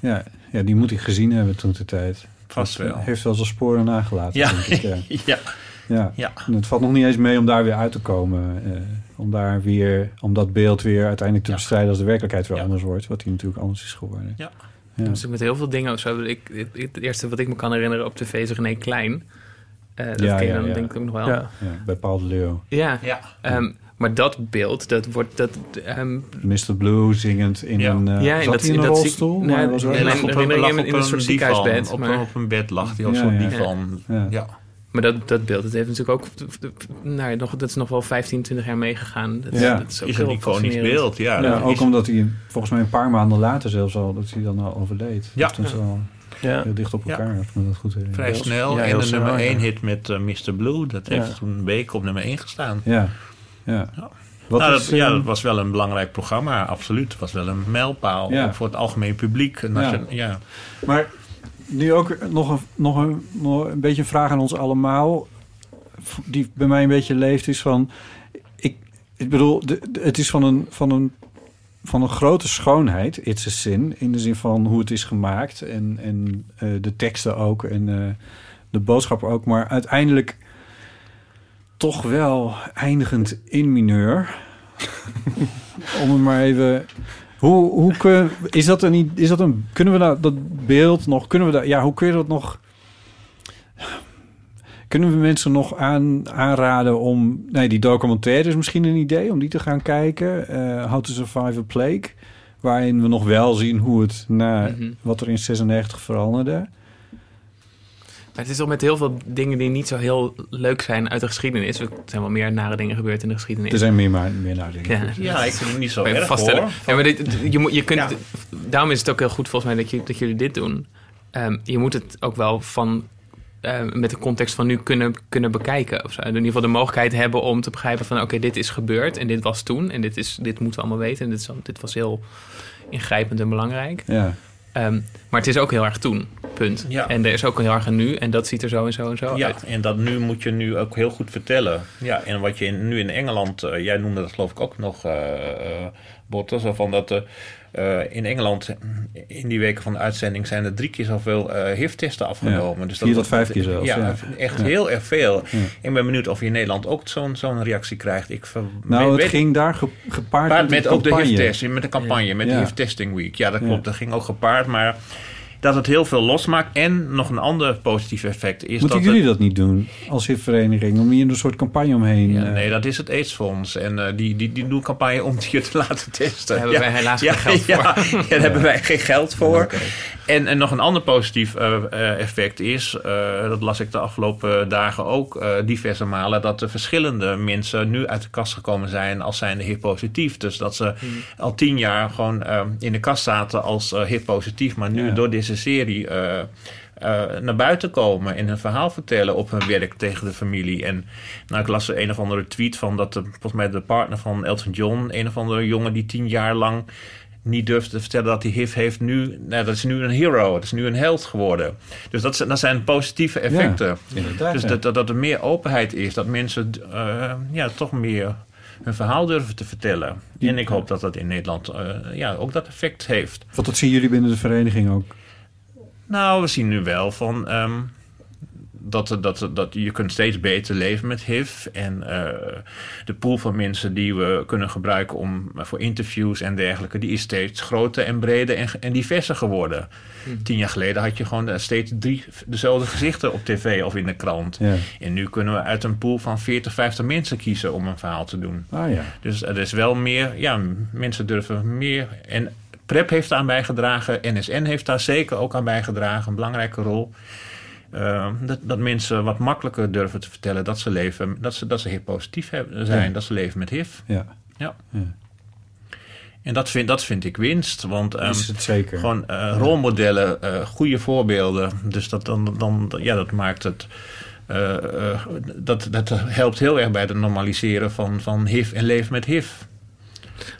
Ja, ja die moet ik gezien hebben toen de tijd. Vast Dat wel. Heeft wel zijn sporen nagelaten. Ja. denk ik, ja. (laughs) Ja. Ja. Ja. En het valt nog niet eens mee om daar weer uit te komen. eh, om daar weer, om dat beeld weer uiteindelijk te bestrijden als de werkelijkheid weer anders wordt. Wat die natuurlijk anders is geworden. Ja. Ja. Dus met heel veel dingen zo. Ik, het, het eerste wat ik me kan herinneren op tv is René Klein. Eh, dat Ja, ken je ja, dan ja. denk ik ook nog wel. Ja. Ja, bij Paul de Leeuw. Ja. Ja. Ehm, maar dat beeld, dat wordt... Dat, ehm, Mr. Blue zingend in Ja. een... eh, Ja, in zat dat- hij in een dat rolstoel? nee, was nee, lag op een- lag in op een soort ziekenhuisbed, Op, maar- een- op een bed lag hij op Ja, zo'n divan. Ja. Ja. Maar dat, dat beeld, dat heeft natuurlijk ook... Nou, ja, nog, dat is nog wel 15, 20 jaar meegegaan. Dat, Ja. dat is ook Is heel een iconisch beeld, ja. Ja, ook is- omdat hij volgens mij een paar maanden later zelfs al, dat hij dan al overleed. Ja. Dus dat is wel Ja. heel dicht op Ja. elkaar. Me dat goed herinner. Vrij Ja. snel. Ja, en de snel, nummer ja. 1 hit met eh, Mr. Blue. Dat Ja. heeft toen een week op nummer 1 gestaan. Ja, ja. Wat nou, is, dat, ja, eh, dat was wel een belangrijk programma, absoluut. Het was wel een mijlpaal Ja. voor het algemeen publiek. Ja. je- ja. Maar nu ook nog een, nog, een, nog een beetje een vraag aan ons allemaal. Die bij mij een beetje leeft is van... Ik, ik bedoel, de, de- het is van een, van, een, van een grote schoonheid, It's a Sin. In de zin van hoe het is gemaakt. En, en eh, de teksten ook. En eh, de boodschap ook. Maar uiteindelijk toch wel eindigend in mineur. (laughs) Om het maar even... Hoe, hoe kun, is dat een, is dat een, kunnen we dat, dat beeld nog, kunnen we dat, ja, hoe kun je dat nog, kunnen we mensen nog aan, aanraden om, nee, die documentaire is misschien een idee om die te gaan kijken, eh How to Survive a Plague, waarin we nog wel zien hoe het na Mhm. wat er in 96 veranderde. Maar het is toch met heel veel dingen die niet zo heel leuk zijn uit de geschiedenis. Er zijn wel meer nare dingen gebeurd in de geschiedenis. Er zijn meer, maar, meer naar dingen. Ja, ja, ik vind het niet zo erg vaststellen. hoor. Ja, maar dit, je, moet, je kunt, Ja. Daarom is het ook heel goed volgens mij dat, je, dat jullie dit doen. Ehm, je moet het ook wel van, eh, met de context van nu kunnen, kunnen bekijken. Of zo. In ieder geval de mogelijkheid hebben om te begrijpen van... oké, dit is gebeurd en dit was toen. En dit, is, dit moeten we allemaal weten. En dit, is, dit was heel ingrijpend en belangrijk. Ja. Ehm, maar het is ook heel erg toen, punt. Ja. En er is ook heel erg een nu en dat ziet er zo en zo en zo Ja, uit. en dat nu moet je nu ook heel goed vertellen. Ja, en wat je in- nu in Engeland, eh, jij noemde dat geloof ik ook nog, eh eh, Botte, zo van dat eh, in Engeland in die weken van de uitzending zijn er drie keer zoveel eh HIV-testen afgenomen. Ja, Dus vier tot vijf keer zelfs, Ja, ja. echt Ja. heel erg veel. Ik ben benieuwd of je in Nederland ook zo'n zo'n reactie krijgt. Ik ver- Nou, weet- het ging daar ge- gepaard met, met ook de campagne. HIV-test, met de campagne, met Ja. de HIV-testing week. Ja, dat klopt. Dat ging ook gepaard, maar dat het heel veel losmaakt. En nog een ander positief effect is Moeten dat jullie het- dat niet doen als HIV-vereniging? Om hier een soort campagne omheen... Ja, eh, nee, dat is het AIDS-fonds. En eh, die, die, die doen campagne om het je te (laughs) laten testen. Daar hebben wij helaas geen geld voor. Ja, (laughs) ja, daar hebben wij geen geld voor. En, en nog een ander positief eh, eh, effect is... eh, dat las ik de afgelopen dagen ook eh, diverse malen... dat er verschillende mensen nu uit de kast gekomen zijn... als zijnde HIV-positief. Dus dat ze al tien jaar gewoon in de kast zaten als eh HIV-positief... maar nu Ja. door deze serie... eh, eh, naar buiten komen en een verhaal vertellen op hun werk tegen de familie. En nou, ik las een of andere tweet van dat de, volgens mij de partner van Elton John, een of andere jongen die tien jaar lang niet durfde te vertellen dat hij HIV heeft, nu, nou, dat is nu een hero, dat is nu een held geworden. Dus dat, zijn- dat zijn positieve effecten. Ja, dus dat, dat, dat er meer openheid is, dat mensen eh, ja, toch meer hun verhaal durven te vertellen. En ik hoop dat dat in Nederland ja, ook dat effect heeft. Want dat zien jullie binnen de vereniging ook. Nou, we zien nu wel van ehm, dat, dat, dat je kunt steeds beter leven met HIV. En eh, de pool van mensen die we kunnen gebruiken om, voor interviews en dergelijke, die is steeds groter en breder en, en diverser geworden. Hmm. Tien jaar geleden had je gewoon eh, steeds drie dezelfde gezichten op tv of in de krant. Ja. En nu kunnen we uit een pool van 40, 50 mensen kiezen om een verhaal te doen. Ah ja. Dus er is wel meer, ja, mensen durven meer. En PrEP heeft aan bijgedragen, NSN heeft daar zeker ook aan bijgedragen, een belangrijke rol. Eh, dat, dat mensen wat makkelijker durven te vertellen dat ze leven, dat ze, dat ze HIV-positief hebben- zijn, Ja. dat ze leven met HIV. Ja. Ja. Ja. En dat vind, dat vind ik winst, want ehm, Is het zeker. gewoon eh, rolmodellen, eh, goede voorbeelden. Dus dat, dan, dan, ja, dat maakt het. eh, dat, dat helpt heel erg bij het normaliseren van, van HIV en leven met HIV.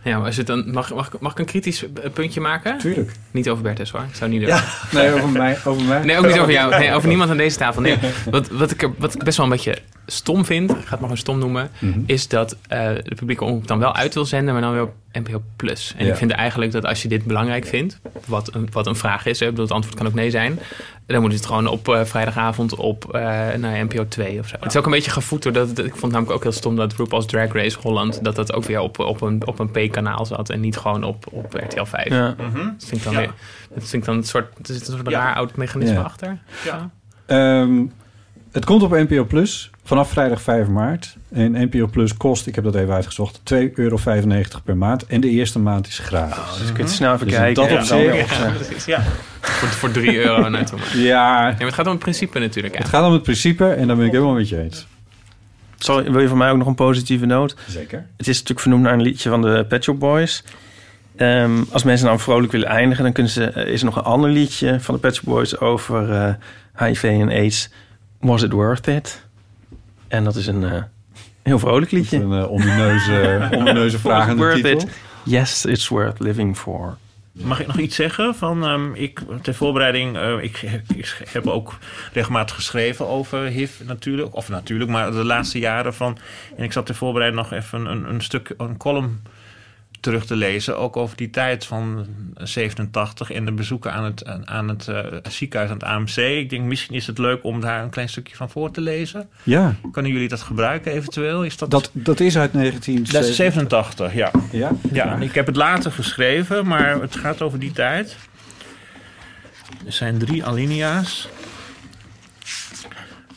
Ja, maar is het dan, mag, mag, mag ik een kritisch eh, puntje maken? Tuurlijk. Niet over Bertus hoor. Ik zou niet durven. (laughs) Nee, over mij. Over mij. Nee, ook niet over (laughs) jou. Nee, over niemand aan deze tafel. Nee. (laughs) Wat, wat, ik wat ik best wel een beetje stom vind, ik ga het maar gewoon stom noemen, Mhm. is dat eh, de publieke omroep dan wel uit wil zenden, maar dan weer op NPO Plus. En Ja. ik vind eigenlijk dat als je dit belangrijk vindt, wat een, wat een vraag is, hè, bedoel, het antwoord kan ook nee zijn, dan moet het gewoon op eh, vrijdagavond op eh nou, ja, NPO 2 of zo. Het is ook een beetje gevoed door dat, ik vond namelijk ook heel stom dat RuPaul's Drag Race Holland, dat dat ook weer op, op een, op een P-kanaal zat en niet gewoon op, op RTL 5. Ja. Mhm. Dat vind ik dan Ja. weer, dat vind ik dan een soort, er zit een soort Ja. raar oud mechanisme Ja. achter. Ja. Ehm, het komt op NPO Plus vanaf vrijdag 5 maart. En NPO Plus kost, ik heb dat even uitgezocht, 2,95 euro per maand. En de eerste maand is gratis. Dus je kunt snel even Dus in kijken. dat dan weer Ja, precies. Ja. Voor, voor 3 euro. (laughs) Maar. Ja, Ja, maar het gaat om het principe natuurlijk. Ja. het gaat om het principe en daar ben ik helemaal met je eens. Zal, wil je van mij ook nog een positieve noot? Zeker. Het is natuurlijk vernoemd naar een liedje van de Pet Shop Boys. Ehm, als mensen nou vrolijk willen eindigen, dan kunnen ze, eh, is er nog een ander liedje van de Pet Shop Boys over eh, HIV en AIDS. Was it worth it? En dat is een eh, heel vrolijk liedje. Een uh, omineuze, (laughs) omineuze vraag de titel. it? Yes, it's worth living for. Mag ik nog iets zeggen? Van, ehm, ik, ter voorbereiding, eh, ik, ik heb ook regelmatig geschreven over HIV natuurlijk. Of natuurlijk, maar de laatste jaren van... En ik zat ter voorbereiding nog even een, een stuk, een column terug te lezen. Ook over die tijd van 87 en de bezoeken aan het, aan- het eh, ziekenhuis, aan het AMC. Ik denk, misschien is het leuk om daar een klein stukje van voor te lezen. Ja, Kunnen jullie dat gebruiken eventueel? Is dat... dat, dat is uit 1987. Dat is 87, ja. Ja? Ja, ik heb het later geschreven, maar het gaat over die tijd. Er zijn drie alinea's.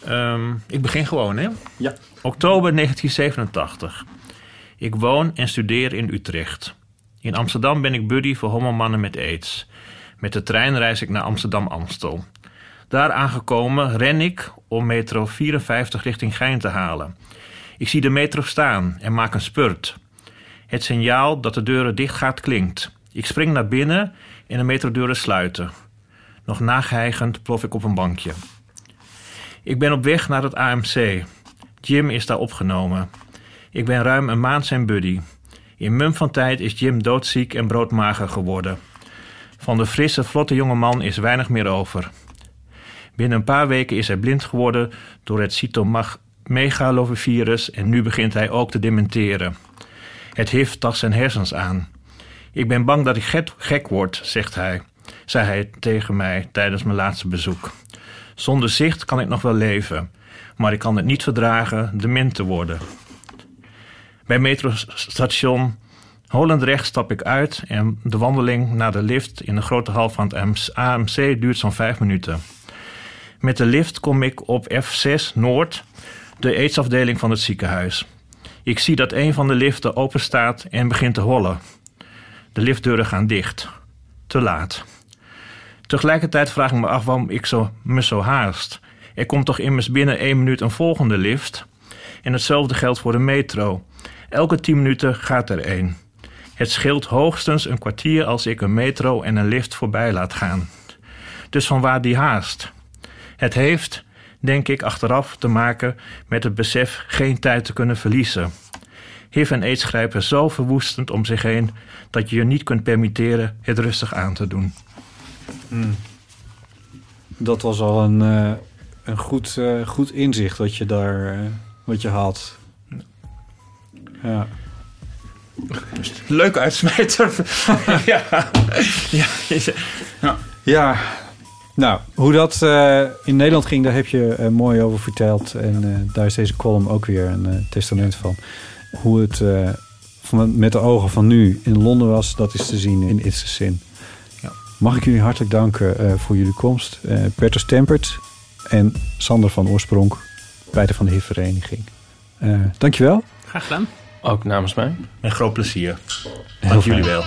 Ehm, ik begin gewoon, hè? Ja. Oktober 1987. Ik woon en studeer in Utrecht. In Amsterdam ben ik buddy voor homomannen met aids. Met de trein reis ik naar Amsterdam-Amstel. Daar aangekomen ren ik om metro 54 richting Gein te halen. Ik zie de metro staan en maak een spurt. Het signaal dat de deuren dicht gaat klinkt. Ik spring naar binnen en de metrodeuren sluiten. Nog nageheigend plof ik op een bankje. Ik ben op weg naar het AMC. Jim is daar opgenomen. Ik ben ruim een maand zijn buddy. In mum van tijd is Jim doodziek en broodmager geworden. Van de frisse, vlotte jonge man is weinig meer over. Binnen een paar weken is hij blind geworden door het cytomegalovirus en nu begint hij ook te dementeren. Het heeft tast zijn hersens aan. Ik ben bang dat ik gek, word, zegt hij, zei hij tegen mij tijdens mijn laatste bezoek. Zonder zicht kan ik nog wel leven, maar ik kan het niet verdragen dement te worden. Bij metrostation Holendrecht stap ik uit en de wandeling naar de lift in de grote hal van het AMC duurt zo'n vijf minuten. Met de lift kom ik op F6 Noord, de aidsafdeling van het ziekenhuis. Ik zie dat een van de liften open staat en begint te hollen. De liftdeuren gaan dicht. Te laat. Tegelijkertijd vraag ik me af waarom ik zo, me zo haast. Er komt toch immers binnen één minuut een volgende lift? En hetzelfde geldt voor de metro. Elke tien minuten gaat er één. Het scheelt hoogstens een kwartier als ik een metro en een lift voorbij laat gaan. Dus vanwaar die haast? Het heeft, denk ik achteraf, te maken met het besef geen tijd te kunnen verliezen. HIV en aids grijpen zo verwoestend om zich heen dat je je niet kunt permitteren het rustig aan te doen. Dat was al een, eh, een goed, eh, goed inzicht wat je daar eh, wat je had. Ja. Leuk uitsmijter. (laughs) ja. ja. ja. Ja, nou, hoe dat eh, in Nederland ging, daar heb je eh, mooi over verteld. En eh, daar is deze column ook weer een testament van. Hoe het eh, van, met de ogen van nu in Londen was, dat is te zien in It's a Sin. Ja. Mag ik jullie hartelijk danken eh, voor jullie komst. Eh Bertus Tempert en Sander van Oorsprong, beide van de HIV-vereniging. Eh dankjewel. Graag gedaan. Ook namens mij. Met groot plezier. Dank jullie wel.